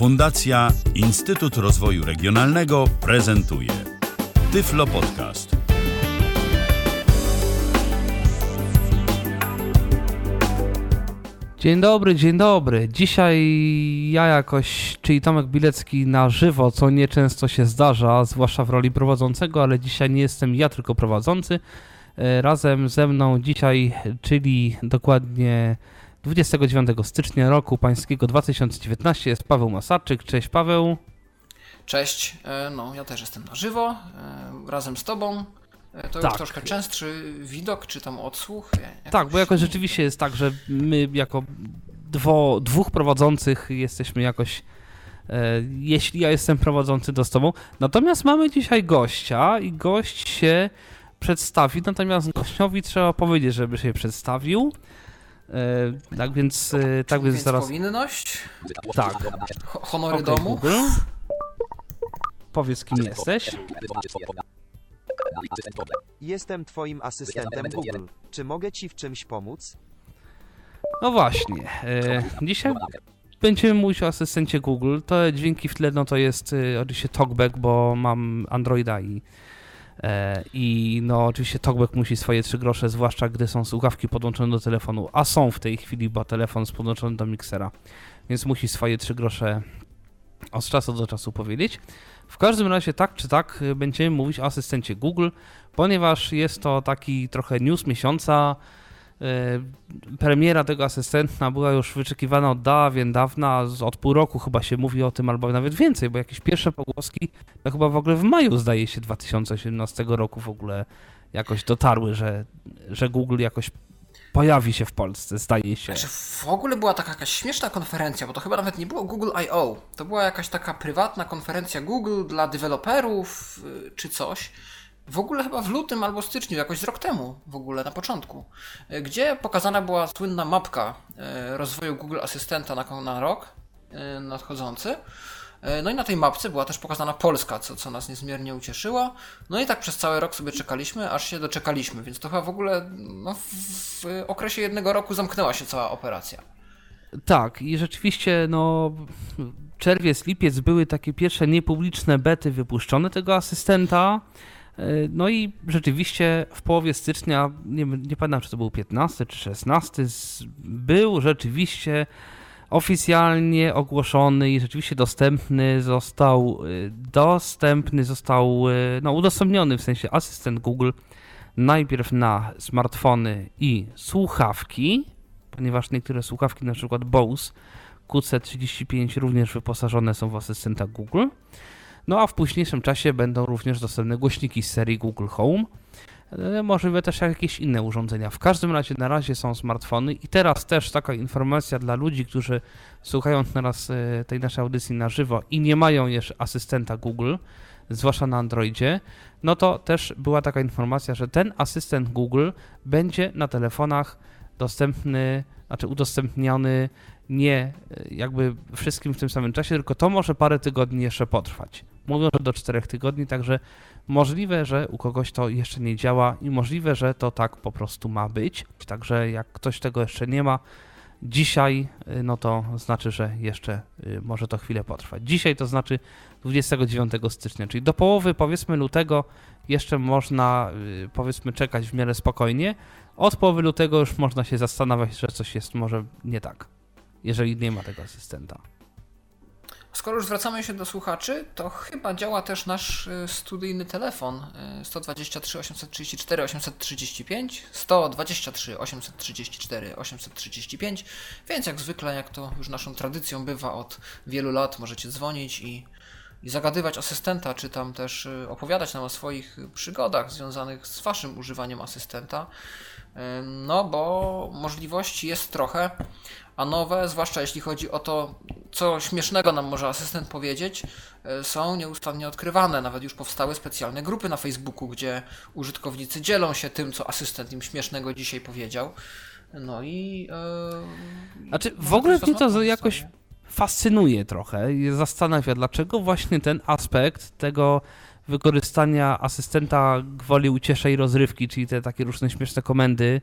Fundacja Instytut Rozwoju Regionalnego prezentuje Tyflo Podcast. Dzień dobry, dzień dobry. Dzisiaj ja jakoś, czyli Tomek Bilecki na żywo, co nieczęsto się zdarza, zwłaszcza w roli prowadzącego, ale dzisiaj nie jestem ja, tylko prowadzący. E, Razem ze mną dzisiaj, czyli dokładnie 29 stycznia roku pańskiego 2019 jest Paweł Masarczyk. Cześć Paweł. Cześć, E, no ja też jestem na żywo, e, razem z tobą. E, To Tak. już troszkę częstszy widok, czy tam odsłuch. e, Tak, jakoś- bo jakoś rzeczywiście jest tak, że my jako dwo, dwóch prowadzących jesteśmy jakoś. E, jeśli ja jestem prowadzący, to z tobą. Natomiast mamy dzisiaj gościa i gość się przedstawi. Natomiast gościowi trzeba powiedzieć, żeby się przedstawił. E, tak więc, e, tak więc Więc zaraz. powinność, Tak. ho- honory Okej, domu. Google. Powiedz, kim jesteś. Jestem twoim asystentem Google. Czy mogę ci w czymś pomóc? No właśnie. E, dzisiaj będziemy mówić o asystencie Google. To dźwięki w tle, no to jest e, oczywiście TalkBack, bo mam Androida i, i no oczywiście TalkBack musi swoje trzy grosze, zwłaszcza gdy są słuchawki podłączone do telefonu, a są w tej chwili, bo telefon jest podłączony do miksera, więc musi swoje trzy grosze od czasu do czasu powiedzieć. W każdym razie tak czy tak e, będziemy mówić o asystencie Google, ponieważ jest to taki trochę news miesiąca, E, Premiera tego asystenta była już wyczekiwana od dawien dawna, od pół roku chyba się mówi o tym, albo nawet więcej, bo jakieś pierwsze pogłoski to chyba w ogóle w maju zdaje się 2018 roku w ogóle jakoś dotarły, że, że Google jakoś pojawi się w Polsce, zdaje się. Znaczy w ogóle była taka jakaś śmieszna konferencja, bo to chyba nawet nie było Google I.O. To była jakaś taka prywatna konferencja Google dla deweloperów y, czy coś. W ogóle chyba w lutym albo styczniu, jakoś z rok temu w ogóle, na początku. y, Gdzie pokazana była słynna mapka y, rozwoju Google Asystenta na, na rok y, nadchodzący. No i na tej mapce była też pokazana Polska, co, co nas niezmiernie ucieszyło. No i tak przez cały rok sobie czekaliśmy, aż się doczekaliśmy, więc to chyba w ogóle no, w, w okresie jednego roku zamknęła się cała operacja. Tak, i rzeczywiście, no, czerwiec, lipiec były takie pierwsze niepubliczne bety wypuszczone tego asystenta. E, No i rzeczywiście w połowie stycznia, nie, nie pamiętam czy to był 15 czy 16, z- był rzeczywiście oficjalnie ogłoszony i rzeczywiście dostępny został, y, dostępny został, y, no udostępniony w sensie asystent Google najpierw na smartfony i słuchawki, ponieważ niektóre słuchawki, na przykład Bose QC35 również wyposażone są w asystenta Google. No a w późniejszym czasie będą również dostępne głośniki z serii Google Home. E, Możliwe też jakieś inne urządzenia. W każdym razie na razie są smartfony i teraz też taka informacja dla ludzi, którzy słuchają teraz e, tej naszej audycji na żywo i nie mają jeszcze asystenta Google, zwłaszcza na Androidzie, no to też była taka informacja, że ten asystent Google będzie na telefonach dostępny, znaczy udostępniony nie e, jakby wszystkim w tym samym czasie, tylko to może parę tygodni jeszcze potrwać. Mówią, że do 4 tygodni, także możliwe, że u kogoś to jeszcze nie działa i możliwe, że to tak po prostu ma być. Także jak ktoś tego jeszcze nie ma dzisiaj, y, no to znaczy, że jeszcze y, może to chwilę potrwać. Dzisiaj to znaczy 29 stycznia, czyli do połowy powiedzmy lutego jeszcze można powiedzmy czekać w miarę spokojnie. Od połowy lutego już można się zastanawiać, że coś jest może nie tak, jeżeli nie ma tego asystenta. Skoro już zwracamy się do słuchaczy, to chyba działa też nasz y, studyjny telefon y, 123 834 835, 123 834 835, więc jak zwykle, jak to już naszą tradycją bywa od wielu lat, możecie dzwonić i, i zagadywać asystenta, czy tam też y, opowiadać nam o swoich przygodach związanych z waszym używaniem asystenta. No, bo możliwości jest trochę, a nowe, zwłaszcza jeśli chodzi o to, co śmiesznego nam może asystent powiedzieć, e, są nieustannie odkrywane. Nawet już powstały specjalne grupy na Facebooku, gdzie użytkownicy dzielą się tym, co asystent im śmiesznego dzisiaj powiedział. No i. E, Znaczy, w może ogóle mnie to jakoś fascynuje trochę i zastanawia, dlaczego właśnie ten aspekt tego wykorzystania asystenta gwoli uciesze i rozrywki, czyli te takie różne śmieszne komendy,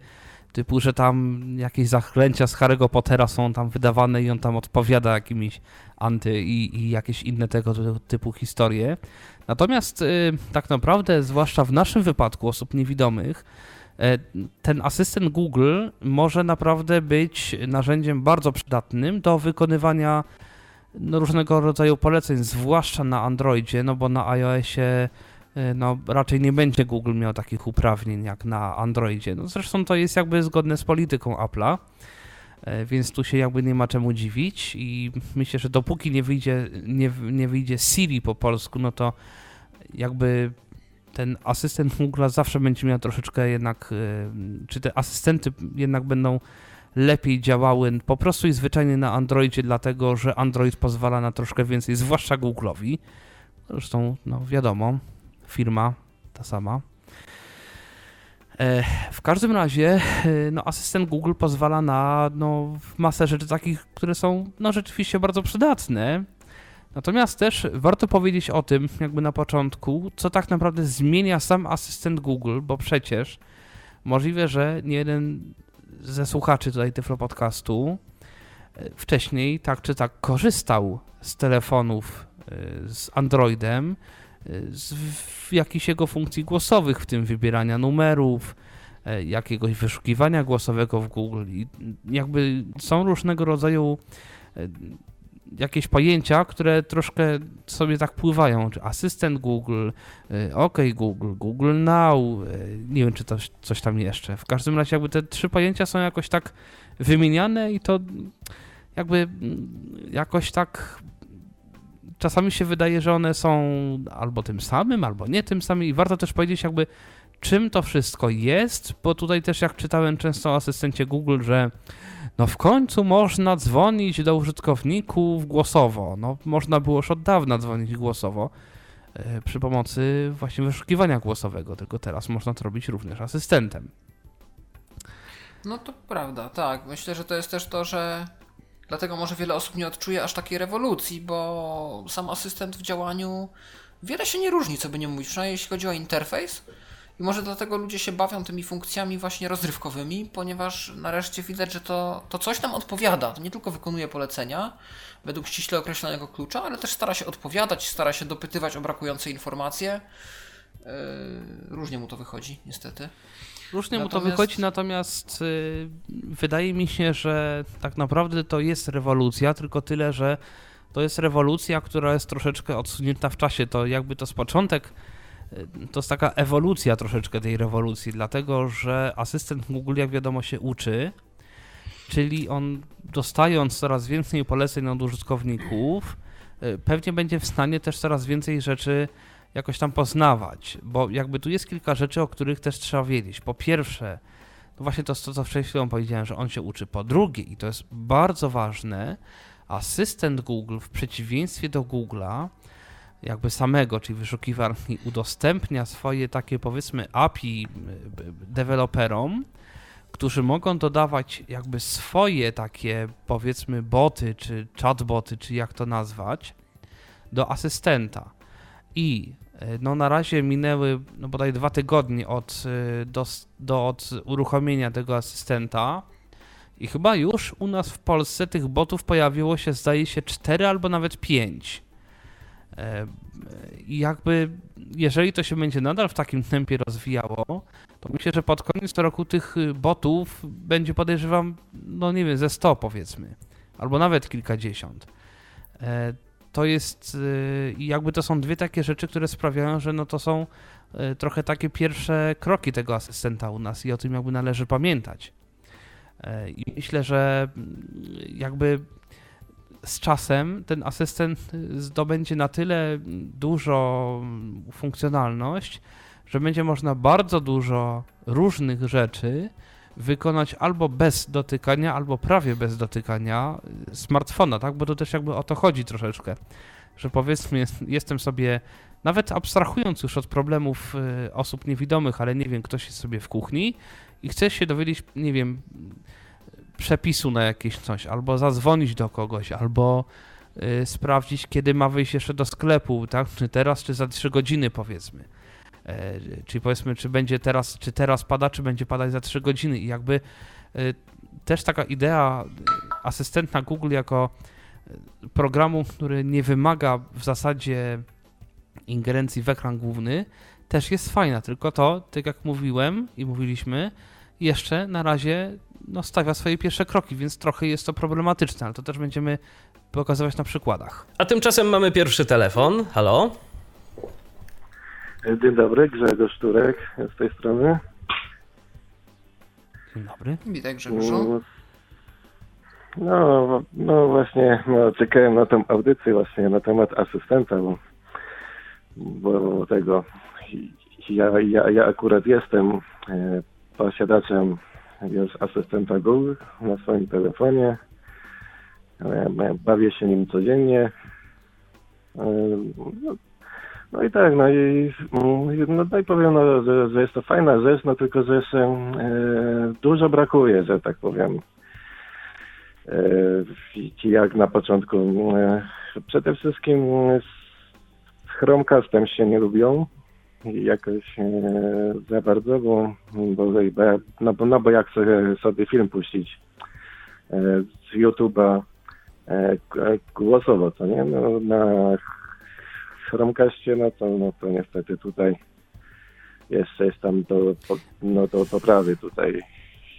typu, że tam jakieś zaklęcia z Harry'ego Pottera są tam wydawane i on tam odpowiada jakimiś anty i, i jakieś inne tego typu historie. Natomiast y, tak naprawdę, zwłaszcza w naszym wypadku osób niewidomych, y, ten asystent Google może naprawdę być narzędziem bardzo przydatnym do wykonywania no, różnego rodzaju poleceń, zwłaszcza na Androidzie, no bo na iOSie y, no, raczej nie będzie Google miał takich uprawnień jak na Androidzie. No, zresztą to jest jakby zgodne z polityką Apple'a. E, więc tu się jakby nie ma czemu dziwić i myślę, że dopóki nie wyjdzie, nie, nie wyjdzie Siri po polsku, no to jakby ten asystent Google zawsze będzie miał troszeczkę jednak, e, czy te asystenty jednak będą lepiej działały po prostu i zwyczajnie na Androidzie, dlatego że Android pozwala na troszkę więcej, zwłaszcza Google'owi. Zresztą, no wiadomo, firma ta sama. E, w każdym razie, e, no, asystent Google pozwala na no, masę rzeczy takich, które są no, rzeczywiście bardzo przydatne. Natomiast też warto powiedzieć o tym, jakby na początku, co tak naprawdę zmienia sam asystent Google, bo przecież możliwe, że nie jeden ze słuchaczy tutaj Tyflo Podcastu e, wcześniej tak czy tak korzystał z telefonów z Androidem, z jakichś jego funkcji głosowych, w tym wybierania numerów, e, jakiegoś wyszukiwania głosowego w Google. I jakby są różnego rodzaju e, jakieś pojęcia, które troszkę sobie tak pływają, czy asystent Google, e, OK Google, Google Now, nie wiem czy to coś tam jeszcze. W każdym razie jakby te trzy pojęcia są jakoś tak wymieniane i to jakby mm, jakoś tak czasami się wydaje, że one są albo tym samym, albo nie tym samym i warto też powiedzieć jakby czym to wszystko jest, bo tutaj też jak czytałem często o asystencie Google, że no w końcu można dzwonić do użytkowników głosowo. No można było już od dawna dzwonić głosowo yy, przy pomocy właśnie wyszukiwania głosowego, tylko teraz można to robić również asystentem. No to prawda, tak. Myślę, że to jest też to, że Dlatego może wiele osób nie odczuje aż takiej rewolucji, bo sam asystent w działaniu wiele się nie różni, co by nie mówić, przynajmniej jeśli chodzi o interfejs. I może dlatego ludzie się bawią tymi funkcjami właśnie rozrywkowymi, ponieważ nareszcie widać, że to, to coś nam odpowiada. To nie tylko wykonuje polecenia według ściśle określonego klucza, ale też stara się odpowiadać, stara się dopytywać o brakujące informacje. Yy, różnie mu to wychodzi, niestety. Różnie natomiast... mu to wychodzi, natomiast y, wydaje mi się, że tak naprawdę to jest rewolucja, tylko tyle, że to jest rewolucja, która jest troszeczkę odsunięta w czasie. To jakby to z początek to jest taka ewolucja troszeczkę tej rewolucji, dlatego że asystent Google, jak wiadomo, się uczy, czyli on dostając coraz więcej poleceń od użytkowników, y, pewnie będzie w stanie też coraz więcej rzeczy jakoś tam poznawać, bo jakby tu jest kilka rzeczy, o których też trzeba wiedzieć. Po pierwsze, no właśnie to, co przed chwilą powiedziałem, że on się uczy. Po drugie, i to jest bardzo ważne, asystent Google w przeciwieństwie do Google'a, jakby samego, czyli wyszukiwarki, udostępnia swoje takie powiedzmy API deweloperom, którzy mogą dodawać jakby swoje takie powiedzmy boty, czy chatboty, czy jak to nazwać, do asystenta. I e, no na razie minęły no bodaj dwa tygodnie od, e, do, do, od uruchomienia tego asystenta i chyba już u nas w Polsce tych botów pojawiło się zdaje się cztery albo nawet pięć. E, I jakby jeżeli to się będzie nadal w takim tempie rozwijało, to myślę, że pod koniec roku tych botów będzie podejrzewam, no nie wiem, ze 100 powiedzmy, albo nawet kilkadziesiąt to jest y, jakby to są dwie takie rzeczy, które sprawiają, że no to są y, trochę takie pierwsze kroki tego asystenta u nas i o tym jakby należy pamiętać. E, I myślę, że mm, jakby z czasem ten asystent zdobędzie na tyle dużo funkcjonalność, że będzie można bardzo dużo różnych rzeczy wykonać albo bez dotykania, albo prawie bez dotykania smartfona, tak? Bo to też jakby o to chodzi troszeczkę, że powiedzmy, jestem sobie, nawet abstrahując już od problemów y, osób niewidomych, ale nie wiem, ktoś jest sobie w kuchni i chce się dowiedzieć, nie wiem, przepisu na jakieś coś, albo zadzwonić do kogoś, albo y, sprawdzić, kiedy ma wyjść jeszcze do sklepu, tak? Czy teraz, czy za 3 godziny, powiedzmy E, czyli powiedzmy, czy będzie teraz, czy teraz pada, czy będzie padać za 3 godziny. I jakby e, też taka idea asystenta Google jako programu, który nie wymaga w zasadzie ingerencji w ekran główny, też jest fajna, tylko to, tak jak mówiłem i mówiliśmy, jeszcze na razie no, stawia swoje pierwsze kroki, więc trochę jest to problematyczne, ale to też będziemy pokazywać na przykładach. A tymczasem mamy pierwszy telefon. Halo? Dzień dobry, Grzegorz Turek z tej strony. Dzień dobry. Witaj Grzegorzu. No, no właśnie, no, czekałem na tę audycję właśnie na temat asystenta, bo, bo tego ja, ja, ja akurat jestem e, posiadaczem już asystenta Google na swoim telefonie. E, bawię się nim codziennie. E, no, no i tak, no i, no i powiem, no, że, że jest to fajna rzecz, no tylko, że jeszcze e, dużo brakuje, że tak powiem. E, jak na początku. E, przede wszystkim z Chromecastem się nie lubią jakoś e, za bardzo, bo, bo, no, bo, no bo jak sobie, sobie film puścić e, z YouTube'a e, głosowo, to nie? No, na Chromecastie, no to, no to niestety tutaj jeszcze jest tam do, no, do poprawy tutaj.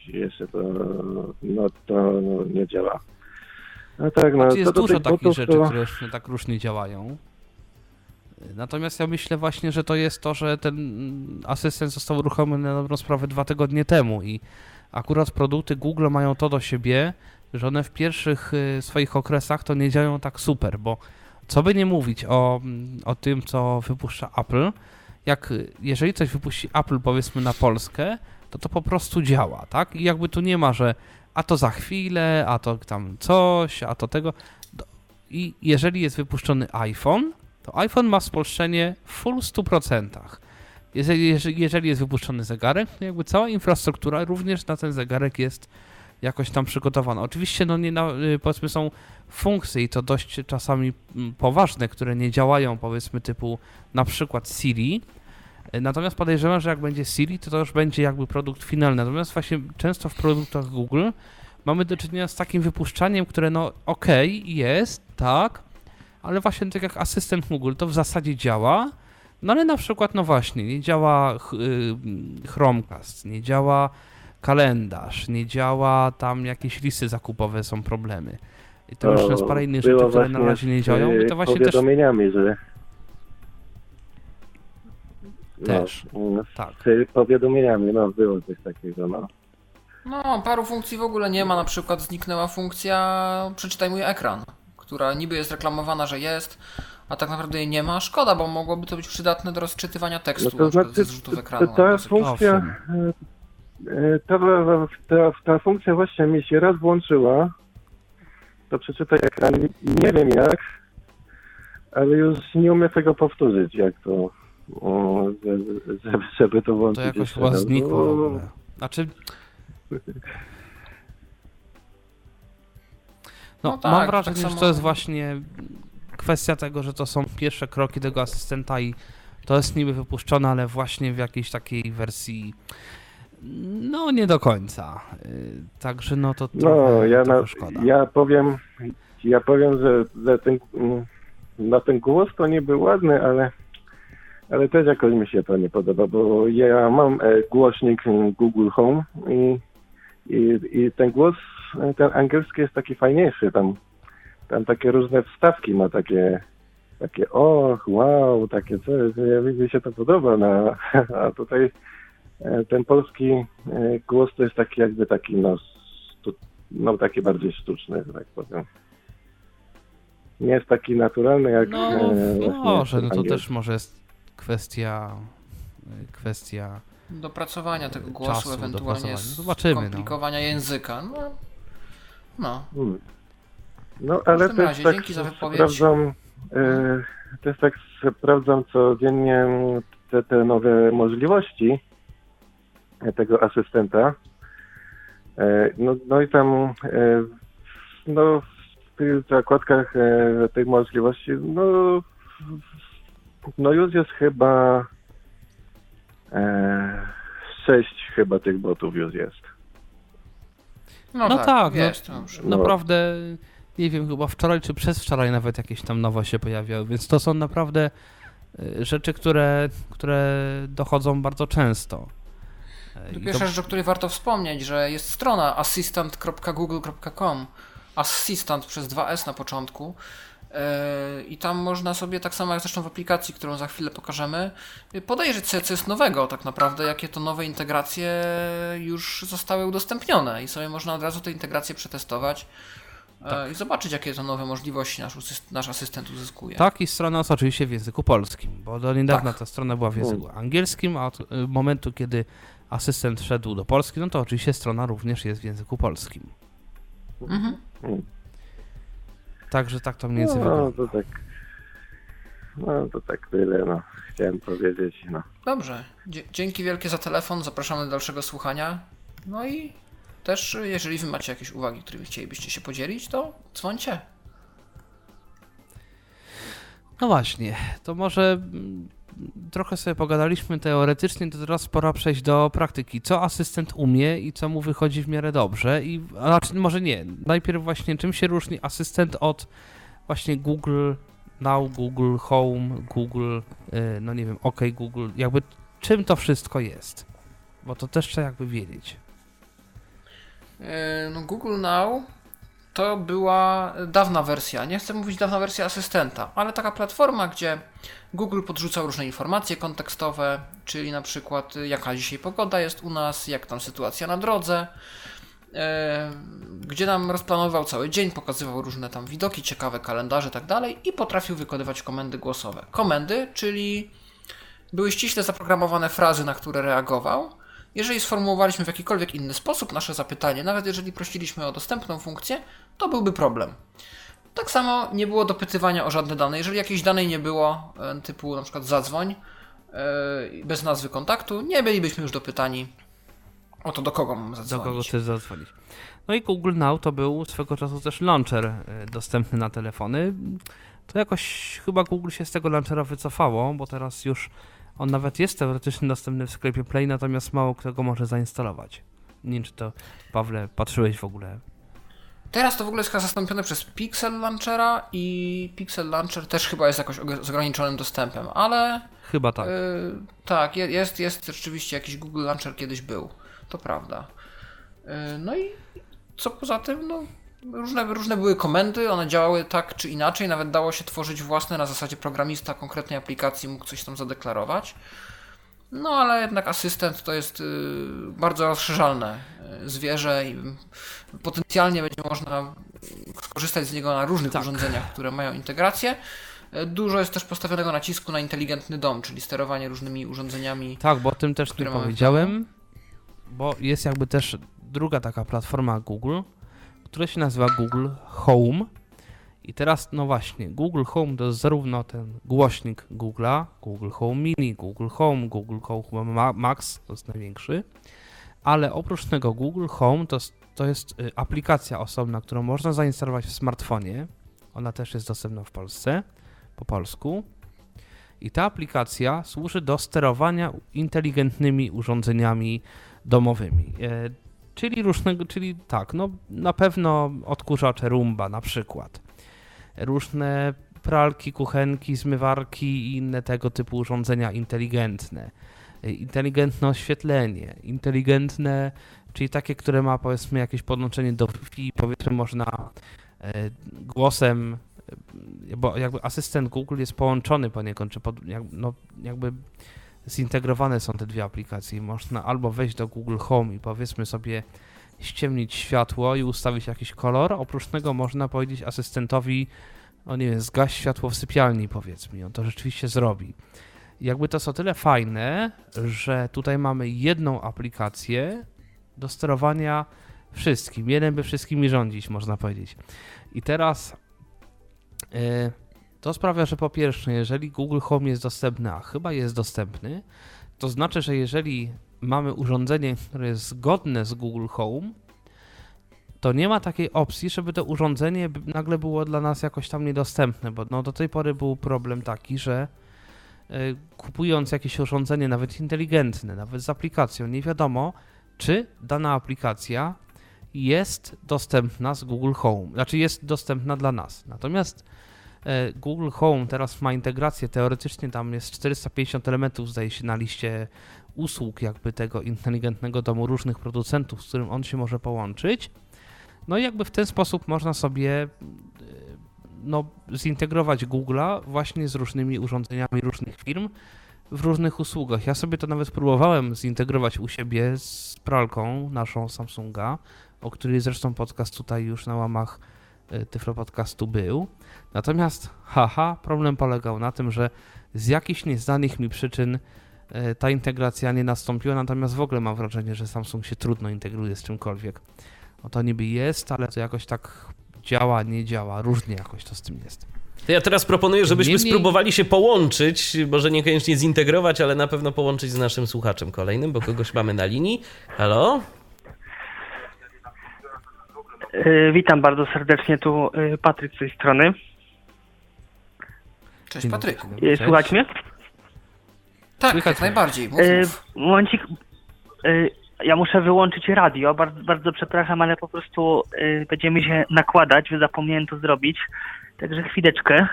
Jeszcze to, no, to no, nie działa. No tak, no, znaczy jest dużo takich rzeczy, to... które tak różnie działają. Natomiast ja myślę właśnie, że to jest to, że ten asystent został uruchomiony na dobrą sprawę dwa tygodnie temu i akurat produkty Google mają to do siebie, że one w pierwszych y, swoich okresach to nie działają tak super, bo co by nie mówić o, o tym, co wypuszcza Apple, jak jeżeli coś wypuści Apple powiedzmy na Polskę, to to po prostu działa, tak? I jakby tu nie ma, że a to za chwilę, a to tam coś, a to tego. I jeżeli jest wypuszczony iPhone, to iPhone ma spolszczenie w full 100%. Jeżeli, jeżeli jest wypuszczony zegarek, jakby cała infrastruktura również na ten zegarek jest jakoś tam przygotowana. Oczywiście, no nie na, y, powiedzmy są funkcje i to dość czasami poważne, które nie działają, powiedzmy typu na przykład Siri, y, Natomiast podejrzewam, że jak będzie Siri, to to już będzie jakby produkt finalny. Natomiast właśnie często w produktach Google mamy do czynienia z takim wypuszczaniem, które no okej, okay, jest, tak, ale właśnie tak jak asystent Google to w zasadzie działa, no ale na przykład, no właśnie, nie działa y, Chromecast, nie działa kalendarz, nie działa tam jakieś listy zakupowe, są problemy. I to, już jest parę innych rzeczy, które na razie nie działają. I to właśnie powiadomieniami, też... że też. No, tak. Z powiadomieniami, no było coś takiego, no. No, paru funkcji w ogóle nie ma, na przykład zniknęła funkcja przeczytaj mój ekran która niby jest reklamowana, że jest, a tak naprawdę jej nie ma. Szkoda, bo mogłoby to być przydatne do rozczytywania tekstu, no to znaczy, ze zrzutów ekranu. Ta funkcja, e, e, ta, ta, ta funkcja właśnie mi się raz włączyła, to przeczytaj ekran, nie wiem jak, ale już nie umiem tego powtórzyć, jak to, o, żeby, żeby to włączyć. To jakoś chyba znikło. Znaczy... No, no tak, mam wrażenie, tak samo... że to jest właśnie kwestia tego, że to są pierwsze kroki tego asystenta i to jest niby wypuszczone, ale właśnie w jakiejś takiej wersji no nie do końca. Y, także no to No, ja, na, szkoda. ja powiem, ja powiem, że, że ten, na ten głos to nie był ładny, ale, ale też jakoś mi się to nie podoba, bo ja mam e, głośnik Google Home i, i, i ten głos ten angielski jest taki fajniejszy, tam, tam takie różne wstawki ma takie, takie och, wow, takie coś, mi się to podoba, no, a tutaj e, ten polski e, głos to jest taki jakby taki, no, stu, no taki bardziej sztuczny, tak powiem. Nie jest taki naturalny jak No, e, może, no to też może jest kwestia kwestia dopracowania tego głosu, czasu, ewentualnie Zobaczymy, no. skomplikowania no. języka. No, no. Hmm. No, ale też razie, tak dzięki za wypowiedź. sprawdzam, e, też tak sprawdzam codziennie te, te nowe możliwości tego asystenta. E, no, no i tam e, no, w tych zakładkach e, tych możliwości, no, no już jest chyba E, sześć chyba tych botów już jest. No tak, no. jest, no. No. Naprawdę, nie wiem, chyba wczoraj czy przez wczoraj nawet jakieś tam nowe się pojawiały, więc to są naprawdę y, rzeczy, które, które dochodzą bardzo często. Y, to- Pierwsza rzecz, o której warto wspomnieć, że jest strona assistant.google.com Assistant przez 2S na początku i tam można sobie, tak samo jak zresztą w aplikacji, którą za chwilę pokażemy, yy, podejrzeć sobie, co jest nowego tak naprawdę, jakie to nowe integracje już zostały udostępnione i sobie można od razu te integracje przetestować yy, i zobaczyć, jakie to nowe możliwości nasz, nasz asystent uzyskuje. Tak, i strona jest oczywiście w języku polskim, bo do niedawna Tak. ta strona była w języku angielskim, a od y, momentu, kiedy asystent wszedł do Polski, no to oczywiście strona również jest w języku polskim. Mhm. Także tak to mniej więcej No wygląda. to tak. No to tak tyle, no. Chciałem powiedzieć, no. Dobrze. Dzie- dzięki wielkie za telefon. Zapraszamy do dalszego słuchania. No i też, jeżeli wy macie jakieś uwagi, którymi chcielibyście się podzielić, to dzwońcie. No właśnie, to może mm, trochę sobie pogadaliśmy teoretycznie, to teraz pora przejść do praktyki. Co asystent umie i co mu wychodzi w miarę dobrze? I, znaczy, może nie. Najpierw właśnie czym się różni asystent od właśnie Google Now, Google Home, Google, y, no nie wiem, OK Google, jakby czym to wszystko jest? Bo to też trzeba jakby wiedzieć. Yy, No, Google Now to była dawna wersja, nie chcę mówić dawna wersja asystenta, ale taka platforma, gdzie Google podrzucał różne informacje kontekstowe, czyli na przykład y, jaka dzisiaj pogoda jest u nas, jak tam sytuacja na drodze, yy, gdzie nam rozplanował cały dzień, pokazywał różne tam widoki, ciekawe kalendarze tak dalej i potrafił wykonywać komendy głosowe. Komendy, czyli były ściśle zaprogramowane frazy, na które reagował. Jeżeli sformułowaliśmy w jakikolwiek inny sposób nasze zapytanie, nawet jeżeli prosiliśmy o dostępną funkcję, to byłby problem. Tak samo nie było dopytywania o żadne dane. Jeżeli jakiejś danej nie było, e, typu na przykład zadzwoń, e, bez nazwy kontaktu, nie bylibyśmy już dopytani o to, do kogo mam Do zadzwonić. kogo chcesz zadzwonić. No i Google Now to był swego czasu też launcher y, dostępny na telefony. To jakoś chyba Google się z tego launchera wycofało, bo teraz już on nawet jest teoretycznie dostępny w sklepie Play, natomiast mało kto go może zainstalować. Nie wiem, czy to, Pawle, patrzyłeś w ogóle. Teraz to w ogóle jest chyba zastąpione przez Pixel Launchera i Pixel Launcher też chyba jest jakoś z ograniczonym dostępem, ale Chyba tak. Y, tak, je- jest, jest rzeczywiście jakiś Google Launcher kiedyś był. To prawda. Y, no i co poza tym, no, różne, różne były komendy, one działały tak czy inaczej, nawet dało się tworzyć własne na zasadzie programista konkretnej aplikacji mógł coś tam zadeklarować. No ale jednak asystent to jest y, bardzo rozszerzalne y, zwierzę i potencjalnie będzie można skorzystać z niego na różnych Tak. urządzeniach, które mają integrację. Y, Dużo jest też postawionego nacisku na inteligentny dom, czyli sterowanie różnymi urządzeniami. Tak, bo o tym też nie powiedziałem, bo jest jakby też druga taka platforma Google, która się nazywa Google Home. I teraz, no właśnie, Google Home to jest zarówno ten głośnik Google'a, Google Home Mini, Google Home, Google Home Ma- Max, to jest największy, ale oprócz tego Google Home to, to jest y, aplikacja osobna, którą można zainstalować w smartfonie. Ona też jest dostępna w Polsce, po polsku. I ta aplikacja służy do sterowania inteligentnymi urządzeniami domowymi. Czyli różnego, czyli tak, no na pewno odkurzacze Roomba na przykład. Różne pralki, kuchenki, zmywarki i inne tego typu urządzenia inteligentne. Inteligentne oświetlenie, inteligentne, czyli takie, które ma powiedzmy jakieś podłączenie do Wi-Fi, powiedzmy można e, głosem e, bo jakby asystent Google jest połączony poniekąd, czy pod, no, jakby zintegrowane są te dwie aplikacje. Można albo wejść do Google Home i powiedzmy sobie ściemnić światło i ustawić jakiś kolor. Oprócz tego można powiedzieć asystentowi, no nie wiem, zgaś światło w sypialni powiedzmy. On to rzeczywiście zrobi. Jakby to o tyle fajne, że tutaj mamy jedną aplikację do sterowania wszystkim. Jeden by wszystkimi rządzić, można powiedzieć. I teraz e, to sprawia, że po pierwsze, jeżeli Google Home jest dostępny, a chyba jest dostępny, to znaczy, że jeżeli mamy urządzenie, które jest zgodne z Google Home, to nie ma takiej opcji, żeby to urządzenie nagle było dla nas jakoś tam niedostępne, bo no do tej pory był problem taki, że kupując jakieś urządzenie, nawet inteligentne, nawet z aplikacją, nie wiadomo, czy dana aplikacja jest dostępna z Google Home, znaczy jest dostępna dla nas. Natomiast e, Google Home teraz ma integrację, teoretycznie tam jest 450 elementów, zdaje się, na liście usług jakby tego inteligentnego domu różnych producentów, z którym on się może połączyć. No i jakby w ten sposób można sobie e, no, zintegrować Google'a właśnie z różnymi urządzeniami różnych firm w różnych usługach. Ja sobie to nawet próbowałem zintegrować u siebie z pralką naszą Samsunga, o której zresztą podcast tutaj już na łamach e, Tyflo Podcastu był. Natomiast, haha, problem polegał na tym, że z jakichś nieznanych mi przyczyn e, ta integracja nie nastąpiła, natomiast w ogóle mam wrażenie, że Samsung się trudno integruje z czymkolwiek. O to niby jest, ale to jakoś tak działa, nie działa, różnie jakoś to z tym jest. To ja teraz proponuję, żebyśmy Niemniej- spróbowali się połączyć, może niekoniecznie zintegrować, ale na pewno połączyć z naszym słuchaczem kolejnym, bo kogoś mamy na linii. Halo? E, Witam bardzo serdecznie, tu e, Patryk z tej strony. Cześć Patryku. dobry. Słuchać mnie? Tak, Słychać jak najbardziej. Mów, mów. Momencik, ja muszę wyłączyć radio, bardzo, bardzo przepraszam, ale po prostu będziemy się nakładać, zapomniałem to zrobić. Także chwileczkę.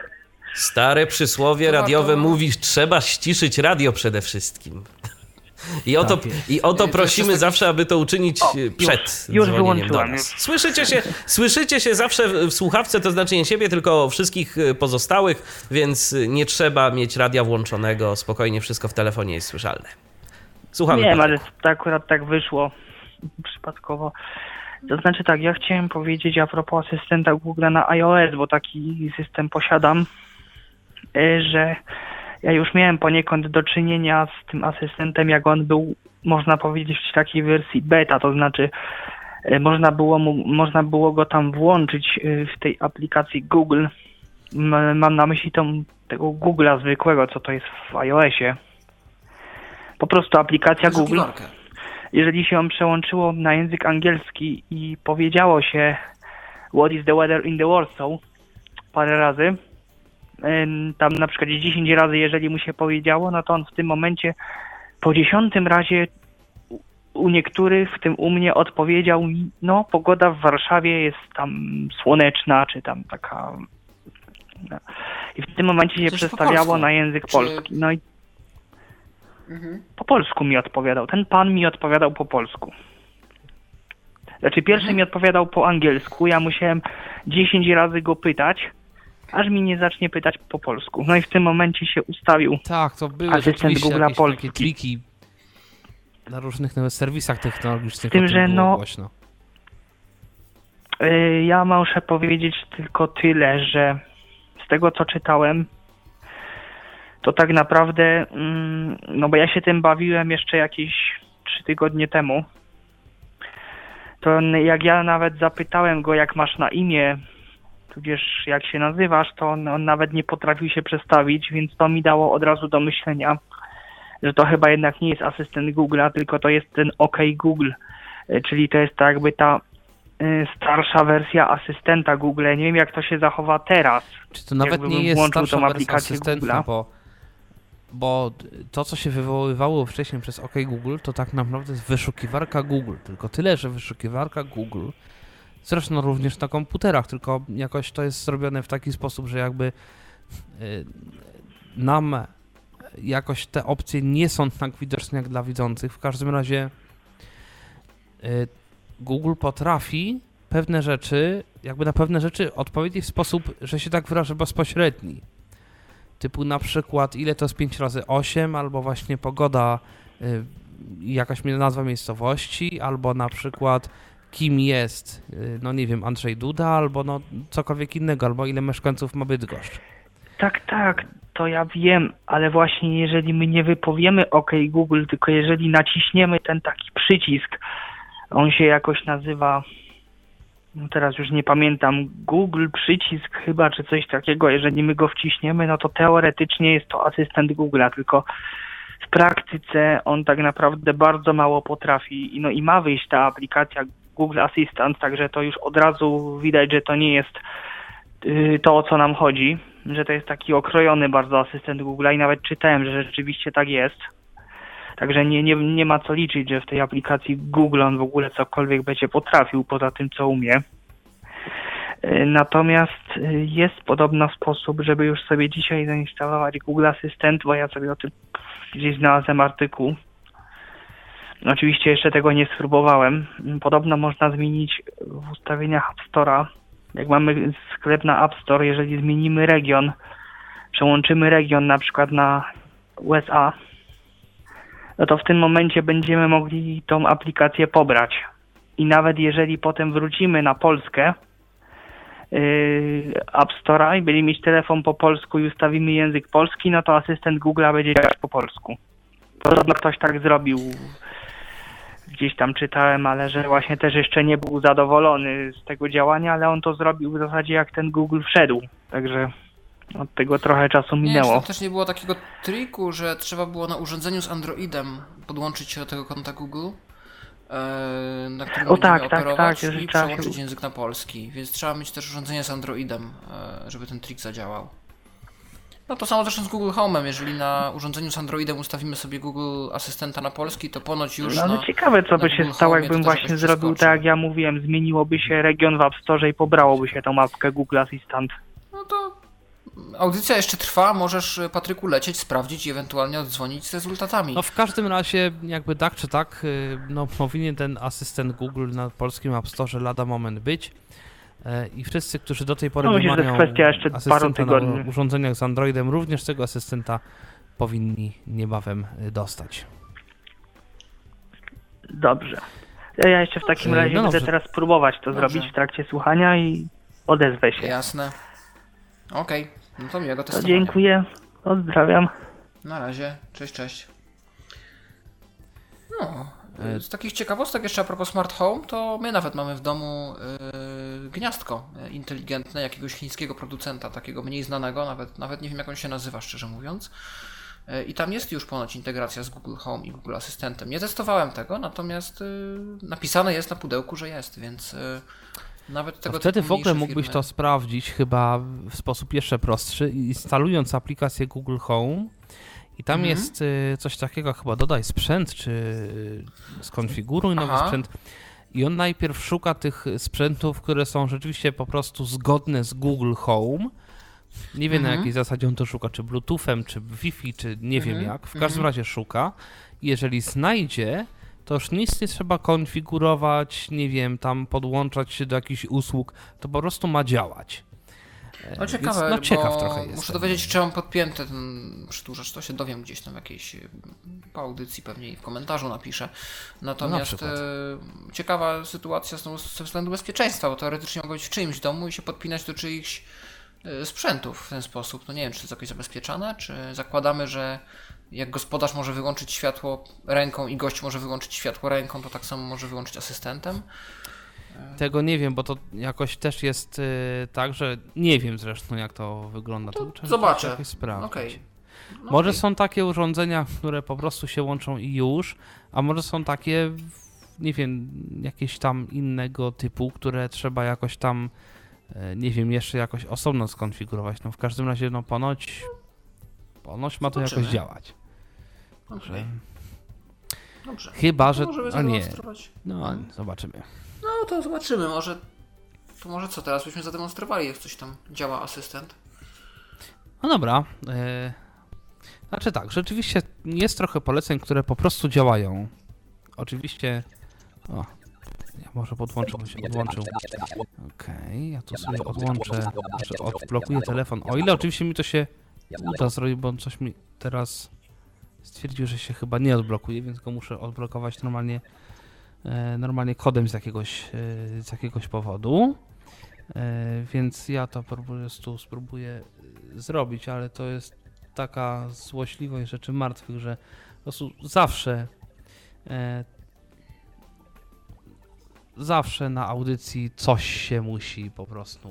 Stare przysłowie radiowe mówi, trzeba ściszyć radio przede wszystkim. I o to, Tak i o to To prosimy taki- zawsze, aby to uczynić O, już- przed już do wyłączyłam, już. Słyszycie się, słyszycie się zawsze w słuchawce, to znaczy nie siebie, tylko wszystkich e, pozostałych, więc nie trzeba mieć radia włączonego, spokojnie wszystko w telefonie jest słyszalne. Słuchamy Nie ale to akurat tak wyszło przypadkowo. To znaczy tak, ja chciałem powiedzieć a propos asystenta Google na iOS, bo taki system posiadam, że ja już miałem poniekąd do czynienia z tym asystentem, jak on był, można powiedzieć, w takiej wersji beta, to znaczy e, można było, mu, można było go tam włączyć e, w tej aplikacji Google. Mam na myśli tą, tego Google'a zwykłego, co to jest w iOSie. Po prostu aplikacja Google jeżeli się przełączyło na język angielski i powiedziało się What is the weather in the Warsaw parę razy, tam na przykład 10 razy, jeżeli mu się powiedziało, no to on w tym momencie po dziesiątym razie u- niektórych, w tym u mnie, odpowiedział no pogoda w Warszawie jest tam słoneczna, czy tam taka... No. I w tym momencie się Coś przestawiało na język Czy- polski. No i Mhm. po polsku mi odpowiadał. Ten pan mi odpowiadał po polsku. Znaczy, pierwszy mi odpowiadał po angielsku. Ja musiałem 10 razy go pytać, aż mi nie zacznie pytać po polsku. No i w tym momencie się ustawił. Tak, to były Asystent jakieś Polski. takie triki na różnych nawet serwisach technologicznych. tym, że no- Głośno. Yy, Ja muszę powiedzieć tylko tyle, że z tego co czytałem, to tak naprawdę, mm, no bo ja się tym bawiłem jeszcze jakieś 3 tygodnie temu. To jak ja nawet zapytałem go, jak masz na imię, tudzież jak się nazywasz, to on, on nawet nie potrafił się przedstawić, więc to mi dało od razu do myślenia, że to chyba jednak nie jest asystent Google'a, tylko to jest ten OK Google, Yy, czyli to jest tak jakby ta y, starsza wersja asystenta Google. Nie wiem, jak to się zachowa teraz. Czy to nawet jakbym nie jest starsza tą wersja aplikację asystenta, Google'a. bo, bo to, co się wywoływało wcześniej przez OK Google, to tak naprawdę jest wyszukiwarka Google. Tylko tyle, że wyszukiwarka Google, zresztą również na komputerach, tylko jakoś to jest zrobione w taki sposób, że jakby y, nam jakoś te opcje nie są tak widoczne jak dla widzących. W każdym razie y, Google potrafi pewne rzeczy, jakby na pewne rzeczy odpowiedzieć w sposób, że się tak wyrażę, bezpośredni. Typu na przykład, ile to jest 5 razy 8, albo właśnie pogoda, y, jakaś nazwa miejscowości, albo na przykład kim jest, y, no nie wiem, Andrzej Duda, albo no cokolwiek innego, albo ile mieszkańców ma Bydgoszcz. Tak, tak, to ja wiem, ale właśnie jeżeli my nie wypowiemy OK Google, tylko jeżeli naciśniemy ten taki przycisk, on się jakoś nazywa, no teraz już nie pamiętam, Google przycisk chyba, czy coś takiego, jeżeli my go wciśniemy, no to teoretycznie jest to asystent Google'a, tylko w praktyce on tak naprawdę bardzo mało potrafi, no i ma wyjść ta aplikacja Google Assistant, także to już od razu widać, że to nie jest y, to, o co nam chodzi. że to jest taki okrojony bardzo asystent Google'a i nawet czytałem, że rzeczywiście tak jest. Także nie, nie, nie ma co liczyć, że w tej aplikacji Google on w ogóle cokolwiek będzie potrafił poza tym, co umie. Y, Natomiast y, jest podobno sposób, żeby już sobie dzisiaj zainstalować Google Assistant, bo ja sobie o tym gdzieś znalazłem artykuł. Oczywiście jeszcze tego nie spróbowałem. Podobno można zmienić w ustawieniach App Store'a. Jak mamy sklep na App Store, jeżeli zmienimy region, przełączymy region na przykład na USA, no to w tym momencie będziemy mogli tą aplikację pobrać. I nawet jeżeli potem wrócimy na Polskę, yy, App Store'a i będziemy mieć telefon po polsku i ustawimy język polski, no to asystent Google'a będzie działać po polsku. Podobno ktoś tak zrobił. Gdzieś tam czytałem, ale że właśnie też jeszcze nie był zadowolony z tego działania, ale on to zrobił w zasadzie jak ten Google wszedł. Także od tego trochę czasu Nie, minęło. tam też nie było takiego triku, że trzeba było na urządzeniu z Androidem podłączyć się do tego konta Google, e, na którym O, będziemy tak, tak, operować tak, i przełączyć język na polski, więc trzeba mieć też urządzenie z Androidem, e, żeby ten trik zadziałał. No to samo zresztą z Google Home'em, jeżeli na urządzeniu z Androidem ustawimy sobie Google Asystenta na polski, to ponoć już No ale na... ciekawe, co by się stało, jakbym właśnie zrobił tak, jak ja mówiłem, zmieniłoby się region w App Store i pobrałoby się tą mapkę Google Assistant. No to audycja jeszcze trwa, możesz e, Patryku lecieć, sprawdzić i ewentualnie oddzwonić z rezultatami. No w każdym razie, jakby tak czy tak, y, no powinien ten asystent Google na polskim App Store lada moment być. E, I wszyscy, którzy do tej pory No, nie myślę, mają asystenta na urządzeniach z Androidem, również tego asystenta powinni niebawem y, dostać. Dobrze. Ja jeszcze w takim Dobrze, razie no będę dobrze. teraz próbować to Dobrze. zrobić w trakcie słuchania i odezwę się. Jasne. Okej, no to miłego To testowania. dziękuję, pozdrawiam. Na razie, cześć, cześć. No, z takich ciekawostek jeszcze a propos smart home, to my nawet mamy w domu yy, gniazdko yy, inteligentne jakiegoś chińskiego producenta, takiego mniej znanego, nawet, nawet nie wiem jak on się nazywa, szczerze mówiąc. Yy, I tam jest już ponoć integracja z Google Home i Google Asystentem. Nie testowałem tego, natomiast yy, napisane jest na pudełku, że jest, więc nawet To tego wtedy typu w ogóle mógłbyś firmy- to sprawdzić chyba w sposób jeszcze prostszy, instalując aplikację Google Home. I tam Mhm. jest y, coś takiego, chyba dodaj sprzęt, czy y, skonfiguruj nowy Aha. sprzęt. I on najpierw szuka tych sprzętów, które są rzeczywiście po prostu zgodne z Google Home. Nie wiem na Mhm. jakiej zasadzie on to szuka, czy Bluetoothem, czy Wi-Fi, czy nie wiem Mhm. jak. W każdym Mhm. razie szuka. I jeżeli znajdzie, to już nic nie trzeba konfigurować, nie wiem, tam podłączać się do jakichś usług, to po prostu ma działać. E, No więc, ciekawe, no ciekaw bo trochę muszę jestem. dowiedzieć, czy mam podpięty ten przydłużacz, to się dowiem gdzieś tam w jakiejś y, po audycji pewnie i w komentarzu napiszę. Natomiast przykład. e, ciekawa sytuacja ze względu bezpieczeństwa, bo teoretycznie mogą być w czyimś domu i się podpinać do czyichś e, sprzętów w ten sposób. No nie wiem, czy to jest jakoś zabezpieczane, czy zakładamy, że jak gospodarz może wyłączyć światło ręką i gość może wyłączyć światło ręką, to tak samo może wyłączyć asystentem. Tego nie wiem, bo to jakoś też jest y, tak, że nie wiem zresztą jak to wygląda. To trzeba zobaczę. jakoś. Okej. No Może okej. są takie urządzenia, które po prostu się łączą i już, a może są takie, nie wiem, jakieś tam innego typu, które trzeba jakoś tam, e, nie wiem, jeszcze jakoś osobno skonfigurować. No w każdym razie, no ponoć, ponoć ma to jakoś Zobaczymy. działać. Okej. Dobrze. Chyba, To że, możemy a nie, zademonstrować. no zobaczymy. No to zobaczymy, może. To może co, teraz byśmy zademonstrowali, jak coś tam działa asystent. No dobra. E, znaczy tak, rzeczywiście jest trochę poleceń, które po prostu działają. Oczywiście. O, ja może podłączę, bo się odłączył. Okej, ja tu sobie odłączę, znaczy odblokuję telefon. O ile oczywiście mi to się uda zrobić, bo on coś mi teraz stwierdził, że się chyba nie odblokuje, więc go muszę odblokować normalnie, normalnie kodem z jakiegoś, e, z jakiegoś powodu. E, Więc ja to po prostu spróbuję e, zrobić, ale to jest taka złośliwość rzeczy martwych, że po prostu zawsze e, zawsze na audycji coś się musi po prostu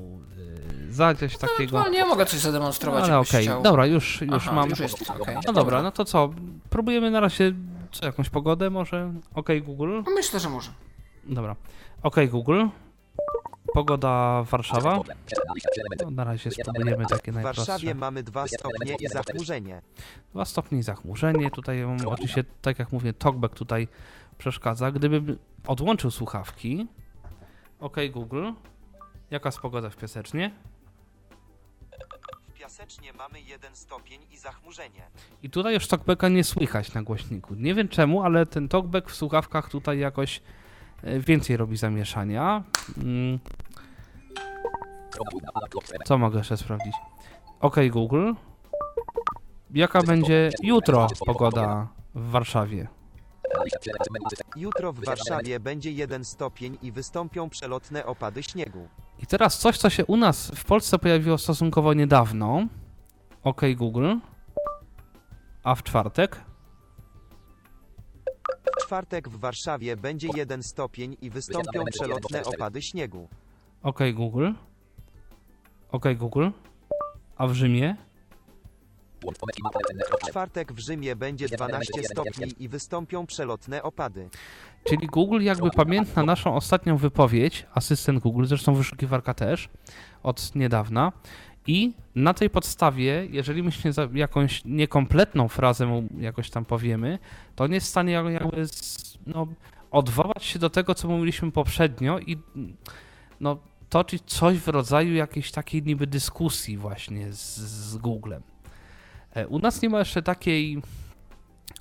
e, zadziać takiego. No nie mogę coś zademonstrować, ale jakbyś okej, chciał. dobra, już, już Aha, mam. Już jest, okej. No dobra, no to co? Próbujemy na razie co, jakąś pogodę może? Okej Google. No Myślę, że może. Dobra. Okej Google. pogoda Warszawa. No, na razie spróbujemy takie W najprostsze. Warszawie mamy 2 stopnie i zachmurzenie. 2 stopnie i zachmurzenie. Tutaj oczywiście, tak jak mówię, talkback tutaj przeszkadza. Gdybym odłączył słuchawki. OK Google. Jaka jest pogoda w Piasecznie? Piasecznie mamy 1 stopień i zachmurzenie. I tutaj już talkbacka nie słychać na głośniku. Nie wiem czemu, ale ten talkback w słuchawkach tutaj jakoś e, więcej robi zamieszania. Mm. Co mogę jeszcze sprawdzić? OK Google. Jaka będzie jutro pogoda w Warszawie? Jutro w Warszawie będzie 1 stopień i wystąpią przelotne opady śniegu. I teraz coś, co się u nas w Polsce pojawiło stosunkowo niedawno. OK Google. A w czwartek? W czwartek w Warszawie będzie 1 stopień i wystąpią przelotne opady śniegu. OK Google. OK Google. A w Rzymie? Czwartek w Rzymie będzie 12 stopni i wystąpią przelotne opady. Czyli Google jakby pamięta naszą ostatnią wypowiedź, asystent Google, zresztą wyszukiwarka też, od niedawna. I na tej podstawie, jeżeli my się za jakąś niekompletną frazę mu jakoś tam powiemy, to on jest w stanie jak- jakby z, no, odwołać się do tego, co mówiliśmy poprzednio i no, toczyć coś w rodzaju jakiejś takiej niby dyskusji właśnie z, z Googlem. E, U nas nie ma jeszcze takiej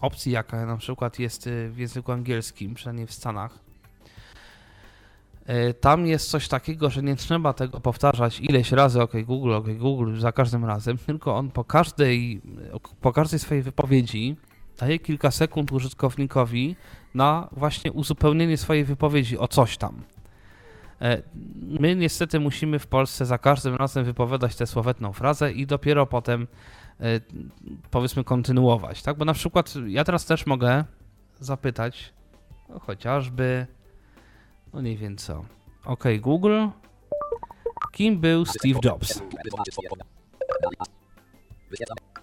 opcji, jaka na przykład jest y, w języku angielskim, przynajmniej w Stanach. Y, Tam jest coś takiego, że nie trzeba tego powtarzać ileś razy OK Google, OK Google za każdym razem, tylko on po każdej, po każdej swojej wypowiedzi daje kilka sekund użytkownikowi na właśnie uzupełnienie swojej wypowiedzi o coś tam. E, My niestety musimy w Polsce za każdym razem wypowiadać tę słowetną frazę i dopiero potem e, powiedzmy kontynuować, tak? Bo na przykład ja teraz też mogę zapytać no, chociażby no nie wiem co. OK Google, kim był Steve Jobs?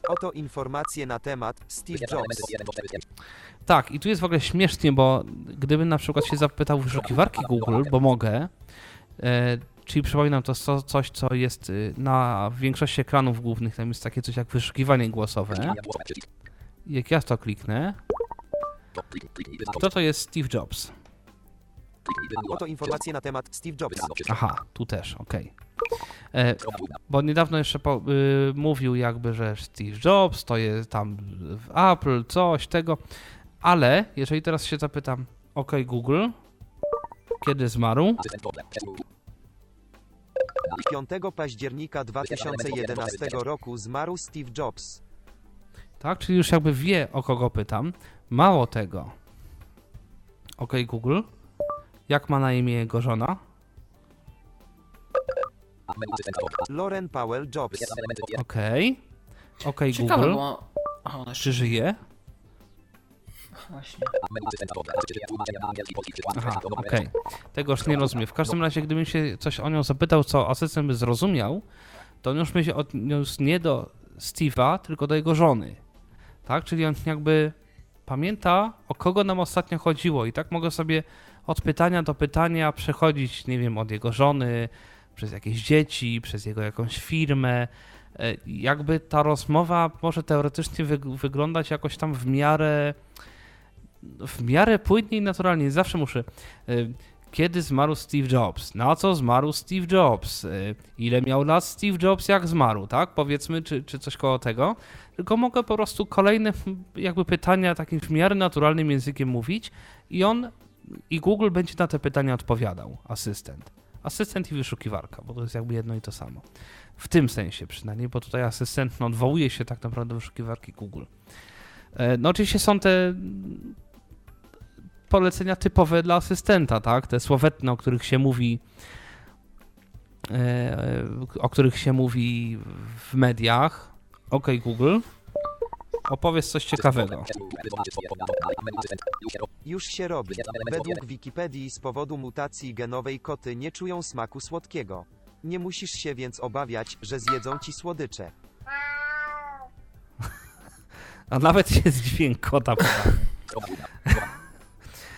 Oto informacje na temat Steve Jobs. Tak, i tu jest w ogóle śmiesznie, bo gdybym na przykład się zapytał wyszukiwarki Google, bo mogę, e, czyli przypominam to co, coś, co jest y, na większości ekranów głównych, tam jest takie coś jak wyszukiwanie głosowe. Jak ja to kliknę, kto to jest Steve Jobs? Oto informacje na temat Steve Jobs. Aha, tu też, okej. E, Bo niedawno jeszcze po, y, mówił jakby, że Steve Jobs to jest tam w Apple, coś tego, ale jeżeli teraz się zapytam, OK Google, kiedy zmarł? 5 października 2011 roku zmarł Steve Jobs. Tak, czyli już jakby wie o kogo pytam. Mało tego. OK Google, jak ma na imię jego żona? Lauren Powell Jobs. Okej. OK Ciekawe, Google, bo... Czy żyje? Właśnie. Aha, okej. Tego już nie rozumiem. W każdym razie, gdybym się coś o nią zapytał, co asystent by zrozumiał, to on już by się odniósł nie do Steve'a, tylko do jego żony. Tak? Czyli on jakby pamięta, o kogo nam ostatnio chodziło i tak mogę sobie od pytania do pytania przechodzić, nie wiem, od jego żony, przez jakieś dzieci, przez jego jakąś firmę. E, Jakby ta rozmowa może teoretycznie wyg- wyglądać jakoś tam w miarę w miarę płynnie i naturalnie. Nie Zawsze muszę. y, Kiedy zmarł Steve Jobs? Na co zmarł Steve Jobs? Y, Ile miał lat Steve Jobs, jak zmarł, tak? Powiedzmy, czy, czy coś koło tego. Tylko mogę po prostu kolejne jakby pytania takim w miarę naturalnym językiem mówić i on i Google będzie na te pytania odpowiadał, asystent. Asystent i wyszukiwarka, bo to jest jakby jedno i to samo. W tym sensie przynajmniej, bo tutaj asystent no, odwołuje się tak naprawdę do wyszukiwarki Google. E, No oczywiście są te polecenia typowe dla asystenta, tak? Te słowetne, o których się mówi e, o których się mówi w mediach. OK Google, opowiedz coś ciekawego. Już się robi. Według Wikipedii z powodu mutacji genowej koty nie czują smaku słodkiego. Nie musisz się więc obawiać, że zjedzą ci słodycze. A nawet jest dźwięk kota.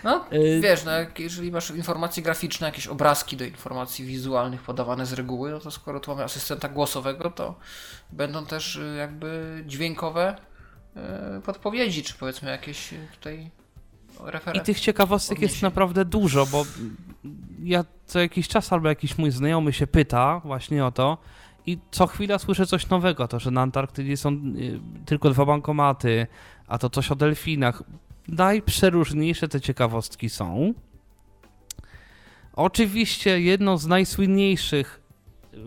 No, Y- wiesz, no, jak, jeżeli masz informacje graficzne, jakieś obrazki do informacji wizualnych podawane z reguły, no to skoro tu mamy asystenta głosowego, to będą też y, jakby dźwiękowe y, podpowiedzi, czy powiedzmy jakieś y, tutaj I referencje. tych ciekawostek jest odniesień. naprawdę dużo, bo ja co jakiś czas albo jakiś mój znajomy się pyta właśnie o to i co chwila słyszę coś nowego, to że na Antarktydzie są tylko dwa bankomaty, a to coś o delfinach. Najprzeróżniejsze te ciekawostki są. Oczywiście jedną z najsłynniejszych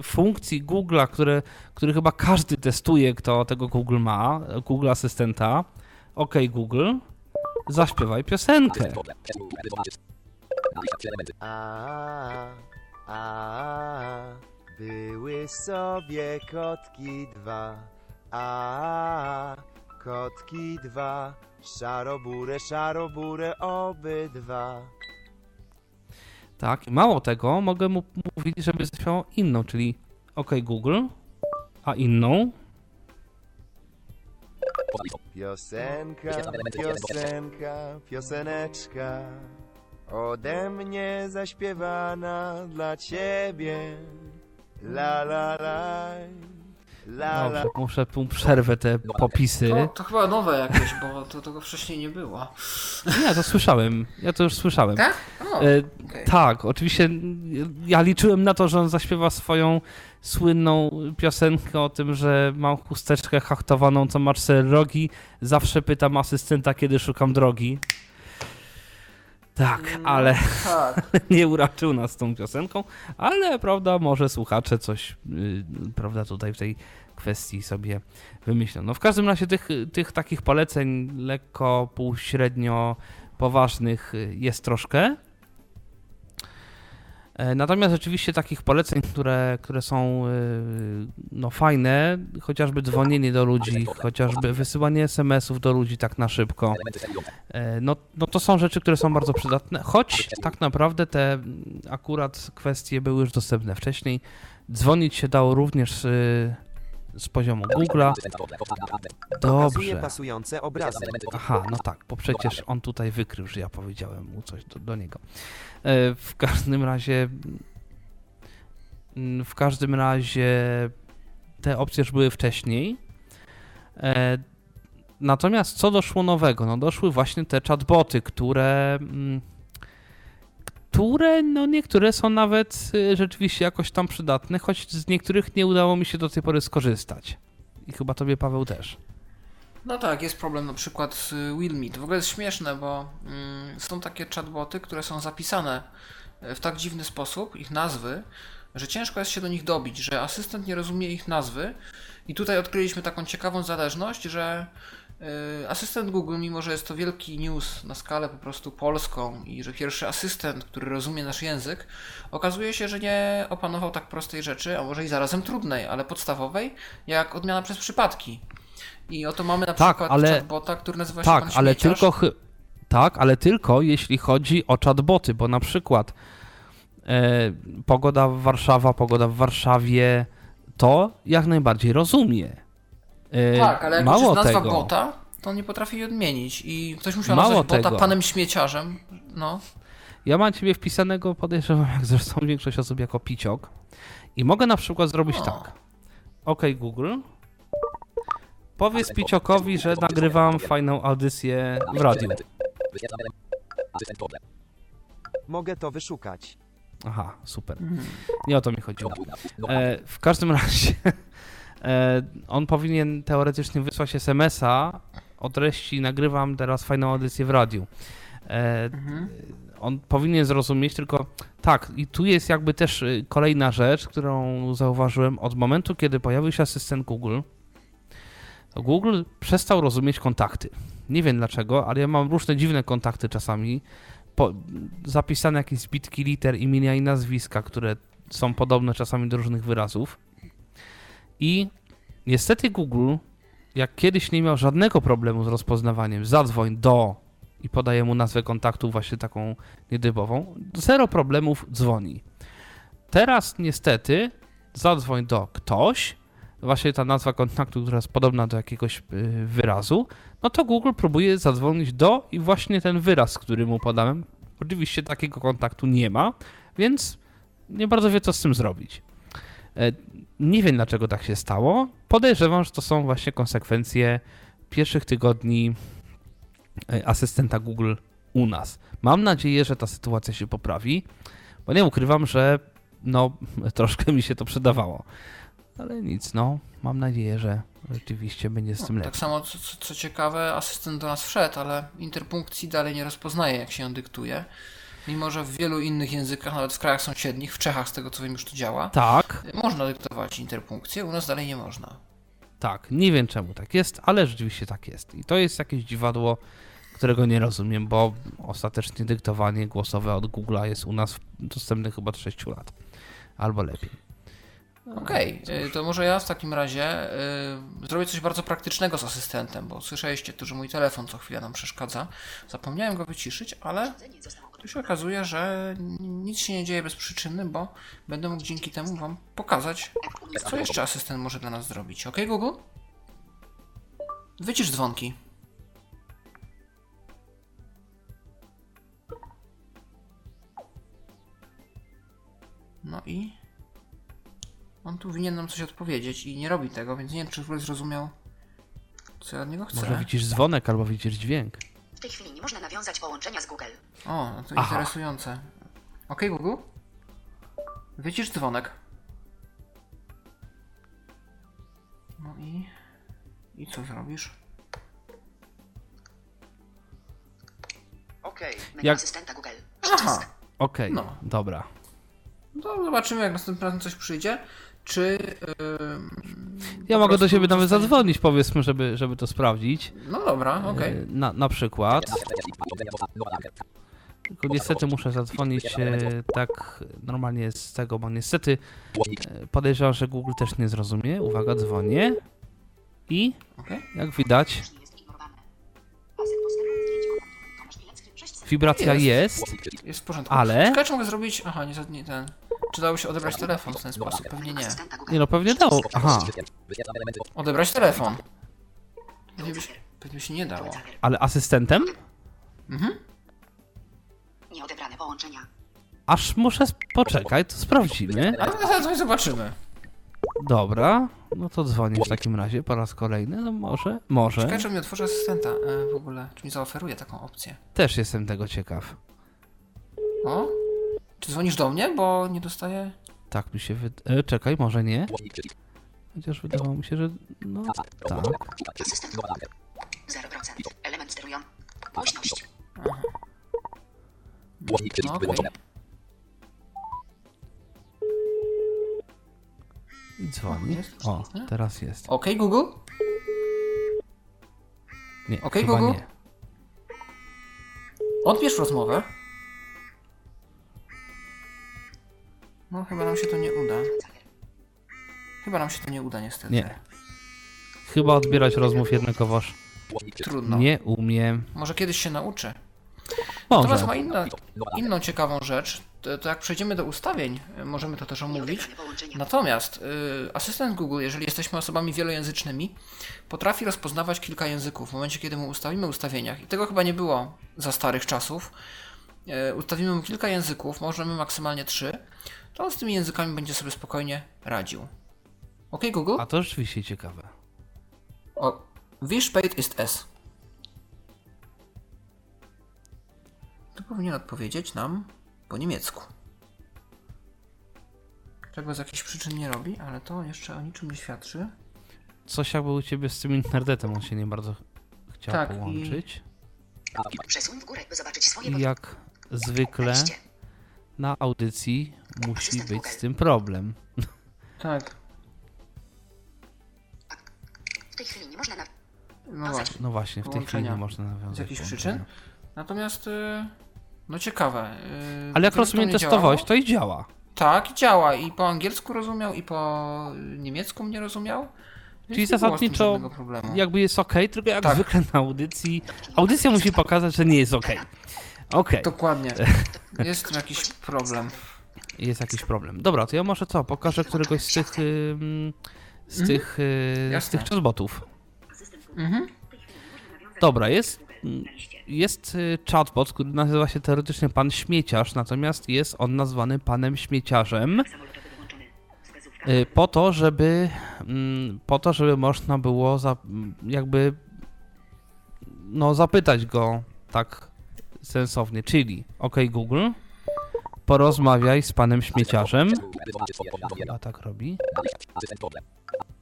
funkcji Google'a, które, który chyba każdy testuje, kto tego Google ma, Google Asystenta. OK Google, zaśpiewaj piosenkę. A, a, były sobie kotki dwa. A, kotki dwa. Szarobure, szarobure obydwa. Tak, i mało tego, mogę mu mówić, żeby zaśpiewał inną, czyli OK Google, a inną Piosenka, piosenka, pioseneczka. Ode mnie zaśpiewana dla ciebie. La la la. La la. Dobrze, muszę tu przerwę te popisy. To, to chyba nowe jakieś, bo to tego wcześniej nie było. Nie, to słyszałem. Ja to już słyszałem. Tak? O, E, okej. tak, oczywiście ja liczyłem na to, że on zaśpiewa swoją słynną piosenkę o tym, że mam chusteczkę hachtowaną, co ma cztery rogi. Zawsze pytam asystenta, kiedy szukam drogi. Tak, ale Tak. nie uraczył nas tą piosenką, ale prawda, może słuchacze coś, yy, prawda, tutaj w tej kwestii sobie wymyślą. No w każdym razie tych, tych takich poleceń lekko, półśrednio poważnych y, jest troszkę. E, Natomiast rzeczywiście takich poleceń, które, które są y, no, fajne, chociażby dzwonienie do ludzi, chociażby wysyłanie SMS-ów do ludzi tak na szybko, e, no, no to są rzeczy, które są bardzo przydatne, choć tak naprawdę te akurat kwestie były już dostępne wcześniej. Dzwonić się dało również y, z poziomu Google'a. Dobrze. pasujące obrazy. Aha, no tak, bo przecież on tutaj wykrył, że ja powiedziałem mu coś do, do niego. E, W każdym razie. mm, W każdym razie te opcje już były wcześniej. E, Natomiast co doszło nowego? No doszły właśnie te chatboty, które. Które, no niektóre są nawet y, rzeczywiście jakoś tam przydatne, choć z niektórych nie udało mi się do tej pory skorzystać. I chyba tobie, Paweł, też. No tak, jest problem na przykład z Wilmi. To w ogóle jest śmieszne, bo mm, są takie chatboty, które są zapisane w tak dziwny sposób, ich nazwy, że ciężko jest się do nich dobić, że asystent nie rozumie ich nazwy. I tutaj odkryliśmy taką ciekawą zależność, że y, asystent Google, mimo że jest to wielki news na skalę po prostu polską i że pierwszy asystent, który rozumie nasz język, okazuje się, że nie opanował tak prostej rzeczy, a może i zarazem trudnej, ale podstawowej, jak odmiana przez przypadki. I oto mamy na Tak, przykład ale- chatbota, który nazywa się Tak, pan ale Śmieciarz. tylko chy- tak, ale tylko jeśli chodzi o chatboty, bo na przykład e, pogoda w Warszawa, pogoda w Warszawie, to jak najbardziej rozumie. E, Tak, ale jak już mało jest nazwa tego, bota, to on nie potrafi jej odmienić. I ktoś musiał Mało nazwać bota tego. panem śmieciarzem. No. ja mam ciebie wpisanego, podejrzewam, jak zresztą większość osób, jako piciok i mogę na przykład zrobić O. tak. OK Google, powiedz piciokowi, że nagrywam fajną audycję w radiu. Mogę to wyszukać. Aha, super. Nie o to mi chodziło. E, w każdym razie on powinien teoretycznie wysłać SMS-a o treści nagrywam teraz fajną audycję w radiu. E, on powinien zrozumieć, tylko tak, i tu jest jakby też y, kolejna rzecz, którą zauważyłem od momentu, kiedy pojawił się asystent Google. Google przestał rozumieć kontakty. Nie wiem dlaczego, ale ja mam różne dziwne kontakty czasami. Po, zapisane jakieś zbitki liter, imienia i nazwiska, które są podobne czasami do różnych wyrazów. I niestety Google, jak kiedyś nie miał żadnego problemu z rozpoznawaniem, zadzwoń do i podaje mu nazwę kontaktu właśnie taką niedybową, zero problemów dzwoni. Teraz niestety zadzwoń do ktoś, właśnie ta nazwa kontaktu, która jest podobna do jakiegoś y, wyrazu, no to Google próbuje zadzwonić do i właśnie ten wyraz, który mu podałem. Oczywiście takiego kontaktu nie ma, więc nie bardzo wie, co z tym zrobić. E, Nie wiem, dlaczego tak się stało. Podejrzewam, że to są właśnie konsekwencje pierwszych tygodni e, asystenta Google u nas. Mam nadzieję, że ta sytuacja się poprawi, bo nie ukrywam, że no, troszkę mi się to przydawało. Ale nic, no, mam nadzieję, że rzeczywiście będzie z tym No, tak lepiej. samo, co, co, co ciekawe, asystent do nas wszedł, ale interpunkcji dalej nie rozpoznaje, jak się ją dyktuje. Mimo, że w wielu innych językach, nawet w krajach sąsiednich, w Czechach z tego co wiem już to działa, Tak, można dyktować interpunkcję, u nas dalej nie można. tak, nie wiem czemu tak jest, ale rzeczywiście tak jest. I to jest jakieś dziwadło, którego nie rozumiem, bo ostatecznie dyktowanie głosowe od Google'a jest u nas dostępne chyba od 6 lat. Albo lepiej. Okej, y, to może ja w takim razie y, zrobię coś bardzo praktycznego z asystentem, bo słyszeliście tu, że mój telefon co chwilę nam przeszkadza. Zapomniałem go wyciszyć, ale tu się okazuje, że nic się nie dzieje bez przyczyny, bo będę mógł dzięki temu Wam pokazać, co jeszcze asystent może dla nas zrobić. Ok, Google? Wycisz dzwonki. No i on tu winien nam coś odpowiedzieć i nie robi tego, więc nie wiem, czy w ogóle zrozumiał, co ja od niego chcę. Może widzisz dzwonek albo widzisz dźwięk. W tej chwili nie można nawiązać połączenia z Google. O, no to Aha. interesujące. Ok, Google? Wycisz dzwonek. No i... I co zrobisz? Okej. Menu Jak- asystenta Google. Aha! Okej, No. dobra. To zobaczymy, jak następnym razem coś przyjdzie. Czy... Ja po mogę do siebie nawet zadzwonić, powiedzmy, żeby, żeby to sprawdzić. No dobra, okej. E, Na, na przykład. Tylko niestety muszę zadzwonić e, tak normalnie z tego, bo niestety e, podejrzewam, że Google też nie zrozumie. Uwaga, dzwonię. I jak widać, Nie jest ignorowane. Pasek dostępu zdjęć kontaktu. Tomasz Pilecki, 600. wibracja Jest. jest, Jest w porządku. ale... Ciekawe, czy mogę zrobić... Aha, nie, nie ten... Czy dało się odebrać telefon w ten sposób? Pewnie nie. Nie no, pewnie dało. Aha, Odebrać telefon. Pewnie by, się- pewnie by się nie dało. ale asystentem? Mhm. Nieodebrane połączenia. Aż muszę... sp- Poczekaj, to sprawdzimy. Ale zaraz coś zobaczymy. Dobra, no to dzwonię w takim razie po raz kolejny. No może, może. Ciekawe, czy mi otworzy asystenta e, w ogóle. Czy mi zaoferuje taką opcję. Też jestem tego ciekaw. O? Czy dzwonisz do mnie, bo nie dostaję... Tak mi się wydaje. Czekaj, może nie. Chociaż wydawało mi się, że. No tak. Asystent Google. 0%. Element sterujący. Głośność. No okej. I dzwoni. O, teraz jest. Okej, Google? Nie, Okej, chyba Google? nie. Odbierz rozmowę. No, chyba nam się to nie uda. Chyba nam się to nie uda, niestety. Nie. Chyba odbierać rozmów jednakowoż Trudno. nie umiem. Może kiedyś się. Natomiast Może. ma inna, inną ciekawą rzecz. To, to jak przejdziemy do ustawień, możemy to też omówić. Natomiast y, asystent Google, jeżeli jesteśmy osobami wielojęzycznymi, potrafi rozpoznawać kilka języków w momencie, kiedy mu ustawimy ustawieniach. I tego chyba nie było za starych czasów. Y, ustawimy mu kilka języków, możemy maksymalnie trzy, to on z tymi językami będzie sobie spokojnie radził. Ok, Google? A to rzeczywiście ciekawe. O, wie spät ist es? To powinien odpowiedzieć nam po niemiecku. Czego z jakichś przyczyn nie robi, ale to jeszcze o niczym nie świadczy. Coś jakby u ciebie z tym internetem on się nie bardzo chciał Tak, i- połączyć. Przesuń w górę, by zobaczyć swoje I jak zwykle Wejście. Na audycji musi być z tym problem. Tak, W tej chwili nie można na... no właśnie. No właśnie, w tej chwili nie można nawiązać. Z jakichś przyczyn? Natomiast, y, no ciekawe. y, Ale jak rozumiem, testowałeś, działało. to i działa. Tak, działa. I po angielsku rozumiał, i po niemiecku mnie rozumiał. Więc Czyli nie zasadniczo jakby jest ok, tylko jak Tak. zwykle na audycji. Audycja musi pokazać, że nie jest ok. Ok, Dokładnie. Jest tu jakiś problem. jest jakiś problem. Dobra, to ja może co, pokażę któregoś z tych ym, z Mhm. tych, y, z Jasne. tych chatbotów. Mhm. Dobra, jest, jest y, chatbot, który nazywa się teoretycznie Pan Śmieciarz, natomiast jest on nazwany Panem Śmieciarzem y, po to, żeby mm, po to, żeby można było za, jakby no zapytać go tak sensownie, czyli OK Google, porozmawiaj z Panem Śmieciarzem. A tak robi.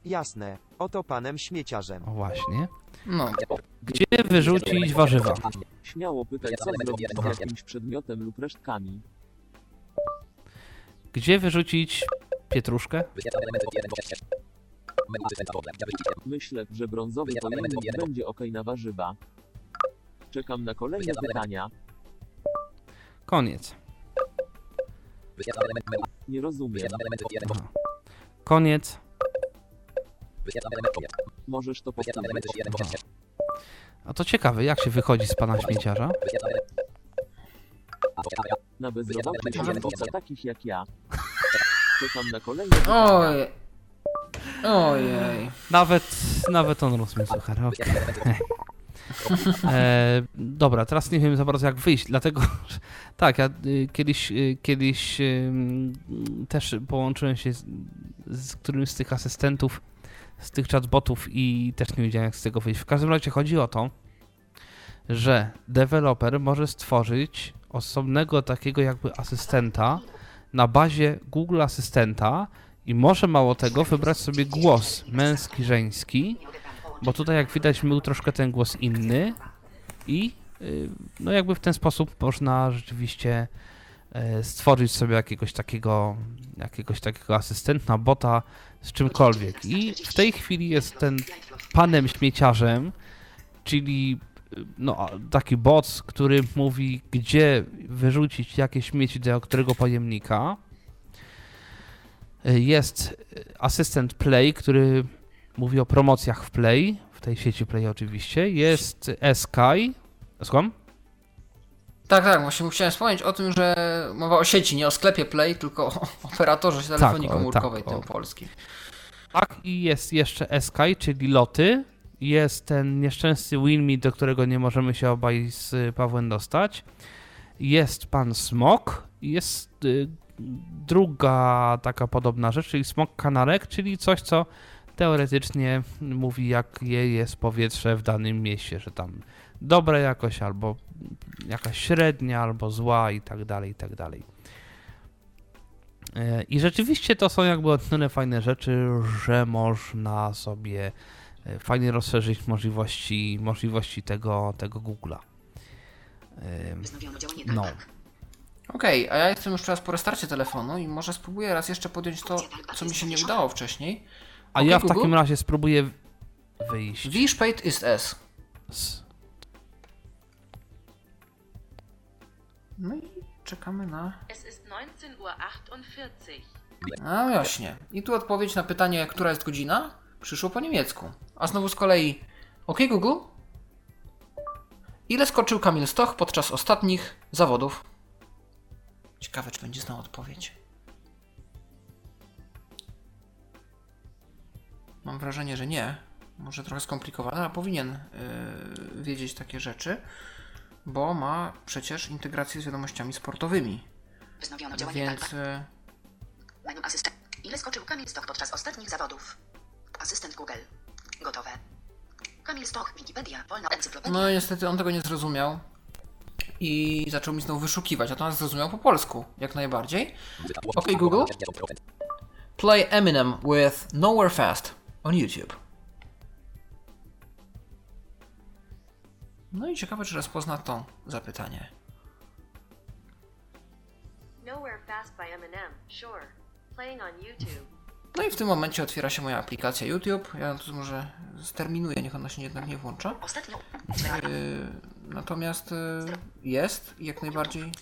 Jasne, oto panem śmieciarzem. O właśnie. No. Gdzie wyrzucić warzywa? Śmiało pytaj, co zrobić z jakimś przedmiotem lub resztkami. Gdzie wyrzucić pietruszkę? Myślę, że brązowy pojemnik będzie ok na warzywa. Czekam na kolejne pytania. Koniec. Nie rozumiem. Aha. Koniec. Możesz to powtórzyć. Aha. A to ciekawe, jak się wychodzi z pana śmieciarza? Na bezrobotnych dla takich jak ja. Czekam na kolejne pytania. Oj. Ojej. Nawet, nawet on rozumie suchar. okej. E, dobra, teraz nie wiem za bardzo jak wyjść, dlatego że, tak, ja y, kiedyś, y, kiedyś też połączyłem się z, z którymś z tych asystentów, z tych chatbotów i też nie wiedziałem jak z tego wyjść. W każdym razie chodzi o to, że deweloper może stworzyć osobnego takiego jakby asystenta na bazie Google Asystenta i może mało tego wybrać sobie głos męski, żeński, bo tutaj jak widać był troszkę ten głos inny i y, no jakby w ten sposób można rzeczywiście e, stworzyć sobie jakiegoś takiego jakiegoś takiego asystenta, bota z czymkolwiek. I w tej chwili jest ten panem śmieciarzem, czyli y, no, taki bot, który mówi, gdzie wyrzucić jakie śmieci do którego pojemnika. Y, Jest y, asystent Play, który mówi o promocjach w Play, w tej sieci Play oczywiście. Jest Sky. Słucham? Tak, tak, właśnie chciałem wspomnieć o tym, że mowa o sieci, nie o sklepie Play, tylko o operatorze telefonii Tak, komórkowej, tak, tym polskim. Tak, i jest jeszcze Sky, czyli loty. Jest ten nieszczęsny WinMe, do którego nie możemy się obaj z Pawłem dostać. Jest pan Smok. Jest y, druga taka podobna rzecz, czyli Smok Kanarek, czyli coś, co teoretycznie mówi, jakie jest powietrze w danym mieście, że tam dobre jakoś, albo jakaś średnia, albo zła i tak dalej, i tak dalej. E, I rzeczywiście to są jakby o tyle fajne rzeczy, że można sobie e, fajnie rozszerzyć możliwości, możliwości tego, tego Google'a. Działanie No. talkback. Okej, a ja jestem już teraz po restarcie telefonu i może spróbuję raz jeszcze podjąć to, co mi się nie udało wcześniej. A Okej, ja w Google? takim razie spróbuję wyjść. Wie spät ist es? z- No i czekamy na... Es ist 19.48 Uhr. No właśnie. I tu odpowiedź na pytanie, która jest godzina, przyszło po niemiecku. A znowu z kolei, OK Google? Ile skoczył Kamil Stoch podczas ostatnich zawodów? Ciekawe, czy będzie znał odpowiedź. Mam wrażenie, że nie. Może trochę skomplikowane, ale powinien yy, wiedzieć takie rzeczy, bo ma przecież integrację z wiadomościami sportowymi. Wznowiono działanie Więc... Yy, Menu asystent. Ile skoczył Kamil Stoch podczas ostatnich zawodów? Asystent Google. Gotowe. Kamil Stoch, Wikipedia, wolna encyklopedia. No i niestety on tego nie zrozumiał i zaczął mi znowu wyszukiwać, a to nas zrozumiał po polsku, jak najbardziej. OK Google, play Eminem with Nowhere Fast on YouTube. No i ciekawe, czy rozpozna to zapytanie. Nowhere Fast by Eminem. Sure. Playing on YouTube. No i w tym momencie otwiera się moja aplikacja YouTube. Ja to może sterminuję, niech ona się jednak nie włącza. Ostatnio. Yy, natomiast yy, jest i jak najbardziej.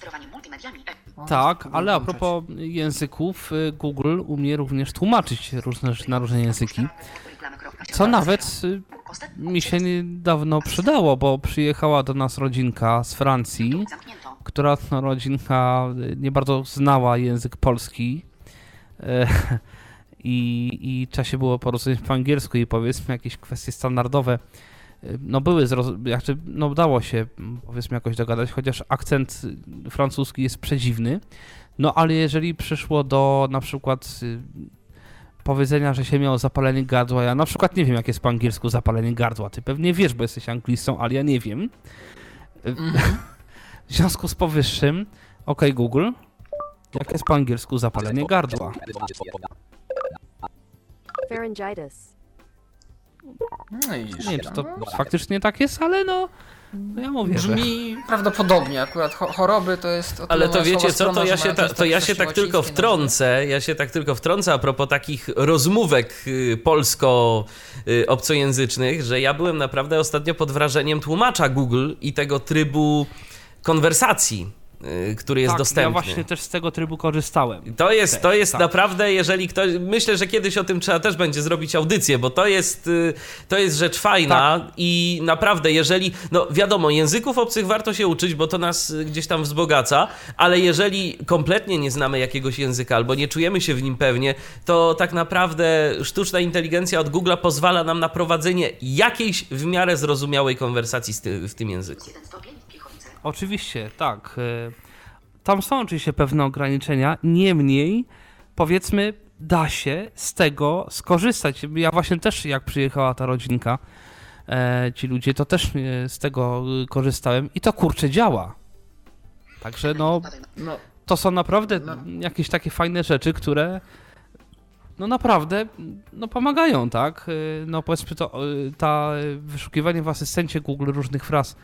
O, Tak, ale a propos języków, Google umie również tłumaczyć różne na różne języki. Co nawet mi się niedawno przydało, bo przyjechała do nas rodzinka z Francji, która to rodzinka nie bardzo znała język polski. I, i trzeba się było porozumieć po angielsku i powiedzmy jakieś kwestie standardowe y, no były, jakby, no udało się mm, powiedzmy jakoś dogadać, chociaż akcent francuski jest przedziwny, no ale jeżeli przyszło do na przykład y, powiedzenia, że się miało zapalenie gardła, ja na przykład nie wiem jak jest po angielsku zapalenie gardła, ty pewnie wiesz, bo jesteś anglistą, ale ja nie wiem. Y, W związku z powyższym, ok Google, jak jest po angielsku zapalenie gardła? Pharyngitis. No i Nie wiem, czy to no, faktycznie tak jest, ale no, no ja mówię, że... Brzmi prawdopodobnie, akurat cho- choroby to jest Ale to wiecie co, to ja że się, ta, to ja się tak tylko wtrącę, ja się tak tylko wtrącę a propos takich rozmówek y, polsko-obcojęzycznych, że ja byłem naprawdę ostatnio pod wrażeniem tłumacza Google i tego trybu konwersacji, y, który jest tak, dostępny. ja właśnie też z tego trybu korzystałem. To jest, Też, to jest tak. naprawdę, jeżeli ktoś. Myślę, że kiedyś o tym trzeba też będzie zrobić audycję, bo to jest, y, to jest rzecz fajna Tak. i naprawdę, jeżeli. No wiadomo, języków obcych warto się uczyć, bo to nas y, gdzieś tam wzbogaca, ale jeżeli kompletnie nie znamy jakiegoś języka albo nie czujemy się w nim pewnie, to tak naprawdę sztuczna inteligencja od Google'a pozwala nam na prowadzenie jakiejś w miarę zrozumiałej konwersacji z ty, w tym języku. Jeden stopień w Piechowice. Oczywiście, tak. e, Tam są oczywiście pewne ograniczenia, niemniej powiedzmy, da się z tego skorzystać. Ja właśnie też, jak przyjechała ta rodzinka, e, ci ludzie, to też e, z tego korzystałem i to kurczę działa. Także no, No, to są naprawdę No. jakieś takie fajne rzeczy, które no naprawdę no pomagają, tak? No powiedzmy to, ta wyszukiwanie w asystencie Google różnych fraz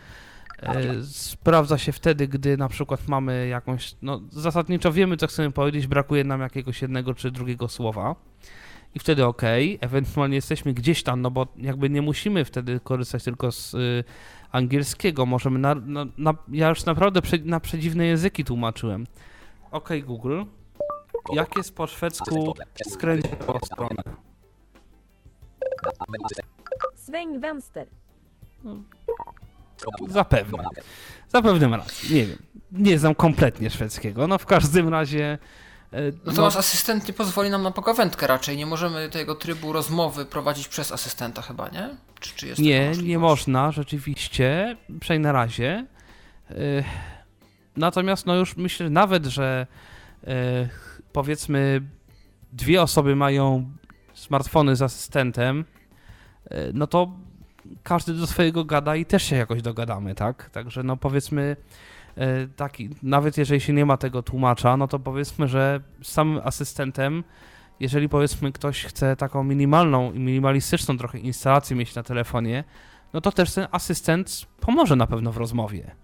sprawdza się wtedy, gdy na przykład mamy jakąś, no zasadniczo wiemy co chcemy powiedzieć, brakuje nam jakiegoś jednego czy drugiego słowa i wtedy ok, ewentualnie jesteśmy gdzieś tam, no bo jakby nie musimy wtedy korzystać tylko z y, angielskiego, możemy, na, na, na, ja już naprawdę prze, na przedziwne języki tłumaczyłem. Ok Google, jak jest po szwedzku skręć w lewą stronę? Sväng vänster. Zapewne. Zapewne ma rację, nie wiem. Nie znam kompletnie szwedzkiego, no w każdym razie... e, no to nasz asystent nie pozwoli nam na pogawędkę raczej. Nie możemy tego trybu rozmowy prowadzić przez asystenta chyba, nie? Czy, czy jest Nie, nie można, rzeczywiście, przynajmniej na razie. E, Natomiast no już myślę nawet, że e, powiedzmy dwie osoby mają smartfony z asystentem, no to każdy do swojego gada i też się jakoś dogadamy, tak? Także no powiedzmy e, taki, nawet jeżeli się nie ma tego tłumacza, no to powiedzmy, że z samym asystentem jeżeli powiedzmy ktoś chce taką minimalną i minimalistyczną trochę instalację mieć na telefonie, no to też ten asystent pomoże na pewno w rozmowie.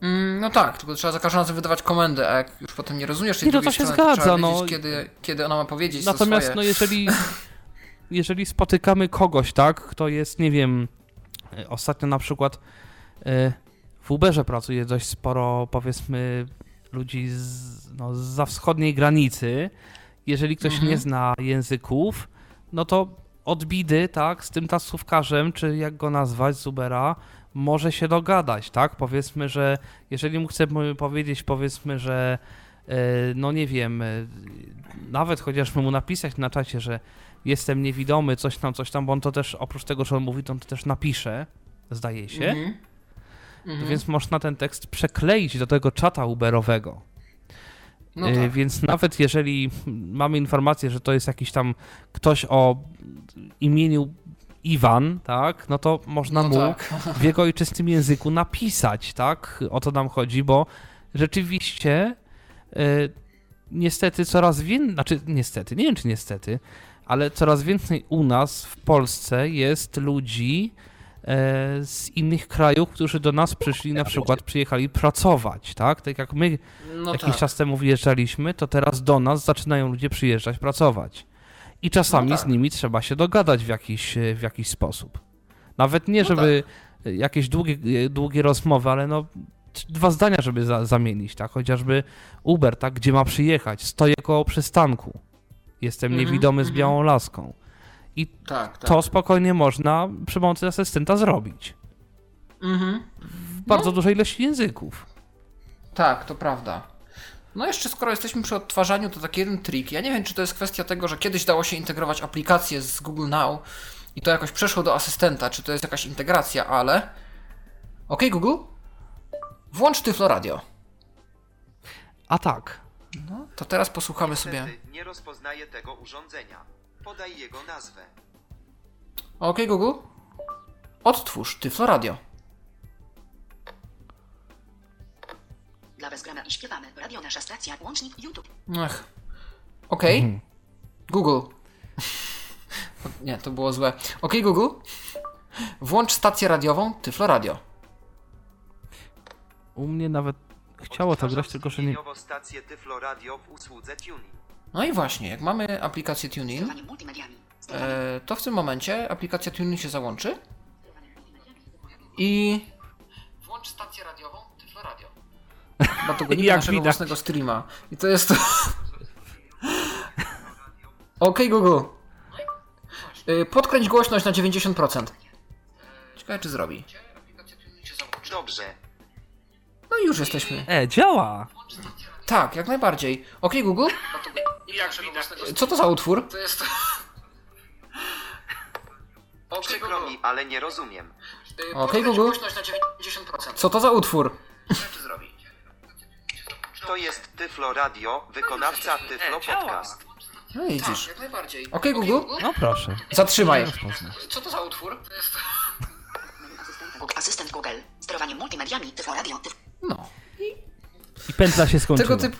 Mm, no tak, tylko trzeba za każdym razem wydawać komendę, a jak już potem nie rozumiesz tej Nie, no drugiej to się strony, zgadza, trzeba no. wiedzieć, kiedy, kiedy ona ma powiedzieć to Natomiast no jeżeli, jeżeli spotykamy kogoś, tak, kto jest, nie wiem, e, ostatnio na przykład e, w Uberze pracuje dość sporo, powiedzmy, ludzi z, no, za wschodniej granicy. Jeżeli ktoś Mhm. nie zna języków, no to od bidy, tak, z tym taksówkarzem, czy jak go nazwać, z Ubera, może się dogadać, tak? Powiedzmy, że jeżeli mu chcemy powiedzieć, powiedzmy, że e, no nie wiem, nawet chociażby mu napisać na czacie, że jestem niewidomy, coś tam, coś tam, bo on to też, oprócz tego, że on mówi, to on to też napisze, zdaje się, Mhm. Mhm. więc można ten tekst przekleić do tego czata uberowego. No E, tak. Więc nawet jeżeli mamy informację, że to jest jakiś tam ktoś o imieniu Iwan, tak, no to można No mu tak. w jego ojczystym języku napisać, tak? O to nam chodzi, bo rzeczywiście e, niestety coraz więcej, znaczy niestety, nie wiem czy niestety, ale coraz więcej u nas w Polsce jest ludzi e, z innych krajów, którzy do nas przyszli, na przykład przyjechali pracować, tak? Tak jak my No jakiś tak. czas temu wjeżdżaliśmy, to teraz do nas zaczynają ludzie przyjeżdżać, pracować. I czasami No z tak. nimi trzeba się dogadać w jakiś, e, w jakiś sposób. Nawet nie, No żeby e, jakieś długie, e, długie rozmowy, ale no dwa zdania, żeby za, zamienić, tak? Chociażby Uber, tak? Gdzie ma przyjechać? Stoję koło przystanku. Jestem Mhm, niewidomy z mhm. białą laską. I Tak, tak. to spokojnie można przy pomocy asystenta zrobić. Mhm. W bardzo dużej ilości języków. Tak, to prawda. No jeszcze skoro jesteśmy przy odtwarzaniu, to taki jeden trik. Ja nie wiem, czy to jest kwestia tego, że kiedyś dało się integrować aplikacje z Google Now i to jakoś przeszło do asystenta, czy to jest jakaś integracja, ale... OK Google? Włącz Tyflo Radio. A tak. No, to teraz posłuchamy sobie... Niestety nie rozpoznaje tego urządzenia. Podaj jego nazwę. OK Google? Odtwórz Tyflo Radio. Dla bezgrana i śpiewamy. Radio nasza stacja. Łącznik YouTube. Ech. OK. Google. Nie, to było złe. OK Google? Włącz stację radiową Tyflo Radio. U mnie nawet chciało to grać, tylko że nie... Stację Tyflo Radio w usłudze Tuning. No i właśnie, jak mamy aplikację multimediami. e, to w tym momencie aplikacja TuneIn się załączy i... Włącz stację radiową Tyflo Radio. Bo to gonimy naszego widać. własnego streama. I to jest... OK Google. E, Podkręć głośność na 90%. Ciekawe czy zrobi. Dobrze. No już jesteśmy. E, działa! Tak, jak najbardziej. OK Google? Co to za utwór? To jest... Przykro mi, ale nie rozumiem. OK Google? Co to za utwór? To jest Tyflo Radio, wykonawca Tyflo Podcast. No i widzisz. OK Google? No proszę. Zatrzymaj. Co to za utwór? Google Asystent Google. Sterowanie multimediami. Tyflo radio. Tyf... No. I pętla się skończyła. Tego typu...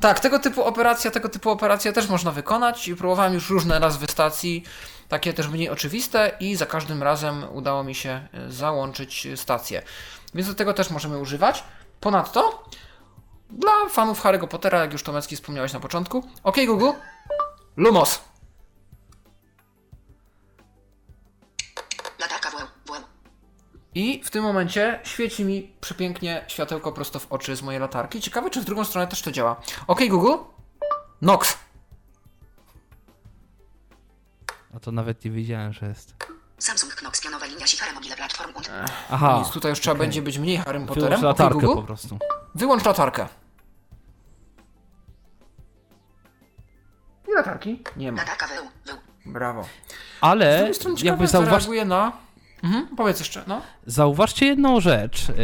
Tak, tego typu operacja, tego typu operacja też można wykonać i próbowałem już różne nazwy stacji, takie też mniej oczywiste i za każdym razem udało mi się e, załączyć stację. Więc do tego też możemy używać. Ponadto dla fanów Harry'ego Pottera, jak już Tomecki wspomniałeś na początku, OK Google, Lumos. I w tym momencie świeci mi przepięknie światełko prosto w oczy z mojej latarki. Ciekawe, czy w drugą stronę też to działa. OK Google, Nox. A to nawet nie wiedziałem, że jest. Samsung Knox. Pianowa linia Sifara Mobile Platform. Und... Aha. Nic, tutaj już trzeba okej. będzie być mniej Harrym Wyłącz Potterem. OK latarkę Google, po prostu. wyłącz latarkę. I latarki? Nie ma. Latarka WL. WL. Brawo. Z Ale drugiej strony ciekawe, jakby jak zauważ... zareaguje na... Mhm, powiedz jeszcze, no. zauważcie jedną rzecz, y,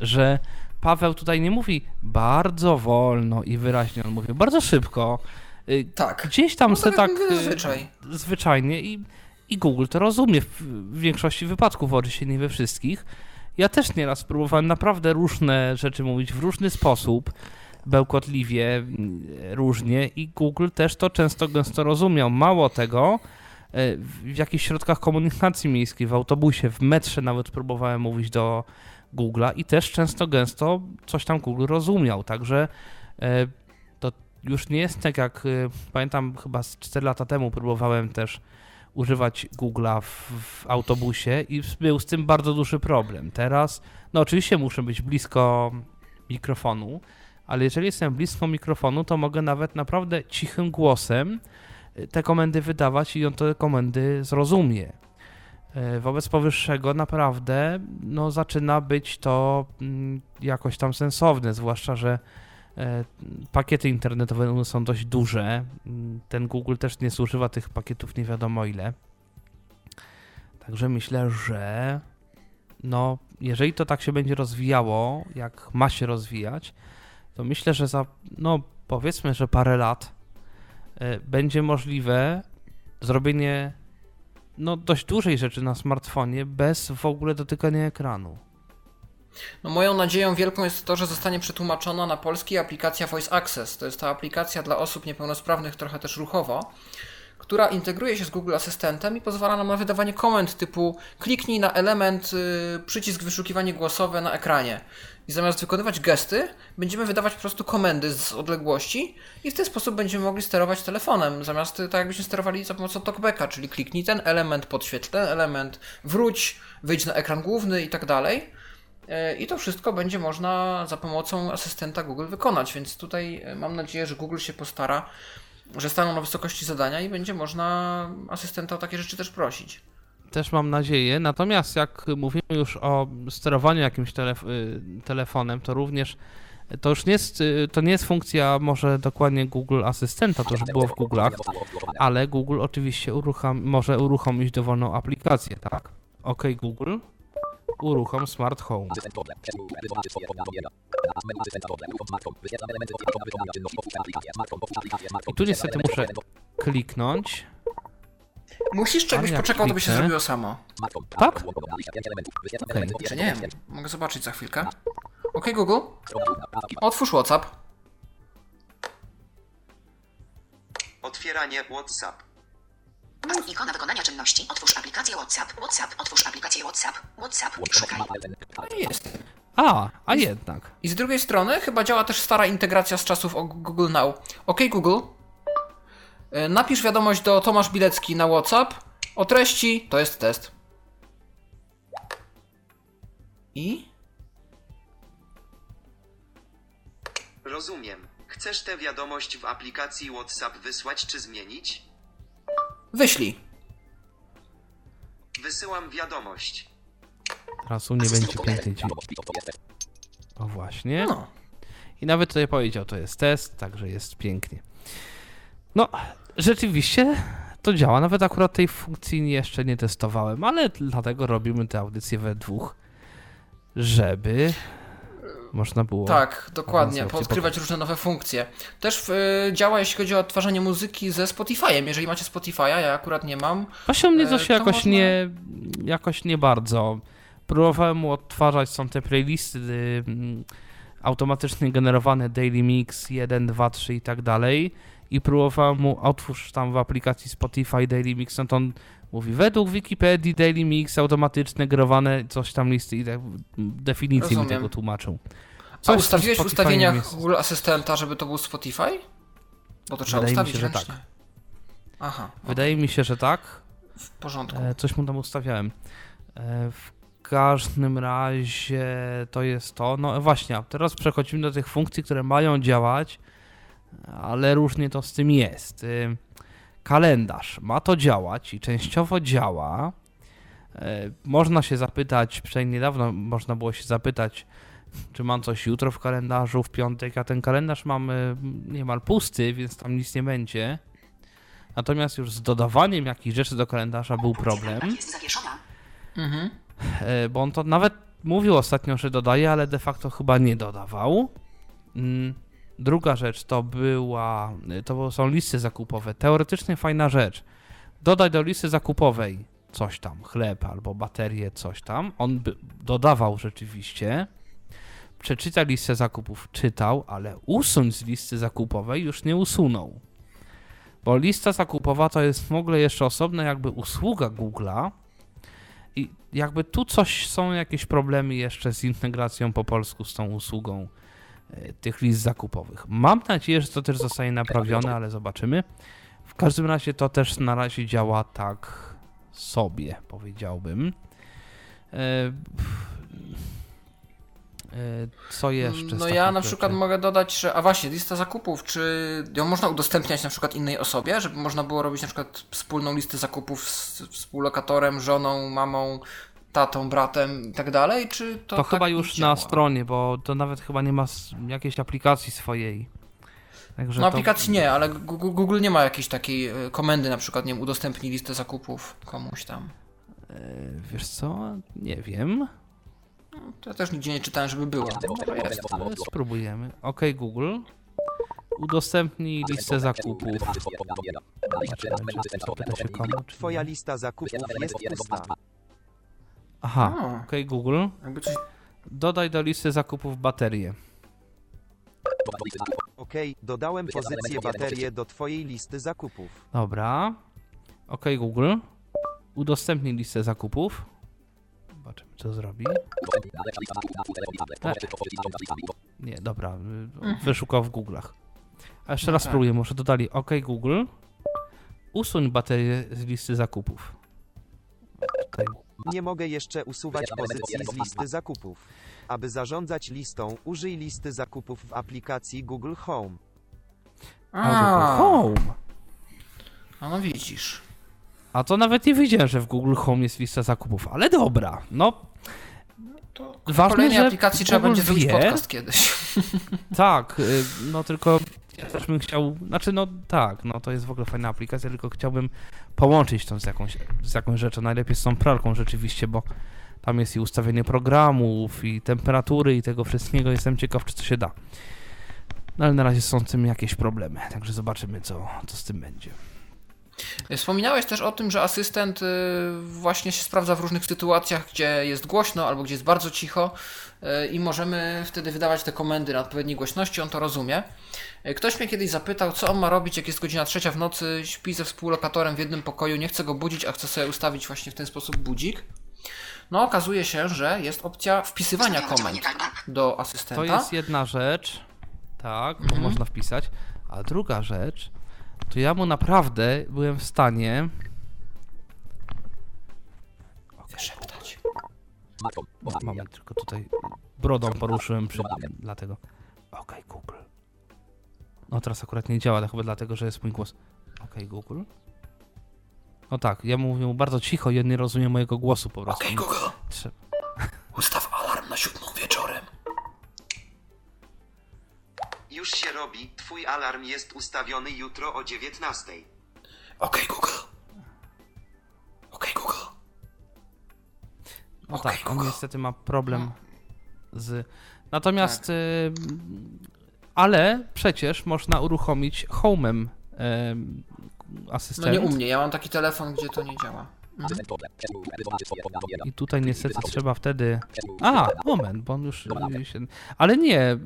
że Paweł tutaj nie mówi bardzo wolno i wyraźnie, on mówi bardzo szybko. Y, Tak. Gdzieś tam No se tak tak y, zazwyczaj. zwyczajnie i, i Google to rozumie w, większości wypadków, oczywiście nie we wszystkich. Ja też nieraz próbowałem naprawdę różne rzeczy mówić w różny sposób, bełkotliwie, różnie i Google też to często gęsto rozumiał. Mało tego, w jakichś środkach komunikacji miejskiej, w autobusie, w metrze nawet próbowałem mówić do Google'a i też często gęsto coś tam Google rozumiał, także e, to już nie jest tak jak, e, pamiętam chyba z 4 lata temu próbowałem też używać Google'a w, w autobusie i był z tym bardzo duży problem. Teraz, no oczywiście muszę być blisko mikrofonu, ale jeżeli jestem blisko mikrofonu, to mogę nawet naprawdę cichym głosem te komendy wydawać i on te komendy zrozumie. Y, Wobec powyższego naprawdę no, zaczyna być to mm, jakoś tam sensowne, zwłaszcza, że e, pakiety internetowe są dość duże. Mm, Ten Google też nie zużywa tych pakietów nie wiadomo ile. Także myślę, że no, jeżeli to tak się będzie rozwijało, jak ma się rozwijać, to myślę, że za, no powiedzmy, że parę lat e, będzie możliwe zrobienie no dość dużej rzeczy na smartfonie bez w ogóle dotykania ekranu. No moją nadzieją wielką jest to, że zostanie przetłumaczona na polski aplikacja Voice Access. To jest ta aplikacja dla osób niepełnosprawnych, trochę też ruchowo, która integruje się z Google Asystentem i pozwala nam na wydawanie komend typu kliknij na element y, przycisk wyszukiwanie głosowe na ekranie. I zamiast wykonywać gesty, będziemy wydawać po prostu komendy z odległości i w ten sposób będziemy mogli sterować telefonem, zamiast tak jakbyśmy sterowali za pomocą talkbacka, czyli kliknij ten element, podświetl ten element, wróć, wyjdź na ekran główny i tak dalej. E, I to wszystko będzie można za pomocą asystenta Google wykonać, więc tutaj e, mam nadzieję, że Google się postara, że staną na wysokości zadania i będzie można asystenta o takie rzeczy też prosić. Też mam nadzieję. Natomiast jak mówimy już o sterowaniu jakimś telef- y, telefonem, to również To już nie jest, y, to nie jest funkcja może dokładnie Google Asystenta, to już było w Google'ach, ale Google oczywiście może uruchomić dowolną aplikację, tak? OK Google, uruchom Smart Home. I tu niestety muszę kliknąć. Musisz, jakbyś jak poczekał, to by się zrobiło samo. Tak? Okej. Czy nie wiem, mogę zobaczyć za chwilkę. OK Google, otwórz WhatsApp. Otwieranie WhatsApp. Ikona wykonania czynności. Otwórz aplikację WhatsApp. WhatsApp. Otwórz aplikację WhatsApp. WhatsApp. Szukaj. I jest. A, a jednak. I z drugiej strony chyba działa też stara integracja z czasów o Google Now. OK Google, y, napisz wiadomość do Tomasz Bilecki na WhatsApp o treści to jest test. I? Rozumiem. Chcesz tę wiadomość w aplikacji WhatsApp wysłać czy zmienić? Wyślij. Wysyłam wiadomość. Teraz u mnie będzie piękny dźwięk. O właśnie. No. I nawet tutaj powiedział, to jest test, także jest pięknie. No, rzeczywiście to działa. Nawet akurat tej funkcji jeszcze nie testowałem, ale dlatego robimy te audycje we dwóch, żeby można było. Tak, dokładnie, opcje poodkrywać różne nowe funkcje. Też y, działa jeśli chodzi o odtwarzanie muzyki ze Spotify'em. Jeżeli macie Spotify'a, ja akurat nie mam. Właśnie mnie to E, się to jakoś można- nie, jakoś nie bardzo. Próbowałem mu odtwarzać, są te playlisty y, mm, automatycznie generowane, Daily Mix 1, 2, 3 i tak dalej. I próbowałem mu otwórz tam w aplikacji Spotify Daily Mix, no to on mówi według Wikipedii Daily Mix automatyczne generowane, coś tam listy i tak, mi tego tłumaczył. A Coś tym ustawiłeś w ustawieniach jest. Google Asystenta, żeby to był Spotify? Bo to trzeba Wydaje mi ustawić się, że tak. Aha, Wydaje mi się, że tak. w porządku. E, Coś mu tam ustawiałem. E, W każdym razie to jest to. No właśnie, a teraz przechodzimy do tych funkcji, które mają działać, ale różnie to z tym jest. Y, Kalendarz ma to działać i częściowo działa. E, Można się zapytać, przynajmniej niedawno można było się zapytać, czy mam coś jutro w kalendarzu, w piątek, a ten kalendarz mamy niemal pusty, więc tam nic nie będzie. Natomiast już z dodawaniem jakichś rzeczy do kalendarza był problem. Jest zawieszona. Mhm. E, bo on to nawet mówił ostatnio, że dodaje, ale de facto chyba nie dodawał. Druga rzecz to była, to są listy zakupowe. Teoretycznie fajna rzecz. Dodaj do listy zakupowej coś tam, chleb albo baterię, coś tam. On by dodawał rzeczywiście. Przeczytaj listę zakupów, czytał, ale usunąć z listy zakupowej już nie usunął. Bo lista zakupowa to jest w ogóle jeszcze osobna jakby usługa Google'a, i jakby tu coś są jakieś problemy jeszcze z integracją po polsku z tą usługą tych list zakupowych. Mam nadzieję, że to też zostanie naprawione, ale zobaczymy. W każdym razie to też na razie działa tak sobie, powiedziałbym. E, e, Co jeszcze? No ja na rzeczy? przykład mogę dodać, że. A właśnie, lista zakupów, czy ją można udostępniać na przykład innej osobie, żeby można było robić na przykład wspólną listę zakupów z współlokatorem, żoną, mamą, tatą, bratem i tak dalej, czy to. To, tak chyba już działa? na stronie, bo to nawet chyba nie ma jakiejś aplikacji swojej. Także No to- aplikacji nie, ale Google nie ma jakiejś takiej e, komendy, na przykład, nie wiem, udostępnij listę zakupów komuś tam. E, Wiesz co? Nie wiem. To ja też nigdzie nie czytałem, żeby było. Jest. Ale spróbujemy. OK Google. Udostępnij listę zakupów. Twoja lista zakupów jest pusta. Aha, A. OK Google. Jakby coś... Dodaj do listy zakupów baterię. Okej, dodałem pozycję baterię do twojej listy zakupów. Dobra. OK Google. Udostępnij listę zakupów. Zobaczymy, co zrobi. E. Nie, dobra. y, Wyszukał w Google'ach. A jeszcze raz tak. spróbuję. Może dodali OK Google. Usuń baterię z listy zakupów. Tutaj. Nie mogę jeszcze usuwać pozycji z listy zakupów. Aby zarządzać listą, użyj listy zakupów w aplikacji Google Home. A, Google Home. A no widzisz. A to nawet nie wiedziałem, że w Google Home jest lista zakupów, ale dobra. No, To Ważne, kolejnej że aplikacji trzeba Google będzie zrobić wie. podcast kiedyś. Tak, y, no tylko ja też bym chciał, znaczy no tak, no to jest w ogóle fajna aplikacja, tylko chciałbym połączyć to z jakąś, z jakąś rzeczą, najlepiej z tą pralką rzeczywiście, bo tam jest i ustawienie programów, i temperatury, i tego wszystkiego, jestem ciekaw, czy to się da. No ale na razie są z tym jakieś problemy, także zobaczymy, co, co z tym będzie. Wspominałeś też o tym, że asystent y, właśnie się sprawdza w różnych sytuacjach, gdzie jest głośno albo gdzie jest bardzo cicho i możemy wtedy wydawać te komendy na odpowiedniej głośności, on to rozumie. Y, Ktoś mnie kiedyś zapytał, co on ma robić, jak jest godzina trzecia w nocy, śpi ze współlokatorem w jednym pokoju, nie chce go budzić, a chce sobie ustawić właśnie w ten sposób budzik. No okazuje się, że jest opcja wpisywania komend do asystenta. To jest jedna rzecz, tak, bo Mhm. można wpisać, a druga rzecz, to ja mu naprawdę byłem w stanie Wyszeptać. Moment, tylko tutaj brodą poruszyłem przy, dlatego. Okej, Google. No teraz akurat nie działa, to chyba dlatego, że jest mój głos. Okej, Google. No tak, ja mówię mu bardzo cicho i on nie rozumie mojego głosu po prostu. Okej, Google. Trze- Ustaw alarm na siódmą wieczorem. Już się robi, twój alarm jest ustawiony jutro o 19. Okej, Google. Okej, Google. No Okej, tak, on Google. niestety ma problem z... Natomiast... y, ale przecież można uruchomić Home'em y, asystent. No nie u mnie, ja mam taki telefon, gdzie to nie działa. I tutaj niestety trzeba wtedy. A, moment, bo on już się. Ale nie,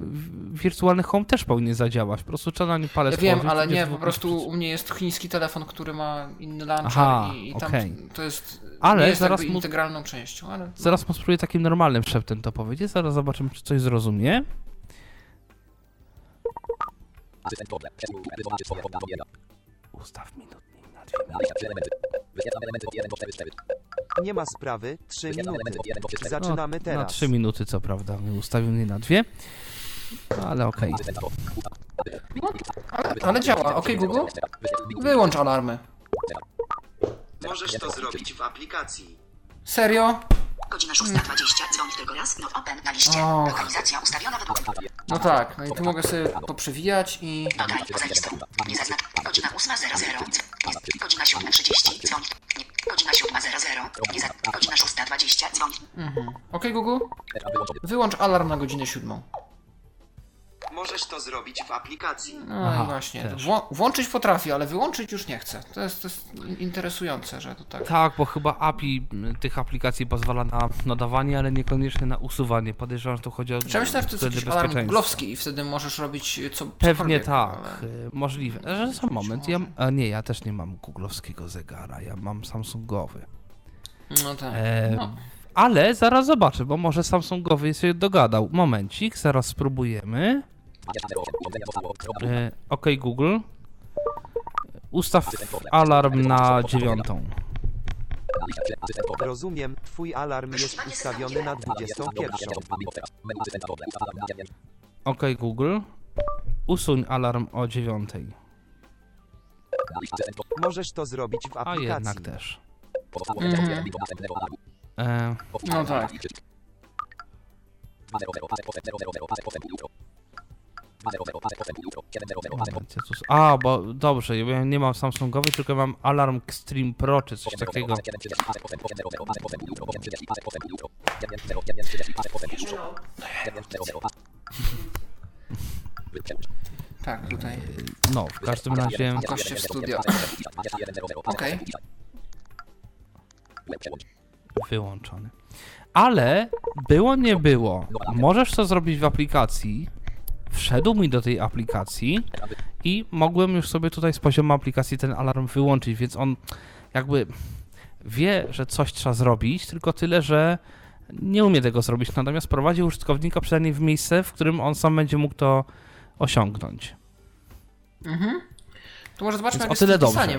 wirtualny home też powinien zadziałać. Po prostu trzeba na nim palec Ja wiem, ale nie, po prostu u mnie jest chiński telefon, który ma inny launcher Aha, i, i tam okej. to jest, Ale nie jest zaraz jakby mu- integralną częścią, ale Zaraz mu spróbuję takim normalnym szeptem to powiedzieć. Zaraz zobaczymy, czy coś zrozumie. Ustaw minutnik na dwie Nie ma sprawy, 3 minuty. Zaczynamy no, Na teraz. trzy minuty, co prawda. Ustawił mnie na dwie. No, ale okej. ale, ale działa. Okej, Google, wyłącz alarmy. Możesz to zrobić w aplikacji. Serio? Godzina 6.20. Dzwoni tylko raz. Not open na liście. Och. Lokalizacja ustawiona według... No tak, no i tu mogę sobie poprzewijać i... Dodaj poza listą. Nie zaznacz. Godzina 8.00. Godzina 7.30. Dzwoni. Nie. Godzina 7.00. Nie za... Godzina 6.20. Dzwoni. Mhm. Okej, Google, wyłącz alarm na godzinę siódmą. Możesz to zrobić w aplikacji. No Aha, właśnie. też. Wło- włączyć potrafię, ale wyłączyć już nie chcę. To jest, to jest interesujące, że to tak. Tak, bo chyba API tych aplikacji pozwala na nadawanie, ale niekoniecznie na usuwanie. Podejrzewam, że tu chodzi o ja myślałem, że to jest jakiś alarm googlowski i wtedy możesz robić co Pewnie cokolwiek, tak, ale- y, możliwe. Że za moment, ja, a nie, ja też nie mam googlowskiego zegara, ja mam samsungowy. No tak. E, No. Ale zaraz zobaczę, bo może samsungowy się dogadał. Momencik, zaraz spróbujemy. E, ok, Google. Ustaw alarm na dziewiątą. Rozumiem, twój alarm jest ustawiony na 21. Ok, Google. Usuń alarm o dziewiątej. Możesz to zrobić w A aplikacji. jednak też. Mhm. E, No tak. moment, ja tu s- A, bo dobrze, ja nie mam samsungowy, tylko mam alarm Extreme Pro czy coś takiego. Tak, tutaj. No, w każdym razie. Goście w studio. Okej. Wyłączony. Ale było, nie było. Możesz to zrobić w aplikacji. Wszedł mi do tej aplikacji i mogłem już sobie tutaj z poziomu aplikacji ten alarm wyłączyć, więc on jakby wie, że coś trzeba zrobić, tylko tyle, że nie umie tego zrobić. Natomiast prowadzi użytkownika przynajmniej w miejsce, w którym on sam będzie mógł to osiągnąć. Mhm. To może zobaczmy, Więc jak o jest tyle z dobrze.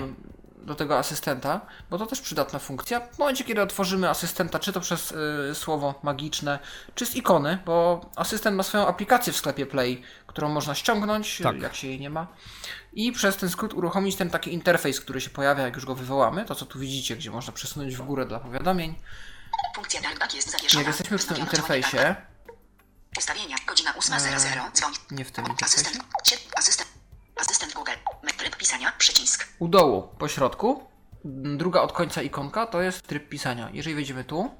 Do tego asystenta, bo to też przydatna funkcja. W momencie, kiedy otworzymy asystenta, czy to przez y, słowo magiczne, czy z ikony, bo asystent ma swoją aplikację w sklepie Play, którą można ściągnąć, Tak. jak się jej nie ma, i przez ten skrót uruchomić ten taki interfejs, który się pojawia, jak już go wywołamy. To, co tu widzicie, gdzie można przesunąć w górę dla powiadomień. Funkcja jest zawieszona. Jak jesteśmy w tym interfejsie, Ustawienia. Godzina 8.00. Dzwoń. nie w tym interfejsie, Asystent. Sie- Asystent. Asystent Google. Tryb pisania. Przycisk. u dołu, po środku, m, druga od końca ikonka to jest tryb pisania. Jeżeli wejdziemy tu,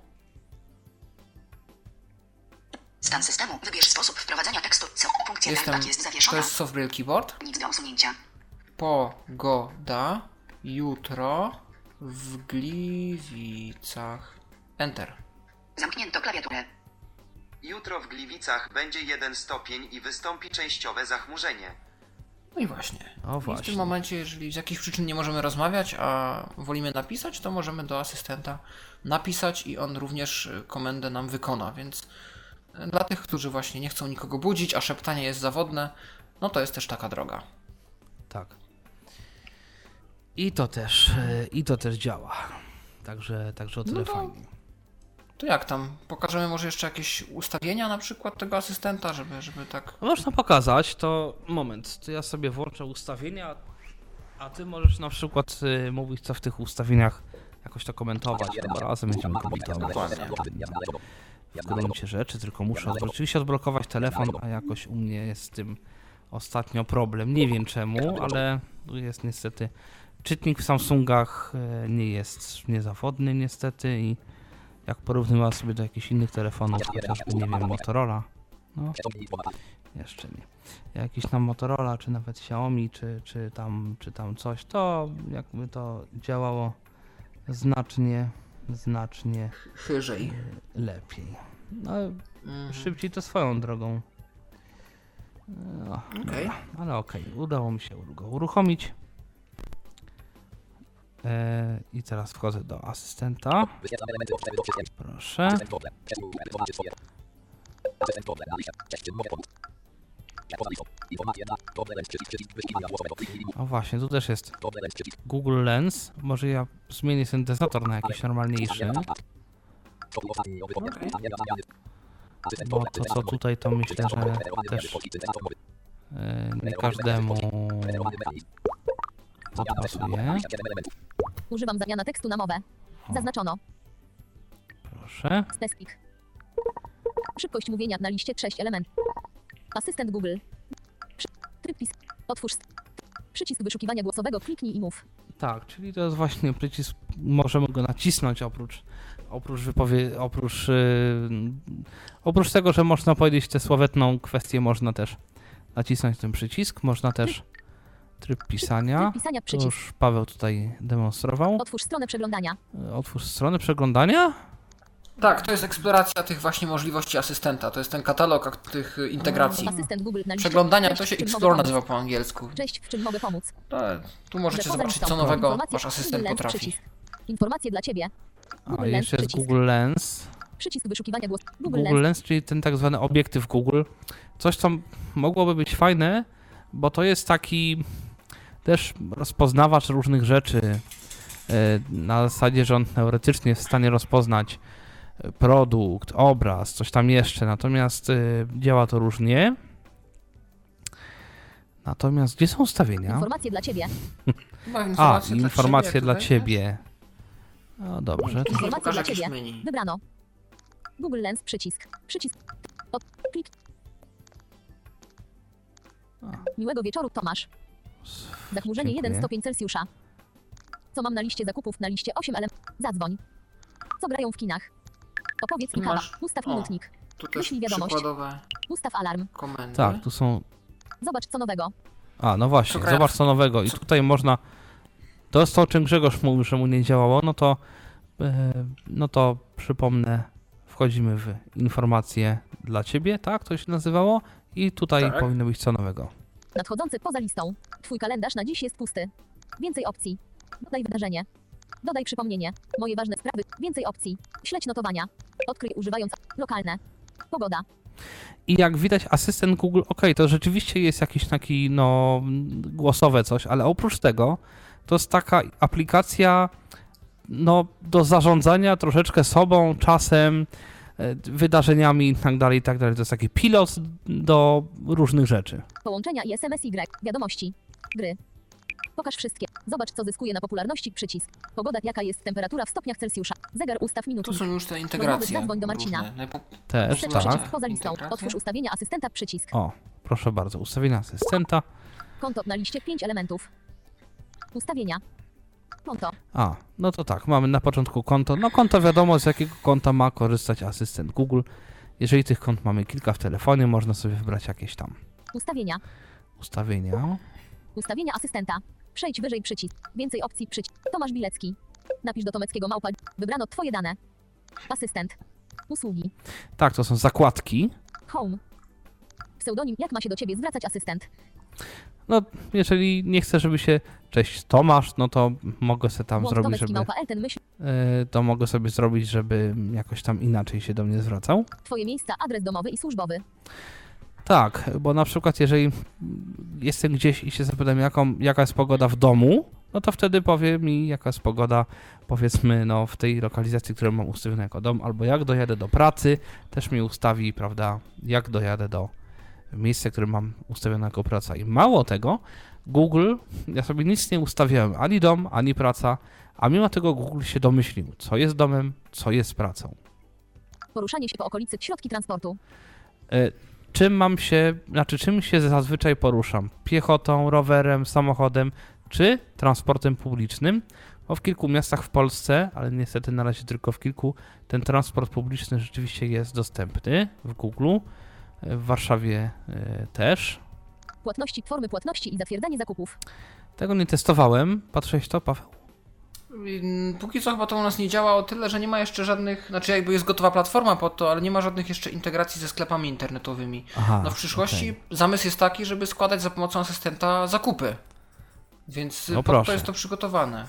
Stan systemu. Wybierz sposób wprowadzania tekstu. Co? Funkcja jestem, jest to zawieszona. jest soft braille keyboard, Nic do usunięcia. pogoda, jutro, w Gliwicach, enter. Zamknięto klawiaturę. Jutro w Gliwicach będzie 1 stopień i wystąpi częściowe zachmurzenie. No i właśnie. O I w właśnie. tym momencie, jeżeli z jakichś przyczyn nie możemy rozmawiać, a wolimy napisać, to możemy do asystenta napisać i on również y, komendę nam wykona, więc y, dla tych, którzy właśnie nie chcą nikogo budzić, a szeptanie jest zawodne, no to jest też taka droga. Tak. I to też, e, i to też działa. Także, także o tyle No to- fajnie. To jak tam? Pokażemy może jeszcze jakieś ustawienia na przykład tego asystenta, żeby, żeby tak... Można pokazać, to moment, to ja sobie włączę ustawienia, a ty możesz na przykład y, mówić, co w tych ustawieniach jakoś to komentować. Dobra, razem będziemy komentować. W gruncie rzeczy, tylko muszę. Oczywiście odblokować telefon, a jakoś u mnie jest z tym ostatnio problem. Nie wiem czemu, ale tu jest niestety. Czytnik w Samsungach e, nie jest niezawodny niestety i jak porównywałem sobie do jakichś innych telefonów, chociażby nie wiem, Motorola, no jeszcze nie. Jakiś tam Motorola, czy nawet Xiaomi, czy, czy, tam, czy tam coś, to jakby to działało znacznie, znacznie Chyżej. lepiej. No, Mhm. szybciej to swoją drogą. No, dobra, ale okej, udało mi się go uruchomić. E, I teraz wchodzę do asystenta. Proszę. O właśnie, tu też jest Google Lens. Może ja zmienię syntezator na jakiś normalniejszy. Bo to co tutaj to myślę, że też e, nie każdemu to pasuje. Używam zamiana tekstu na mowę. Zaznaczono. Proszę. Spesifik. Szybkość mówienia na liście 6 elementów. Asystent Google. Tryb pis. Otwórz. Przycisk wyszukiwania głosowego. Kliknij i mów. Tak, czyli to jest właśnie przycisk, możemy go nacisnąć oprócz, oprócz wypowie, oprócz, yy, oprócz tego, że można powiedzieć tę sławetną kwestię, można też nacisnąć ten przycisk, można też tryb pisania, Tryb pisania to już Paweł tutaj demonstrował. Otwórz stronę przeglądania. Otwórz stronę przeglądania? Tak, to jest eksploracja tych właśnie możliwości asystenta. To jest ten katalog tych y, integracji. Asystent Google na liście. Przeglądania to się Explore nazywa po angielsku. Cześć, w czym mogę pomóc? To, tu możecie zobaczyć, co nowego wasz asystent potrafi. Przycisk. Informacje dla Ciebie. A Google Lens, jeszcze jest przycisk. Google Lens. Przycisk wyszukiwania głosu. Google, Google Lens. Lens, czyli ten tak zwany obiektyw Google. Coś, co mogłoby być fajne, bo to jest taki też rozpoznawacz różnych rzeczy. e, Na zasadzie, że on teoretycznie jest w stanie rozpoznać e, produkt, obraz, coś tam jeszcze. Natomiast e, działa to różnie. Natomiast gdzie są ustawienia? Informacje dla Ciebie. Chyba A, informacje dla informacje ciebie, dla ciebie. No dobrze. Informacje dla Ciebie. menu. Wybrano. Google Lens. Przycisk. Przycisk. Od... Klik. Miłego wieczoru, Tomasz. Zachmurzenie 1 Dziękuję. stopień Celsjusza. Co mam na liście zakupów na liście 8 elementów? Zadzwoń. Co grają w kinach? Opowiedz i kawa. Masz- Ustaw o. minutnik. Tu też Wyślij wiadomość. przykładowe Ustaw alarm. komendy. Tak, tu są Zobacz co nowego. A, no właśnie, zobacz co nowego. I tutaj można. To jest to, o czym Grzegorz mówił, że mu nie działało. No to, e, no to przypomnę, wchodzimy w informacje dla ciebie, tak? To się nazywało. I tutaj Tak. powinno być co nowego. Nadchodzący poza listą. Twój kalendarz na dziś jest pusty. Więcej opcji. Dodaj wydarzenie. Dodaj przypomnienie. Moje ważne sprawy. Więcej opcji. Śledź notowania. Odkryj używając lokalne. Pogoda. I jak widać, asystent Google, ok, to rzeczywiście jest jakiś taki, no, głosowe coś, ale oprócz tego, to jest taka aplikacja, no, do zarządzania troszeczkę sobą, czasem, wydarzeniami i tak dalej, i tak dalej. To jest taki pilot do różnych rzeczy. Połączenia i SMS Y. Wiadomości. Gry. Pokaż wszystkie. Zobacz, co zyskuje na popularności. Przycisk. Pogoda, jaka jest temperatura w stopniach Celsjusza. Zegar ustaw Tu minutnik. są już te integracje. zadzwoń do Marcina. różne. Najpo- Też, Wstecz tak. przycisk poza listą. Otwórz ustawienia asystenta. Przycisk. O, proszę bardzo, ustawienia asystenta. Konto na liście 5 elementów. Ustawienia. Konto. A, no to tak, mamy na początku konto. No konto wiadomo, z jakiego konta ma korzystać asystent Google. Jeżeli tych kont mamy kilka w telefonie, można sobie wybrać jakieś tam Ustawienia. ustawienia. Ustawienia asystenta. Przejdź wyżej przycisk. Więcej opcji przycisk. Tomasz Bilecki. Napisz do Tomeckiego małpa. Wybrano twoje dane. Asystent. Usługi. Tak, to są zakładki. Home. Pseudonim. Jak ma się do ciebie zwracać asystent? No, jeżeli nie chcę, żeby się cześć Tomasz, no to mogę sobie tam Włącz zrobić, żeby e, to mogę sobie zrobić, żeby jakoś tam inaczej się do mnie zwracał. Twoje miejsca, adres domowy i służbowy. Tak, bo na przykład jeżeli jestem gdzieś i się zapytam, jaką, jaka jest pogoda w domu, no to wtedy powie mi, jaka jest pogoda, powiedzmy, no w tej lokalizacji, którą mam ustawioną jako dom, albo jak dojadę do pracy, też mi ustawi, prawda, jak dojadę do miejsca, które mam ustawione jako praca. I mało tego, Google, ja sobie nic nie ustawiałem, ani dom, ani praca, a mimo tego Google się domyślił, co jest domem, co jest pracą. Poruszanie się po okolicy. Środki transportu. E, Czym mam się, znaczy czym się zazwyczaj poruszam? Piechotą, rowerem, samochodem czy transportem publicznym? Bo w kilku miastach w Polsce, ale niestety na razie tylko w kilku, ten transport publiczny rzeczywiście jest dostępny w Google. W Warszawie e, też. Płatności. Formy płatności i zatwierdzanie zakupów. Tego nie testowałem. Patrzałeś to, Paweł? Póki co chyba to u nas nie działa o tyle, że nie ma jeszcze żadnych, znaczy jakby jest gotowa platforma pod to, ale nie ma żadnych jeszcze integracji ze sklepami internetowymi. Aha, No w przyszłości zamysł jest taki, żeby składać za pomocą asystenta zakupy. Więc No no pod proszę. to jest to przygotowane.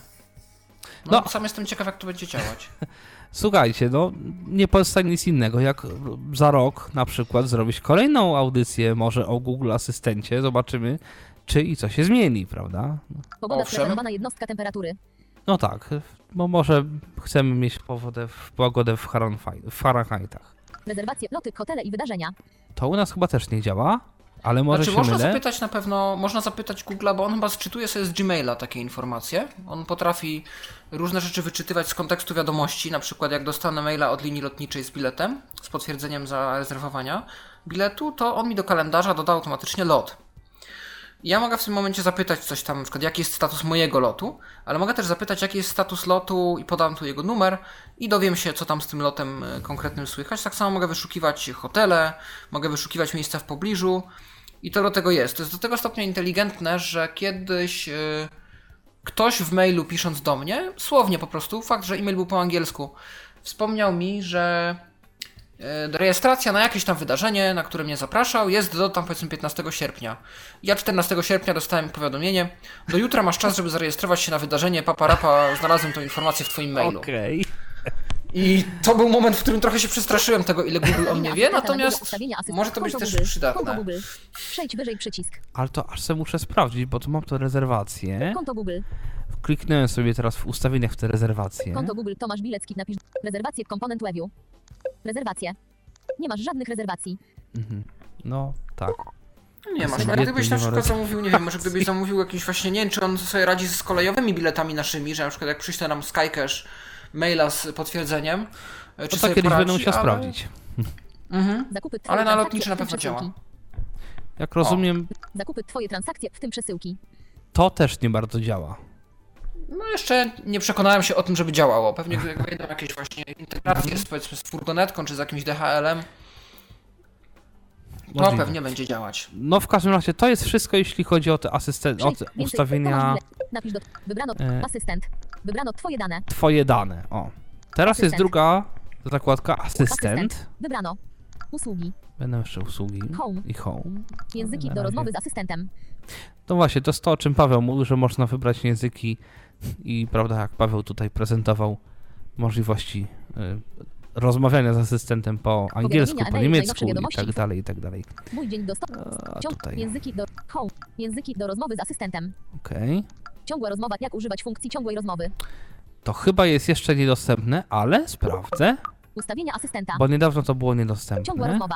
No, No. sam jestem ciekaw jak to będzie działać. Słuchajcie, no nie pozostaje nic innego, jak za rok na przykład zrobić kolejną audycję może o Google Asystencie. Zobaczymy, czy i co się zmieni, prawda? Pogoda. Owszem. Preferowana jednostka temperatury. No tak, bo może chcemy mieć pogodę w, pogodę w, Fahrenheit- w Fahrenheitach. Rezerwacje, loty, hotele i wydarzenia. To u nas chyba też nie działa, ale może znaczy można mylę. zapytać na pewno, można zapytać Google'a, bo on chyba sczytuje sobie z Gmaila takie informacje. On potrafi różne rzeczy wyczytywać z kontekstu wiadomości, na przykład jak dostanę maila od linii lotniczej z biletem, z potwierdzeniem zarezerwowania biletu, to on mi do kalendarza doda automatycznie lot. Ja mogę w tym momencie zapytać coś tam, na przykład jaki jest status mojego lotu, ale mogę też zapytać jaki jest status lotu i podam tu jego numer i dowiem się co tam z tym lotem e, konkretnym słychać. Tak samo mogę wyszukiwać hotele, mogę wyszukiwać miejsca w pobliżu i to do tego jest. To jest do tego stopnia inteligentne, że kiedyś e, ktoś w mailu pisząc do mnie, słownie po prostu, fakt, że e-mail był po angielsku, wspomniał mi, że e, rejestracja na jakieś tam wydarzenie, na które mnie zapraszał, jest do tam powiedzmy 15 sierpnia. Ja 14 sierpnia dostałem powiadomienie, do jutra masz czas, żeby zarejestrować się na wydarzenie, paparapa, znalazłem tą informację w twoim mailu. Okej. I to był moment, w którym trochę się przestraszyłem tego, ile Google o mnie wie, natomiast może to być też przydatne. Przejdź wyżej przycisk. Ale to aż se muszę sprawdzić, bo tu mam to rezerwację. Konto Google. Kliknąłem sobie teraz w ustawieniach w te rezerwacje. Konto Google Tomasz Bilecki. Napisz rezerwacje komponent Webiu. Rezerwacje. Nie masz żadnych rezerwacji. Mhm. No tak. Nie masz, ale gdybyś na przykład zamówił, nie wiem, może gdybyś zamówił jakiś właśnie, nie wiem, czy on sobie radzi z kolejowymi biletami naszymi, że na przykład jak przyśle nam Skycash maila z potwierdzeniem, czy To sobie tak kiedyś poradzi, będę musiał ale... sprawdzić. Mhm. Zakupy Ale na lotniczy na pewno działa. Jak rozumiem, Zakupy twoje transakcje, w tym przesyłki. to też nie bardzo działa. No jeszcze nie przekonałem się o tym, żeby działało. Pewnie wejdą jakieś właśnie integracje z, powiedzmy z furgonetką, czy z jakimś DHL-em, to Możliwe. pewnie będzie działać. No w każdym razie to jest wszystko, jeśli chodzi o te asystent, o te ustawienia Napisz do... Wybrano E. asystent. Wybrano twoje dane. twoje dane. O. Teraz jest Asystent. druga zakładka asystent. Wybrano. Usługi. Będą jeszcze usługi Home. i home. Języki do rozmowy z asystentem. No właśnie, to jest to, o czym Paweł mówił, że można wybrać języki i prawda, jak Paweł tutaj prezentował możliwości y, rozmawiania z asystentem po angielsku, po niemiecku i tak dalej, i tak dalej. Mój dzień do sto... A tutaj, Języki do... Home. Języki do rozmowy z asystentem. okej. Ciągła rozmowa. Jak używać funkcji ciągłej rozmowy. To chyba jest jeszcze niedostępne, ale sprawdzę, Ustawienia asystenta. bo niedawno to było Ciągła niedostępne. rozmowa.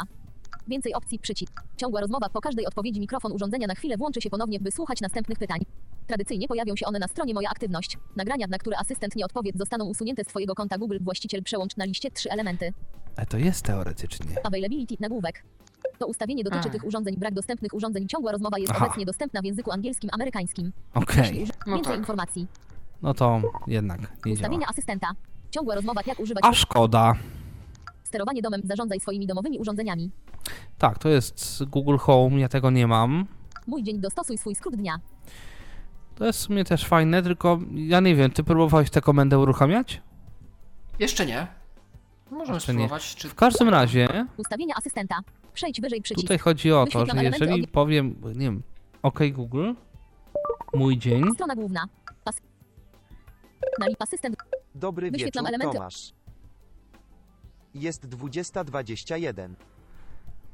Więcej opcji przycisk. Ciągła rozmowa po każdej odpowiedzi mikrofon urządzenia na chwilę włączy się ponownie, by słuchać następnych pytań. Tradycyjnie pojawią się one na stronie Moja Aktywność. Nagrania, na które asystent nie odpowie, zostaną usunięte z Twojego konta Google. Właściciel przełącz na liście trzy elementy. E, to jest teoretycznie. Availability nagłówek. To ustawienie dotyczy A. tych urządzeń. Brak dostępnych urządzeń. Ciągła rozmowa jest Aha. obecnie dostępna w języku angielskim, amerykańskim. Okej. Jeśli uży- No Więcej tak. informacji. No to jednak nie działa. Ustawienia asystenta. Ciągła rozmowa, jak używać. A szkoda. Sterowanie domem. Zarządzaj swoimi domowymi urządzeniami. Tak, to jest Google Home, ja tego nie mam. Mój dzień. Dostosuj swój skrót dnia. To jest w sumie też fajne, tylko ja nie wiem, ty próbowałeś tę komendę uruchamiać? Jeszcze nie. Możemy nie. spróbować, czy... W każdym razie Ustawienia asystenta. Przejdź wyżej przycisk. tutaj chodzi o to, że elementy jeżeli obie- powiem, nie wiem, OK Google, mój dzień, Strona główna. Pas... Na lip asystent. Dobry Wyświetlam wieczór, elementy- Tomasz. Jest 20.21.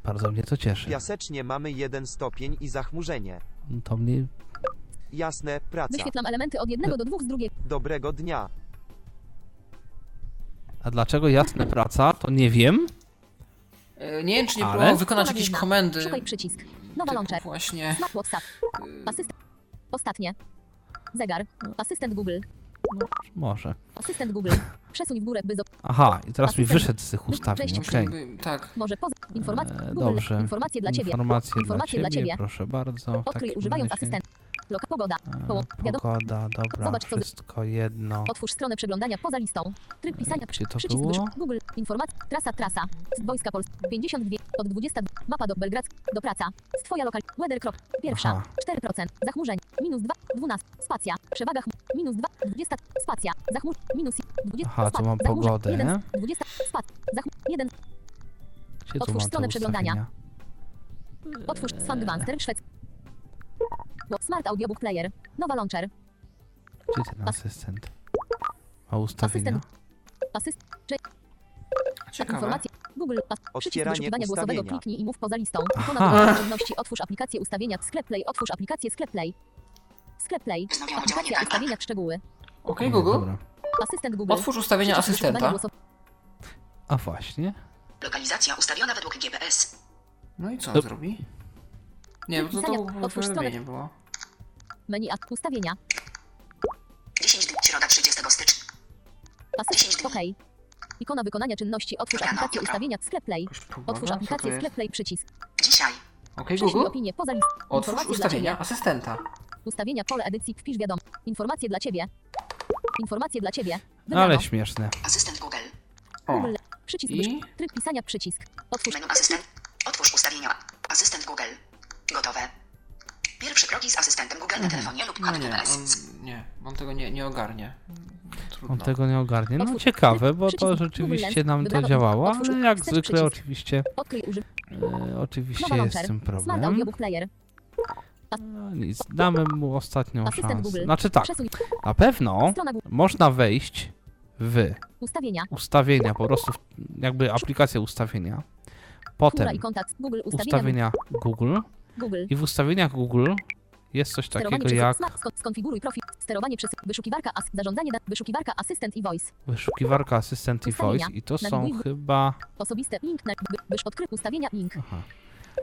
bardzo mnie to cieszy. Piasecznie mamy jeden stopień i zachmurzenie. To mnie, Jasne, praca. Wyświetlam elementy od jednego do dwóch z drugiego. Dobrego dnia. A dlaczego jasne praca, to nie wiem. E, Nie wiem, czy nie Ale? próbował wykonać jakieś komendy. Szukaj przycisk. Nowa launcher. Właśnie. Smart WhatsApp. Asystent. Ostatnie. Zegar. Asystent Google. Może. Asystent Google. Przesuń w górę, by... zo- Aha, i teraz mi Asystent. wyszedł z tych ustawień, okej. Tak. Może poza... Informacje. E, Google. Dobrze. Informacje dla Ciebie. Informacje, Informacje dla, dla ciebie, proszę bardzo. W Odkryj używając asystent. Loka pogoda. Poło... Wiadom... Pogoda, dobra, Zobacz, co- wszystko jedno. Otwórz stronę przeglądania poza listą. Tryb pisania. Gdzie to przycisk było? Google. Informacja. Trasa, trasa. Z Wojska Polski. 52. Od 20. Mapa do Belgrad. Do praca. Z Twoja lokal. Weather krok. Pierwsza. Aha. 4%. Zachmurzeń. Minus 2. 12. Spacja. Przewaga. Minus 2. 20. Spacja. Zachmur. Minus 20. Aha, tu spac- mam pogodę. 1. 20. Spac. Zachmur. 1. Gdzie tu Otwórz stronę przeglądania. Otwórz Sandbanster szwedzki. Smart Audiobook Player. Nowa launcher. Gdzie ten asystent? Ma ustawienia? Asystent. Asyst. Czy... Ciekawe. Informacje. Google. Przycisk Otwieranie wyszukiwania głosowego. ustawienia. Kliknij i mów poza listą. Aha. Ikona do aktywności. Otwórz aplikację ustawienia. Sklep Play. Otwórz aplikację Sklep Play. Sklep Play. Aplikacja ustawienia szczegóły. Okej, Nie, Google. dobra. Asystent Google. Otwórz ustawienia Przycisk wyszukiwania asystenta. głosow- A właśnie. Lokalizacja ustawiona według GPS. No i co on zrobi? Nie, bo to, to było. Menu a ustawienia. 10 dni, środa 30 stycznia. Asystent. OK. Ikona wykonania czynności. Otwórz aplikację ustawienia. Sklep Play. Otwórz aplikację? Sklep Play. Przycisk. Dzisiaj. Okej, Prześlij Google. opinię poza list. Otwórz ustawienia asystenta. Ustawienia pole edycji. Wpisz wiadomo. Informacje dla Ciebie. Informacje dla Ciebie. Wybrano. Ale śmieszne. Asystent Google. O. Google. Przycisk. I? Tryb pisania. Przycisk. Otwórz. Menu asystent. Otwórz ustawienia. Asystent Google. Gotowe. Pierwsze kroki z asystentem Google na telefonie lub No kod nie, on, nie, on tego nie, nie ogarnie. Trudno. On tego nie ogarnie. No ciekawe, bo to rzeczywiście nam to działało, ale jak zwykle oczywiście, e, oczywiście jest z tym problem. No nic, damy mu ostatnią szansę. Znaczy tak, na pewno można wejść w Ustawienia. ustawienia, po prostu w- jakby aplikacja ustawienia, potem ustawienia Google Google. i w ustawieniach Google jest coś takiego jak Skonfiguruj profil. Sterowanie przez wyszukiwarka as. Zarządzanie. Wyszukiwarka Asystent i Voice. wyszukiwarka Assistant i Ustawienia. Voice i to są chyba Osobiste. Link na. odkrył ustawienia. Link. aha,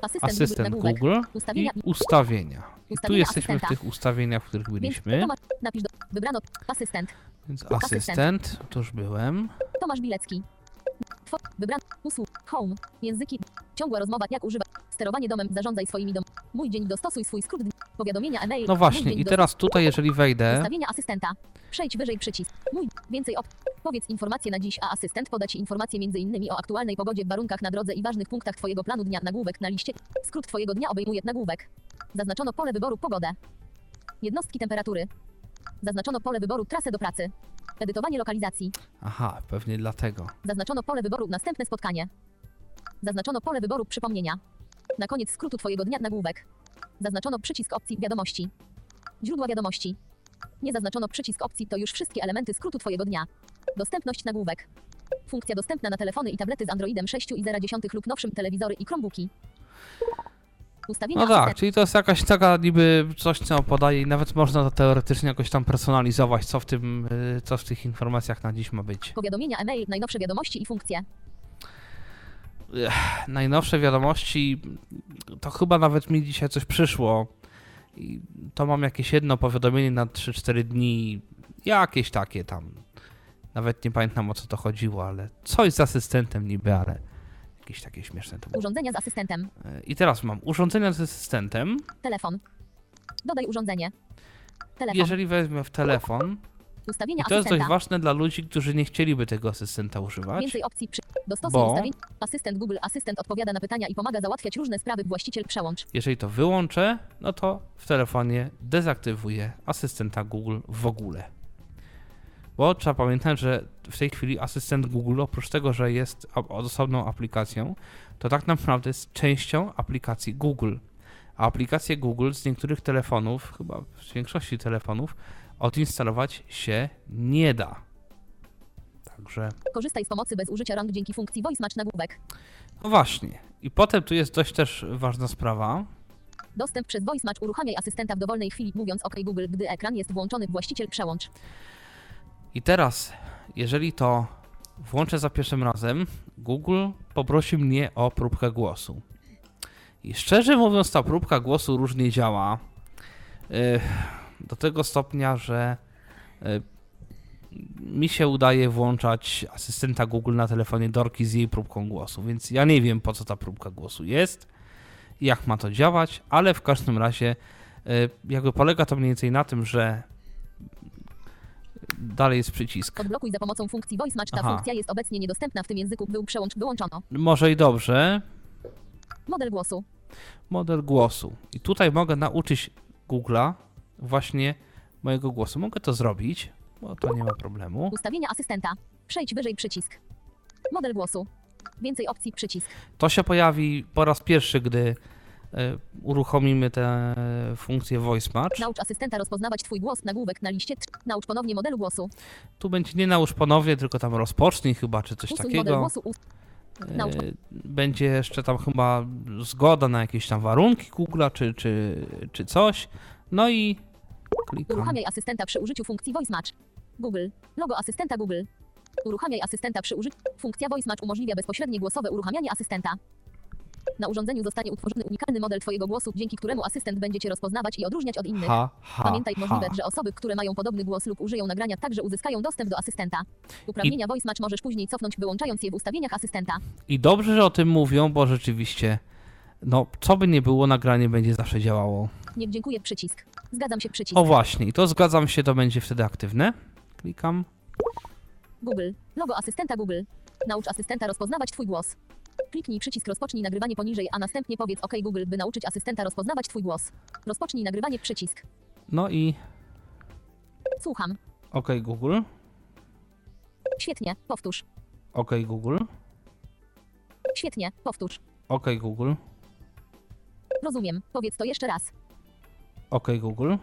Asystent, asystent Google. Google i Ustawienia. ustawienia. I tu Ustawienia jesteśmy w asystenta. tych ustawieniach, w których byliśmy, napisz do. Wybrano. Asystent. więc asystent. asystent, to już byłem. Tomasz Bilecki. Two, wybrano. Usług. Home. Języki. Ciągła rozmowa. Jak używać. Sterowanie domem. Zarządzaj swoimi dom. Mój dzień. Dostosuj swój skrót. Powiadomienia e-mail. No właśnie, i teraz tutaj, jeżeli wejdę, Ustawienia asystenta. Przejdź wyżej przycisk. Mój. Więcej op. Powiedz informacje na dziś, a asystent poda Ci informacje m.in. o aktualnej pogodzie w warunkach na drodze i ważnych punktach Twojego planu dnia. Nagłówek na liście. Skrót Twojego dnia obejmuje nagłówek. Zaznaczono pole wyboru pogodę. Jednostki temperatury. Zaznaczono pole wyboru trasę do pracy. Edytowanie lokalizacji. aha, pewnie dlatego. Zaznaczono pole wyboru następne spotkanie. Zaznaczono pole wyboru przypomnienia. Na koniec skrótu Twojego dnia nagłówek. Zaznaczono przycisk opcji wiadomości. Źródła wiadomości. Nie zaznaczono przycisk opcji to już wszystkie elementy skrótu Twojego dnia. Dostępność nagłówek. Funkcja dostępna na telefony i tablety z Androidem 6,1 lub nowszym telewizory i Chromebooki. Ustawienia No tak, czyli to jest jakaś taka niby coś, co podaje i nawet można to teoretycznie jakoś tam personalizować, co w tym, y, co w tych informacjach na dziś ma być. Powiadomienia e-mail, najnowsze wiadomości i funkcje. Ech, najnowsze wiadomości, to chyba nawet mi dzisiaj coś przyszło. i to mam jakieś jedno powiadomienie na 3-4 dni, jakieś takie tam. Nawet nie pamiętam o co to chodziło, ale coś z asystentem niby, ale jakieś takie śmieszne to było. Urządzenia z asystentem. E, I teraz mam urządzenia z asystentem. Telefon. Dodaj urządzenie. Telefon. Jeżeli wezmę w telefon, Ustawienia i to jest asystenta. dość ważne dla ludzi, którzy nie chcieliby tego asystenta używać. Więcej opcji przy... Dostosuj Bo- ustawień. Asystent Google Asystent odpowiada na pytania i pomaga załatwiać różne sprawy. Właściciel przełącz. Jeżeli to wyłączę, no to w telefonie dezaktywuję asystenta Google w ogóle. Bo trzeba pamiętać, że w tej chwili asystent Google, oprócz tego, że jest osobną aplikacją, to tak naprawdę jest częścią aplikacji Google. A aplikację Google z niektórych telefonów, chyba z większości telefonów, odinstalować się nie da. Także Korzystaj z pomocy bez użycia rąk dzięki funkcji Voice Match nagłówek. No właśnie. I potem tu jest dość też ważna sprawa. Dostęp przez Voice Match uruchamiaj asystenta w dowolnej chwili mówiąc OK Google, gdy ekran jest włączony. Właściciel przełącz. I teraz, jeżeli to włączę za pierwszym razem, Google poprosi mnie o próbkę głosu. I szczerze mówiąc, ta próbka głosu różnie działa. Yy, Do tego stopnia, że yy, mi się udaje włączać asystenta Google na telefonie Dorki z jej próbką głosu, więc ja nie wiem po co ta próbka głosu jest, jak ma to działać, ale w każdym razie yy, jakby polega to mniej więcej na tym, że dalej jest przycisk. Odblokuj za pomocą funkcji Voice Match. Ta Aha. funkcja jest obecnie niedostępna w tym języku. Był przełącz. Wyłączono. Może i dobrze. Model głosu. Model głosu. I tutaj mogę nauczyć Google'a właśnie mojego głosu. Mogę to zrobić, bo to nie ma problemu. Ustawienia asystenta. Przejdź wyżej przycisk. Model głosu. Więcej opcji przycisk. To się pojawi po raz pierwszy, gdy uruchomimy tę funkcję Voice Match. Naucz asystenta rozpoznawać Twój głos. Nagłówek na liście. Naucz ponownie modelu głosu. Tu będzie nie nałóż ponownie, tylko tam rozpocznij chyba, czy coś Usuń takiego. Us- E, Naucz. Będzie jeszcze tam chyba zgoda na jakieś tam warunki Google'a, czy, czy, czy coś. No i klikam. Uruchamiaj asystenta przy użyciu funkcji Voice Match. Google. Logo asystenta Google. Uruchamiaj asystenta przy użyciu. Funkcja Voice Match umożliwia bezpośrednie głosowe uruchamianie asystenta. Na urządzeniu zostanie utworzony unikalny model Twojego głosu, dzięki któremu asystent będzie Cię rozpoznawać i odróżniać od innych. Ha, ha, Pamiętaj ha. możliwe, że osoby, które mają podobny głos lub użyją nagrania, także uzyskają dostęp do asystenta. Uprawnienia Voice Match możesz później cofnąć, wyłączając je w ustawieniach asystenta. I dobrze, że o tym mówią, bo rzeczywiście, no, co by nie było, nagranie będzie zawsze działało. Nie dziękuję przycisk. Zgadzam się przycisk. O właśnie, i to zgadzam się, to będzie wtedy aktywne. Klikam. Google. Logo asystenta Google. Naucz asystenta rozpoznawać Twój głos. Kliknij przycisk rozpocznij nagrywanie poniżej, a następnie powiedz OK Google, by nauczyć asystenta rozpoznawać Twój głos. Rozpocznij nagrywanie przycisk. No i Słucham. OK Google, Świetnie. Powtórz. OK Google, Świetnie. Powtórz. OK Google, Rozumiem. Powiedz to jeszcze raz. OK Google.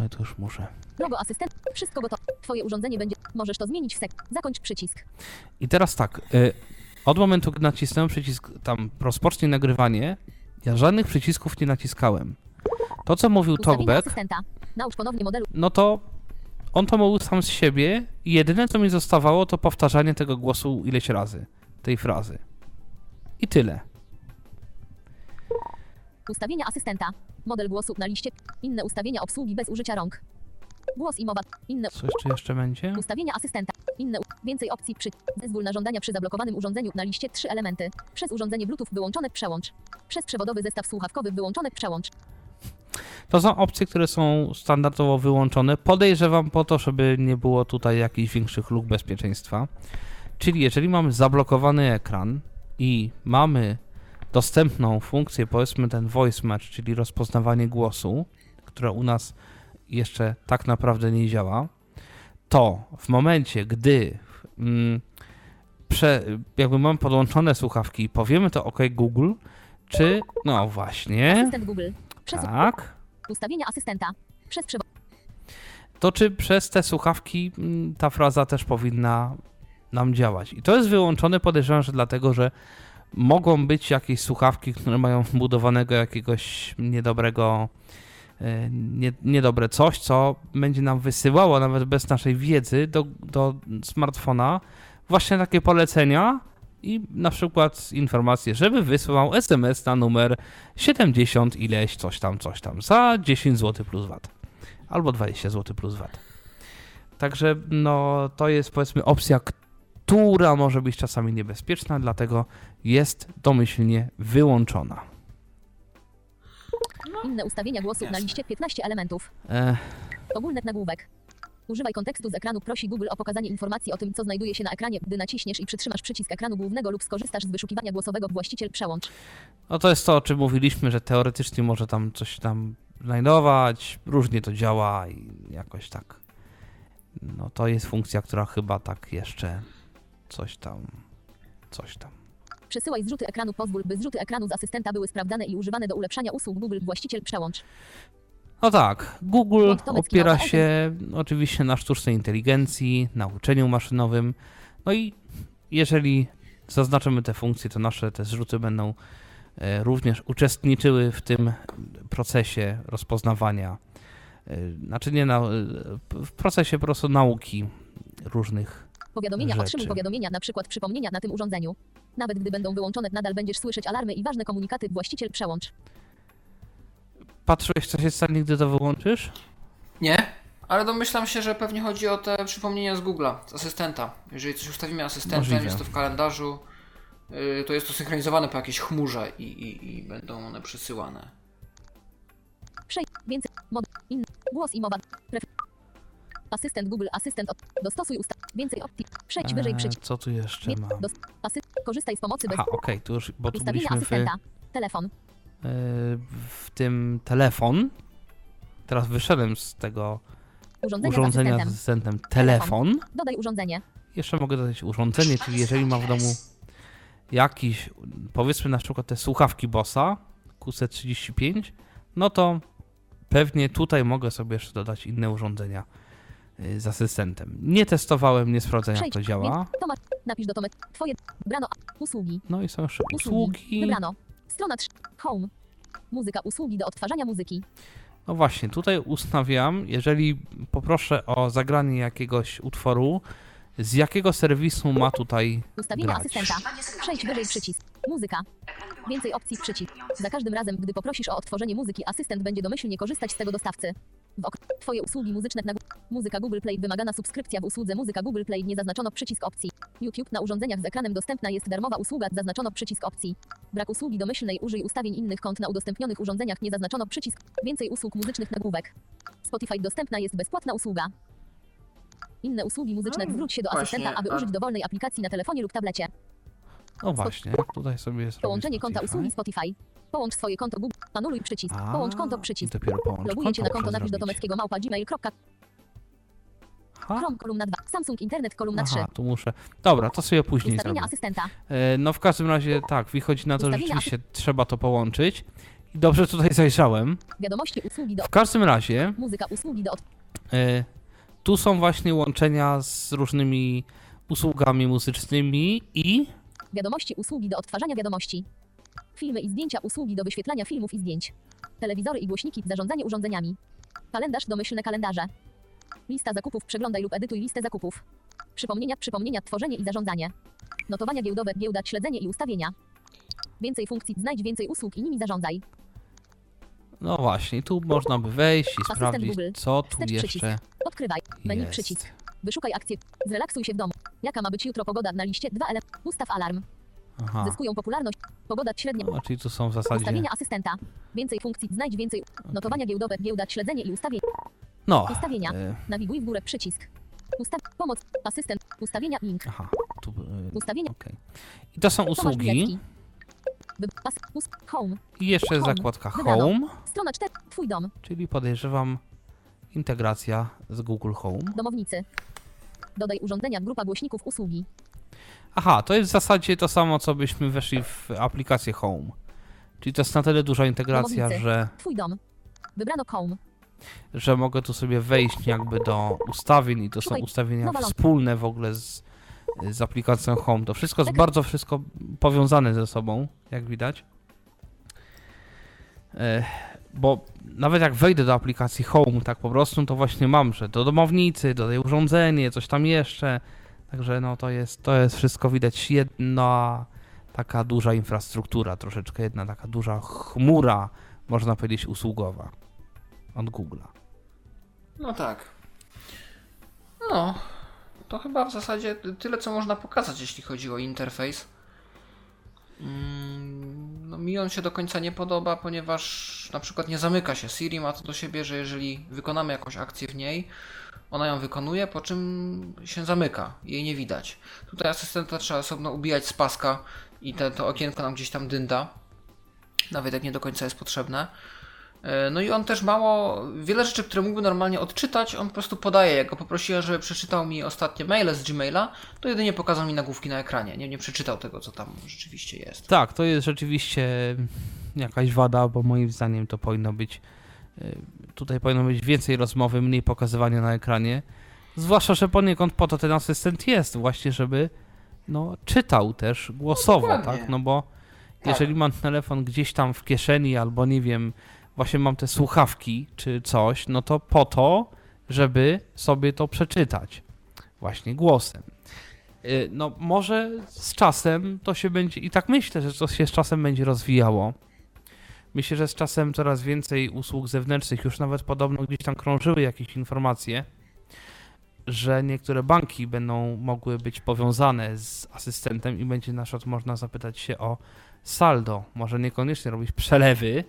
No i to już muszę. Logo asystent. Wszystko gotowe. Twoje urządzenie będzie. Możesz to zmienić w sek. Zakończ przycisk. I teraz tak, y, od momentu, gdy nacisnąłem przycisk tam rozpocznij nagrywanie, ja żadnych przycisków nie naciskałem. To, co mówił Ustawienia Talkback, asystenta. Naucz ponownie modelu. no to on to mówił sam z siebie i jedyne, co mi zostawało, to powtarzanie tego głosu ileś razy, tej frazy. I tyle. Ustawienia asystenta. Model głosu na liście. Inne ustawienia obsługi bez użycia rąk. Głos i mowa. Inne. Coś czy jeszcze będzie? Ustawienia asystenta. Inne. Więcej opcji przy. Zezwól na żądania przy zablokowanym urządzeniu na liście trzy elementy. Przez urządzenie Bluetooth wyłączone przełącz. Przez przewodowy zestaw słuchawkowy wyłączone przełącz. To są opcje, które są standardowo wyłączone. Podejrzewam po to, żeby nie było tutaj jakichś większych luk bezpieczeństwa. Czyli jeżeli mamy zablokowany ekran i mamy dostępną funkcję, powiedzmy ten voice match, czyli rozpoznawanie głosu, które u nas jeszcze tak naprawdę nie działa, to w momencie, gdy mm, prze, jakby mamy podłączone słuchawki i powiemy to OK Google, czy no właśnie, Asystent Google. Przez tak, ustawienia asystenta. Przez przewod. to czy przez te słuchawki mm, ta fraza też powinna nam działać. I to jest wyłączone, podejrzewam, że dlatego, że mogą być jakieś słuchawki, które mają wbudowanego jakiegoś niedobrego, e, nie, niedobre coś, co będzie nam wysyłało nawet bez naszej wiedzy do, do smartfona właśnie takie polecenia, i na przykład informację, żeby wysłał SMS na numer 70 ileś coś tam, coś tam za 10 zł plus VAT albo 20 zł plus VAT. Także no to jest powiedzmy opcja, która może być czasami niebezpieczna, dlatego jest domyślnie wyłączona. Inne ustawienia głosu na liście 15 elementów. E, Ogólny nagłówek. Używaj kontekstu z ekranu. Prosi Google o pokazanie informacji o tym, co znajduje się na ekranie, gdy naciśniesz i przytrzymasz przycisk ekranu głównego lub skorzystasz z wyszukiwania głosowego. Właściciel przełącz. no to jest to, o czym mówiliśmy, że teoretycznie może tam coś tam znajdować, różnie to działa i jakoś tak. No to jest funkcja, która chyba tak jeszcze coś tam, coś tam. Przesyłaj zrzuty ekranu. Pozwól, by zrzuty ekranu z asystenta były sprawdzane i używane do ulepszania usług Google. Właściciel przełącz. No tak, Google opiera się oczywiście na sztucznej inteligencji, na uczeniu maszynowym. No i jeżeli zaznaczymy te funkcje, to nasze te zrzuty będą e, również uczestniczyły w tym procesie rozpoznawania. e, Znaczy nie na, e, w procesie po prostu nauki różnych Powiadomienia. rzeczy. Otrzymuj powiadomienia, na przykład przypomnienia na tym urządzeniu. Nawet gdy będą wyłączone, nadal będziesz słyszeć alarmy i ważne komunikaty. Właściciel przełącz. Patrzyłeś, co się stanie, gdy to wyłączysz? Nie, ale domyślam się, że pewnie chodzi o te przypomnienia z Google'a, z asystenta. Jeżeli coś ustawimy asystentem, Możliwe. jest to w kalendarzu, yy, to jest to synchronizowane po jakiejś chmurze i, i, i będą one przesyłane. Przej. Więcej. Mod. In. Głos i mowa. Pref. Asystent Google. Asystent. Od. Dostosuj ustaw. Więcej opcji. Przejdź wyżej Eee, przycisk. co tu jeszcze mam? Dos. Asy. Korzystaj z pomocy bez. Aha, okej, tu już, bo tu Ustawienia byliśmy w, asystenta. Telefon. e, w tym telefon. Teraz wyszedłem z tego Urządzenia, urządzenia z z asystentem. asystentem telefon. Dodaj urządzenie. Jeszcze mogę dodać urządzenie, czyli jeżeli mam w domu jakiś, powiedzmy na przykład te słuchawki Bossa QC35, no to pewnie tutaj mogę sobie jeszcze dodać inne urządzenia z asystentem. Nie testowałem, nie sprawdzę jak to działa. Napisz do Tomek. Twoje. Wybrano. Usługi. No i są jeszcze Usługi. usługi. Wybrano. Strona 3. Home. Muzyka. Usługi do odtwarzania muzyki. No właśnie, tutaj ustawiam, jeżeli poproszę o zagranie jakiegoś utworu, z jakiego serwisu ma tutaj Ustawienia grać. asystenta. Przejdź wyżej przycisk. Muzyka. Więcej opcji przycisk. Za każdym razem, gdy poprosisz o odtworzenie muzyki, asystent będzie domyślnie korzystać z tego dostawcy. W ok. Twoje usługi muzyczne na Muzyka Google Play wymagana subskrypcja w usłudze Muzyka Google Play nie zaznaczono przycisk opcji. YouTube na urządzeniach z ekranem dostępna jest darmowa usługa zaznaczono przycisk opcji. Brak usługi domyślnej użyj ustawień innych kont na udostępnionych urządzeniach nie zaznaczono przycisk więcej usług muzycznych nagłówek. Spotify dostępna jest bezpłatna usługa. Inne usługi muzyczne No, zwróć się do asystenta, aby użyć dowolnej aplikacji na telefonie lub tablecie. No właśnie, tutaj sobie zrobię Połączenie konta Spotify. usługi Spotify. Połącz swoje konto Google. Anuluj przycisk. A, Połącz konto przycisk. dopiero połącz Loguję cię na konto, napisz do tomeckiego małpa gmail.com. Aha, Chrome kolumna 2. Samsung Internet kolumna 3. aha, tu muszę. Dobra, to sobie później Ustawienia zrobię. asystenta. E, No w każdym razie tak, wychodzi na to, że Ustawienia rzeczywiście trzeba to połączyć. I dobrze tutaj zajrzałem. Wiadomości usługi do W każdym razie muzyka usługi do od... e, tu są właśnie łączenia z różnymi usługami muzycznymi i wiadomości usługi do odtwarzania wiadomości. Filmy i zdjęcia usługi do wyświetlania filmów i zdjęć. Telewizory i głośniki zarządzanie urządzeniami. Kalendarz domyślne kalendarze. Lista zakupów przeglądaj lub edytuj listę zakupów. Przypomnienia, przypomnienia, tworzenie i zarządzanie. Notowania giełdowe, giełda, śledzenie i ustawienia. Więcej funkcji, znajdź więcej usług i nimi zarządzaj. no właśnie, tu można by wejść i Asystent sprawdzić, Google. co tu Wstecz przycisk. jeszcze Odkrywaj. Menu jest. przycisk. Wyszukaj akcję. Zrelaksuj się w domu. Jaka ma być jutro pogoda na liście 2 ele. Ustaw alarm. Aha, Zyskują popularność. Pogoda średnia. no, czyli tu są w zasadzie... Ustawienia asystenta. Więcej funkcji. Znajdź więcej. Notowania giełdowe. Giełda. Śledzenie i ustawienia. No, Ustawienia. e, Nawiguj w górę przycisk. Ustaw. Pomoc. Asystent. Ustawienia. Link. aha, tu... e, Ustawienia. Okej. I to są usługi. Home. I jeszcze jest Home. zakładka Wybrano. Home, Strona 4. Twój dom. czyli podejrzewam integracja z Google Home. Domownicy. Dodaj urządzenia. Grupa głośników usługi. Aha, to jest w zasadzie to samo, co byśmy weszli w aplikację Home. Czyli to jest na tyle duża integracja, Domownicy. że, Twój dom. Wybrano Home. że mogę tu sobie wejść jakby do ustawień i to są Szukaj. ustawienia Nowa ląd- wspólne w ogóle z, z aplikacją Home. To wszystko jest Ekran. bardzo wszystko powiązane ze sobą, jak widać. E, bo nawet jak wejdę do aplikacji Home tak po prostu, to właśnie mam, że do domownicy, dodaję urządzenie, coś tam jeszcze. Także no to jest, to jest wszystko widać jedna taka duża infrastruktura, troszeczkę jedna taka duża chmura, można powiedzieć, usługowa od Google'a. No tak. No, to chyba w zasadzie tyle, co można pokazać, jeśli chodzi o interfejs. Mm, No, mi on się do końca nie podoba, ponieważ na przykład nie zamyka się. Siri ma to do siebie, że jeżeli wykonamy jakąś akcję w niej, ona ją wykonuje, po czym się zamyka. Jej nie widać. Tutaj asystenta trzeba osobno ubijać z paska i te, to okienko nam gdzieś tam dynda. Nawet jak nie do końca jest potrzebne. E, No i on też mało, wiele rzeczy, które mógłby normalnie odczytać, on po prostu podaje. Jak go poprosiłem, żeby przeczytał mi ostatnie maile z Gmaila, to jedynie pokazał mi nagłówki na ekranie. Nie, nie przeczytał tego, co tam rzeczywiście jest. Tak, to jest rzeczywiście jakaś wada, bo moim zdaniem to powinno być. y, Tutaj powinno być więcej rozmowy, mniej pokazywania na ekranie. Zwłaszcza, że poniekąd po to ten asystent jest, właśnie, żeby no, czytał też głosowo, Dokładnie. tak? No bo jeżeli mam telefon gdzieś tam w kieszeni, albo nie wiem, właśnie mam te słuchawki czy coś, no to po to, żeby sobie to przeczytać właśnie głosem. Y, No, może z czasem to się będzie, i tak myślę, że to się z czasem będzie rozwijało. Myślę, że z czasem coraz więcej usług zewnętrznych, już nawet podobno gdzieś tam krążyły jakieś informacje, że niektóre banki będą mogły być powiązane z asystentem i będzie na przykład można zapytać się o saldo. Może niekoniecznie robić przelewy,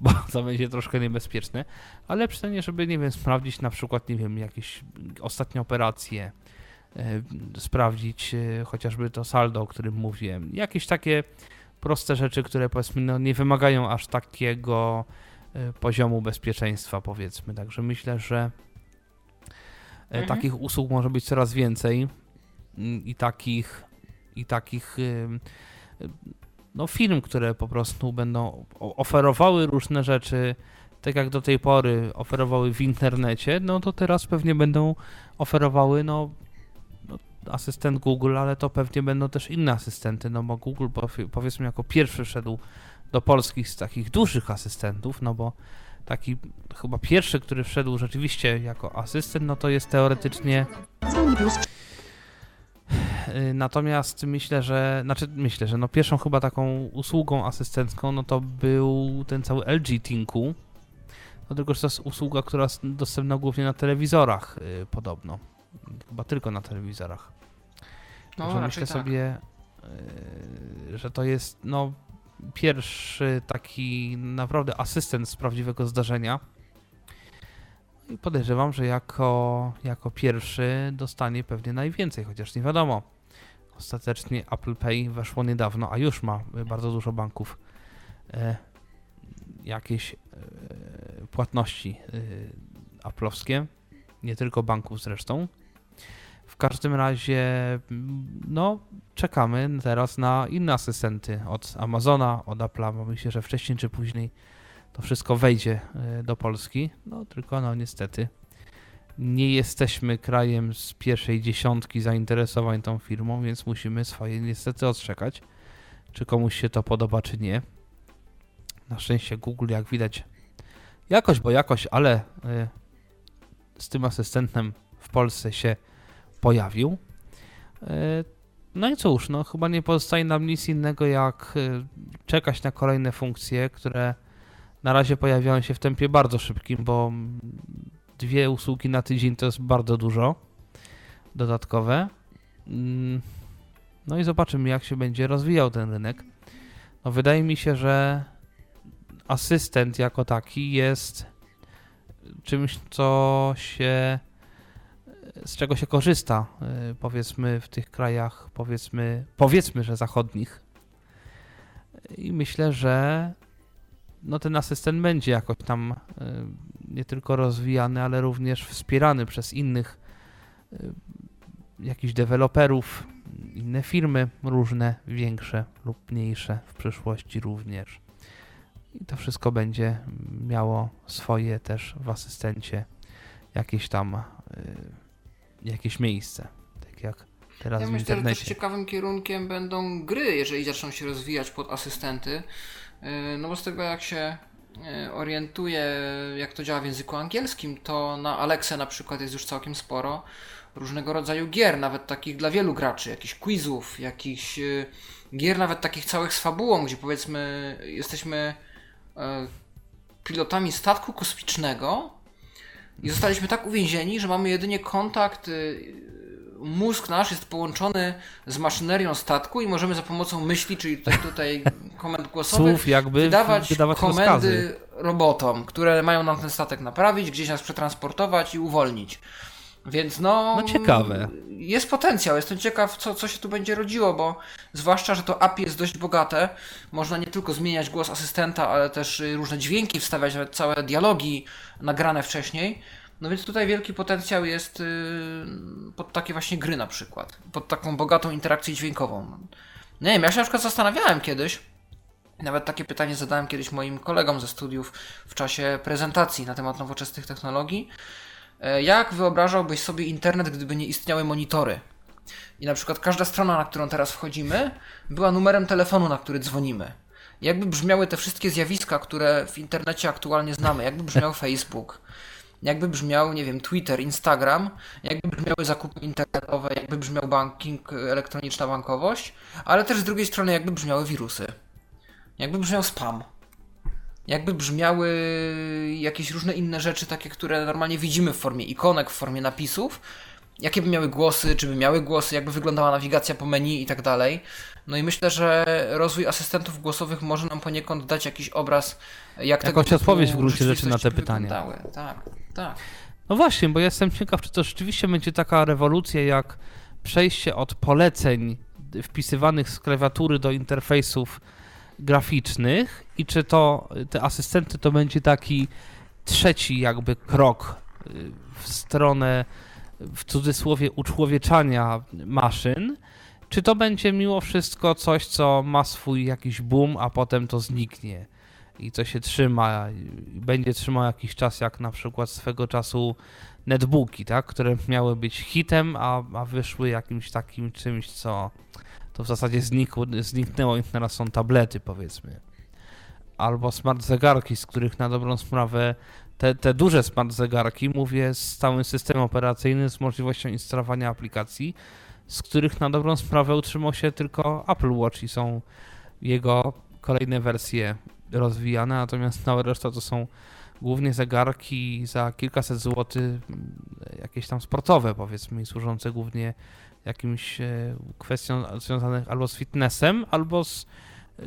bo to będzie troszkę niebezpieczne, ale przynajmniej, żeby, nie wiem, sprawdzić na przykład, nie wiem, jakieś ostatnie operacje, e, sprawdzić e, chociażby to saldo, o którym mówiłem. Jakieś takie proste rzeczy, które powiedzmy no, nie wymagają aż takiego e, poziomu bezpieczeństwa, powiedzmy. Także myślę, że Mhm. takich usług może być coraz więcej mm, i takich i takich no, firm, które po prostu będą oferowały różne rzeczy, tak jak do tej pory oferowały w internecie, no to teraz pewnie będą oferowały no, no asystent Google, ale to pewnie będą też inne asystenty, no bo Google powie- powiedzmy jako pierwszy wszedł do Polski z takich dużych asystentów, no bo taki chyba pierwszy, który wszedł rzeczywiście jako asystent, no to jest teoretycznie Natomiast myślę, że, znaczy myślę, że no pierwszą chyba taką usługą asystencką, no to był ten cały LG Tinku. No tylko, że to jest usługa, która jest dostępna głównie na telewizorach y, podobno. Chyba tylko na telewizorach. No, Także myślę tak. sobie, y, że to jest no pierwszy taki naprawdę asystent z prawdziwego zdarzenia. I podejrzewam, że jako, jako pierwszy dostanie pewnie najwięcej, chociaż nie wiadomo. Ostatecznie Apple Pay weszło niedawno, a już ma bardzo dużo banków e, jakieś e, płatności e, aplowskie, nie tylko banków zresztą. W każdym razie, no, czekamy teraz na inne asystenty od Amazona, od Apple'a, myślę, że wcześniej czy później to wszystko wejdzie e, do Polski. No, tylko no niestety nie jesteśmy krajem z pierwszej dziesiątki zainteresowań tą firmą, więc musimy swoje niestety odczekać, czy komuś się to podoba, czy nie. Na szczęście Google, jak widać, jakoś, bo jakoś, ale y, z tym asystentem w Polsce się pojawił. Y, no i cóż, no chyba nie pozostaje nam nic innego, jak czekać na kolejne funkcje, które na razie pojawiają się w tempie bardzo szybkim, bo dwie usługi na tydzień to jest bardzo dużo dodatkowe. Mm, No i zobaczymy, jak się będzie rozwijał ten rynek. No wydaje mi się, że asystent jako taki jest czymś, co się z czego się korzysta, y, powiedzmy w tych krajach, powiedzmy, powiedzmy, że zachodnich. I myślę, że no ten asystent będzie jakoś tam y, nie tylko rozwijany, ale również wspierany przez innych y, jakichś deweloperów, inne firmy różne, większe lub mniejsze w przyszłości również. I to wszystko będzie miało swoje też w asystencie jakieś tam y, jakieś miejsce, tak jak teraz Ja w myślę, że też ciekawym kierunkiem będą gry, jeżeli zaczną się rozwijać pod asystenty. Yy, No bo z tego jak się yy, orientuję, jak to działa w języku angielskim, to na Alexę na przykład jest już całkiem sporo. różnego rodzaju gier, nawet takich dla wielu graczy, jakichś quizów, jakichś y, gier nawet takich całych z fabułą, gdzie powiedzmy jesteśmy e, pilotami statku kosmicznego i zostaliśmy tak uwięzieni, że mamy jedynie kontakt, mózg nasz jest połączony z maszynerią statku i możemy za pomocą myśli, czyli tutaj, tutaj komend głosowych, Słów jakby wydawać, wydawać komendy rozkazy. robotom, które mają nam ten statek naprawić, gdzieś nas przetransportować i uwolnić. Więc no. No ciekawe. Jest potencjał, jestem ciekaw, co, co się tu będzie rodziło, bo zwłaszcza, że to API jest dość bogate. Można nie tylko zmieniać głos asystenta, ale też y, różne dźwięki wstawiać, nawet całe dialogi nagrane wcześniej. No więc tutaj wielki potencjał jest y, pod takie właśnie gry na przykład. Pod taką bogatą interakcję dźwiękową. Nie wiem, ja się na przykład zastanawiałem kiedyś, nawet takie pytanie zadałem kiedyś moim kolegom ze studiów w czasie prezentacji na temat nowoczesnych technologii. E, Jak wyobrażałbyś sobie internet, gdyby nie istniały monitory? I na przykład każda strona, na którą teraz wchodzimy, była numerem telefonu, na który dzwonimy. Jakby brzmiały te wszystkie zjawiska, które w internecie aktualnie znamy, jakby brzmiał Facebook, jakby brzmiał, nie wiem, Twitter, Instagram, jakby brzmiały zakupy internetowe, jakby brzmiał banking, elektroniczna bankowość, ale też z drugiej strony jakby brzmiały wirusy. Jakby brzmiał spam. Jakby brzmiały jakieś różne inne rzeczy, takie, które normalnie widzimy w formie ikonek, w formie napisów. Jakie by miały głosy, czy by miały głosy, jakby wyglądała nawigacja po menu i tak dalej. No i myślę, że rozwój asystentów głosowych może nam poniekąd dać jakiś obraz, jak tego Jakąś typu odpowiedź w gruncie rzeczy na te pytania. wyglądały. Tak, tak. No właśnie, bo jestem ciekaw, czy to rzeczywiście będzie taka rewolucja, jak przejście od poleceń wpisywanych z klawiatury do interfejsów graficznych i czy to te asystenty to będzie taki trzeci jakby krok y, w stronę w cudzysłowie uczłowieczania maszyn, czy to będzie mimo wszystko coś, co ma swój jakiś boom, a potem to zniknie i co się trzyma i będzie trzymał jakiś czas, jak na przykład swego czasu netbooki, tak, które miały być hitem, a, a wyszły jakimś takim czymś, co to w zasadzie znikło, zniknęło i teraz są tablety, powiedzmy. Albo smart zegarki, z których na dobrą sprawę te, te duże smart zegarki, mówię z całym systemem operacyjnym, z możliwością instalowania aplikacji, z których na dobrą sprawę utrzymał się tylko Apple Watch i są jego kolejne wersje rozwijane, natomiast cała reszta to są głównie zegarki za kilkaset złotych, mm, jakieś tam sportowe powiedzmy, służące głównie jakimś e, kwestiom związanych albo z fitnessem, albo z e,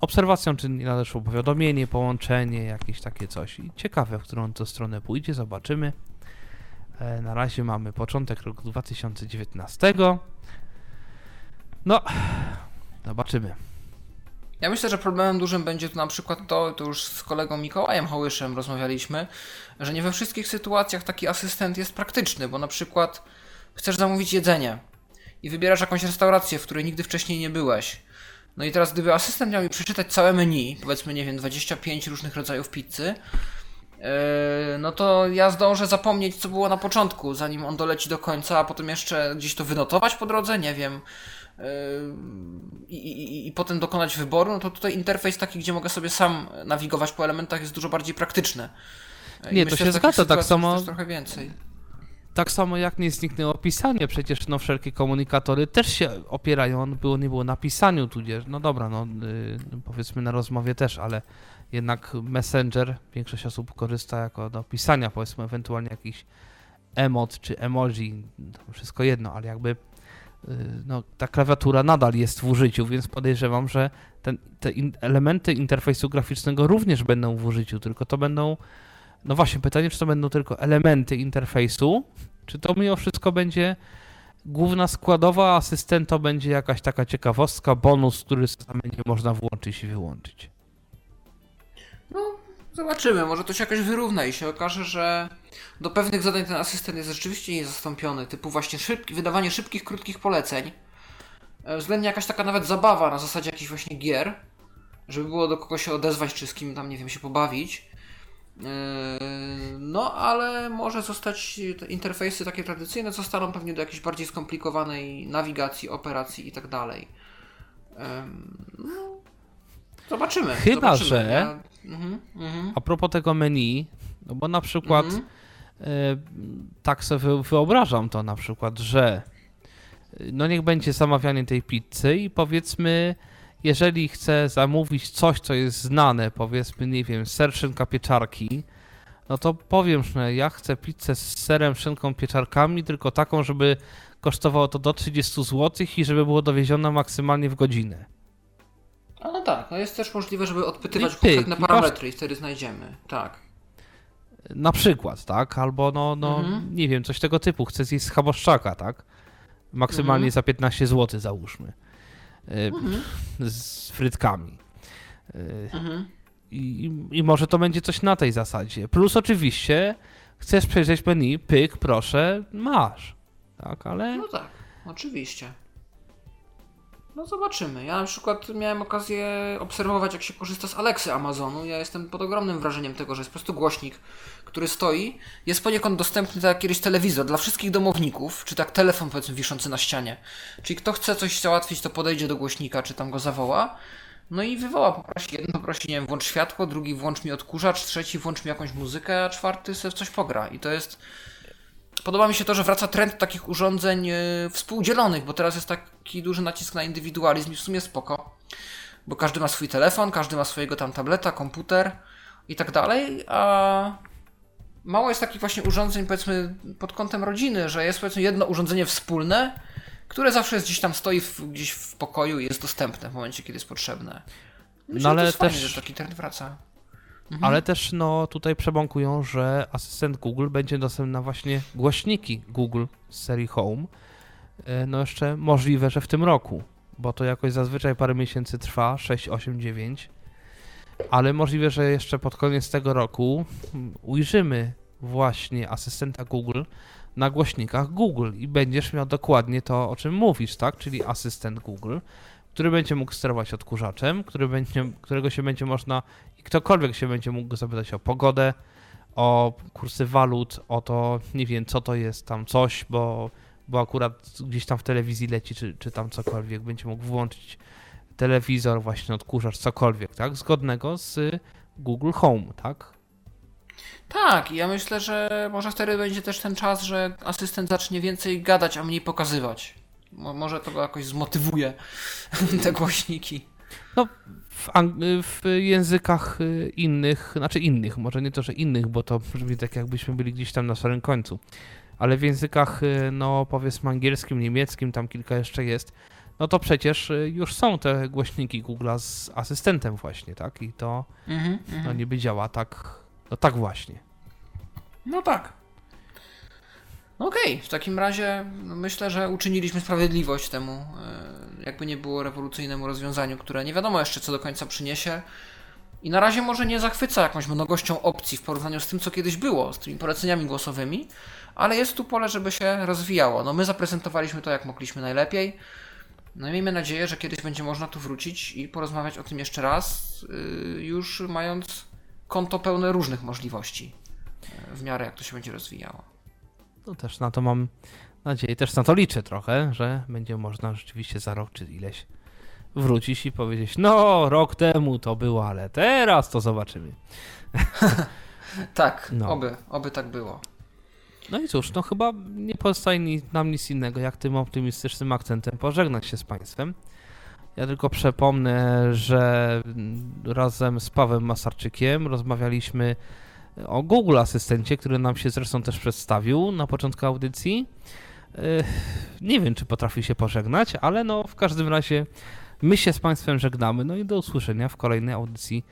obserwacją, czy nie nadeszło powiadomienie, połączenie, jakieś takie coś. I ciekawe, w którą to stronę pójdzie, zobaczymy. E, Na razie mamy początek roku 2019. No, zobaczymy. Ja myślę, że problemem dużym będzie tu na przykład to, to już z kolegą Mikołajem Hołyszem rozmawialiśmy, że nie we wszystkich sytuacjach taki asystent jest praktyczny, bo na przykład chcesz zamówić jedzenie i wybierasz jakąś restaurację, w której nigdy wcześniej nie byłeś. No i teraz gdyby asystent miał mi przeczytać całe menu, powiedzmy, nie wiem, 25 różnych rodzajów pizzy, yy, no to ja zdążę zapomnieć, co było na początku, zanim on doleci do końca, a potem jeszcze gdzieś to wynotować po drodze, nie wiem. I, i, I potem dokonać wyboru, no to tutaj interfejs taki, gdzie mogę sobie sam nawigować po elementach, jest dużo bardziej praktyczny. I Nie, to myślę, się że takich zgadza, tak samo- trochę więcej. Tak samo jak nie zniknęło pisanie, przecież no wszelkie komunikatory też się opierają, było nie było na pisaniu, tudzież, no dobra, no y, powiedzmy na rozmowie też, ale jednak Messenger, większość osób korzysta jako do pisania, powiedzmy ewentualnie jakiś emot czy emoji, to wszystko jedno, ale jakby no, ta klawiatura nadal jest w użyciu, więc podejrzewam, że ten, te in, elementy interfejsu graficznego również będą w użyciu, tylko to będą no właśnie, pytanie, czy to będą tylko elementy interfejsu, czy to mimo wszystko będzie główna składowa, asystent to będzie jakaś taka ciekawostka, bonus, który sam nie można włączyć i wyłączyć. No, zobaczymy, może to się jakoś wyrówna i się okaże, że do pewnych zadań ten asystent jest rzeczywiście niezastąpiony, typu właśnie szybki, wydawanie szybkich, krótkich poleceń, e, względnie jakaś taka nawet zabawa na zasadzie jakichś właśnie gier, żeby było do kogo się odezwać, czy z kim tam, nie wiem, się pobawić. Yy, No, ale może zostać te interfejsy takie tradycyjne, zostaną pewnie do jakiejś bardziej skomplikowanej nawigacji, operacji i tak dalej. No, zobaczymy. Chyba, zobaczymy. że- Ja... Mhm, mhm. A propos tego menu, no bo na przykład Mhm. e, tak sobie wyobrażam to na przykład, że no niech będzie zamawianie tej pizzy i powiedzmy, jeżeli chcę zamówić coś, co jest znane, powiedzmy, nie wiem, ser, szynka, pieczarki, no to powiem, że ja chcę pizzę z serem, szynką, pieczarkami, tylko taką, żeby kosztowało to do 30 zł i żeby było dowiezione maksymalnie w godzinę. A no tak, no jest też możliwe, żeby odpytywać I pyk, konkretne i parametry i wtedy znajdziemy. Tak. Na przykład, tak? Albo no, no Mhm. nie wiem, coś tego typu. Chcę zjeść schaboszczaka, tak? Maksymalnie Mhm. za 15 zł załóżmy. Y, Mhm. Z frytkami. Y, Mhm. I, I może to będzie coś na tej zasadzie. Plus oczywiście chcesz przejrzeć menu, pyk, proszę, masz. Tak, ale No tak, oczywiście. No zobaczymy. Ja na przykład miałem okazję obserwować, jak się korzysta z Alexy Amazonu. Ja jestem pod ogromnym wrażeniem tego, że jest po prostu głośnik, który stoi. Jest poniekąd dostępny tak jak kiedyś telewizor dla wszystkich domowników, czy tak telefon powiedzmy wiszący na ścianie. Czyli kto chce coś załatwić, to podejdzie do głośnika, czy tam go zawoła. No i wywoła, poprosi jeden, poprosi, nie wiem, włącz światło, drugi włącz mi odkurzacz, trzeci włącz mi jakąś muzykę, a czwarty sobie coś pogra. I to jest Podoba mi się to, że wraca trend takich urządzeń e, współdzielonych, bo teraz jest taki duży nacisk na indywidualizm i w sumie spoko. Bo każdy ma swój telefon, każdy ma swojego tam tableta, komputer i tak dalej, a mało jest takich właśnie urządzeń powiedzmy pod kątem rodziny, że jest powiedzmy jedno urządzenie wspólne, które zawsze jest gdzieś tam stoi w, gdzieś w pokoju i jest dostępne w momencie, kiedy jest potrzebne. Myślę, No ale to jest fajnie, też- że taki trend wraca. Mhm. Ale też no tutaj przebąkują, że asystent Google będzie dostępny na właśnie głośniki Google z serii Home. E, No jeszcze możliwe, że w tym roku, bo to jakoś zazwyczaj parę miesięcy trwa, 6, 8, 9. Ale możliwe, że jeszcze pod koniec tego roku ujrzymy właśnie asystenta Google na głośnikach Google i będziesz miał dokładnie to, o czym mówisz, tak? Czyli asystent Google, który będzie mógł sterować odkurzaczem, który będzie, którego się będzie można ktokolwiek się będzie mógł zapytać o pogodę, o kursy walut, o to, nie wiem, co to jest tam coś, bo, bo akurat gdzieś tam w telewizji leci, czy, czy tam cokolwiek, będzie mógł włączyć telewizor, właśnie odkurzacz, cokolwiek, tak? Zgodnego z Google Home, tak? Tak, ja myślę, że może wtedy będzie też ten czas, że asystent zacznie więcej gadać, a mniej pokazywać. Mo- może to go jakoś zmotywuje, te głośniki. No, w, w językach y, innych, znaczy innych, może nie to, że innych, bo to brzmi tak jakbyśmy byli gdzieś tam na samym końcu, ale w językach, y, no powiedzmy angielskim, niemieckim, tam kilka jeszcze jest, no to przecież y, już są te głośniki Google'a z asystentem właśnie, tak? I to Mhm, no mhm. niby działa tak, no tak właśnie. No tak. No Okej, w takim razie myślę, że uczyniliśmy sprawiedliwość temu, e, jakby nie było rewolucyjnemu rozwiązaniu, które nie wiadomo jeszcze co do końca przyniesie. I na razie może nie zachwyca jakąś mnogością opcji w porównaniu z tym, co kiedyś było, z tymi poleceniami głosowymi, ale jest tu pole, żeby się rozwijało. No my zaprezentowaliśmy to jak mogliśmy najlepiej. No i miejmy nadzieję, że kiedyś będzie można tu wrócić i porozmawiać o tym jeszcze raz, y, już mając konto pełne różnych możliwości w miarę jak to się będzie rozwijało. No też na to mam nadzieję, też na to liczę trochę, że będzie można rzeczywiście za rok czy ileś wrócić i powiedzieć, no rok temu to było, ale teraz to zobaczymy. Tak, No. oby, oby tak było. No i cóż, no chyba nie pozostaje nam nic innego, jak tym optymistycznym akcentem pożegnać się z Państwem. Ja tylko przypomnę, że razem z Pawłem Masarczykiem rozmawialiśmy o Google Asystencie, który nam się zresztą też przedstawił na początku audycji. Ech, Nie wiem, czy potrafi się pożegnać, ale no w każdym razie my się z Państwem żegnamy. No i do usłyszenia w kolejnej audycji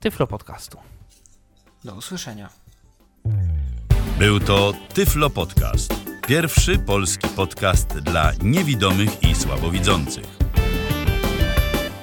Tyflo Podcastu. Do usłyszenia. Był to Tyflo Podcast. Pierwszy polski podcast dla niewidomych i słabowidzących.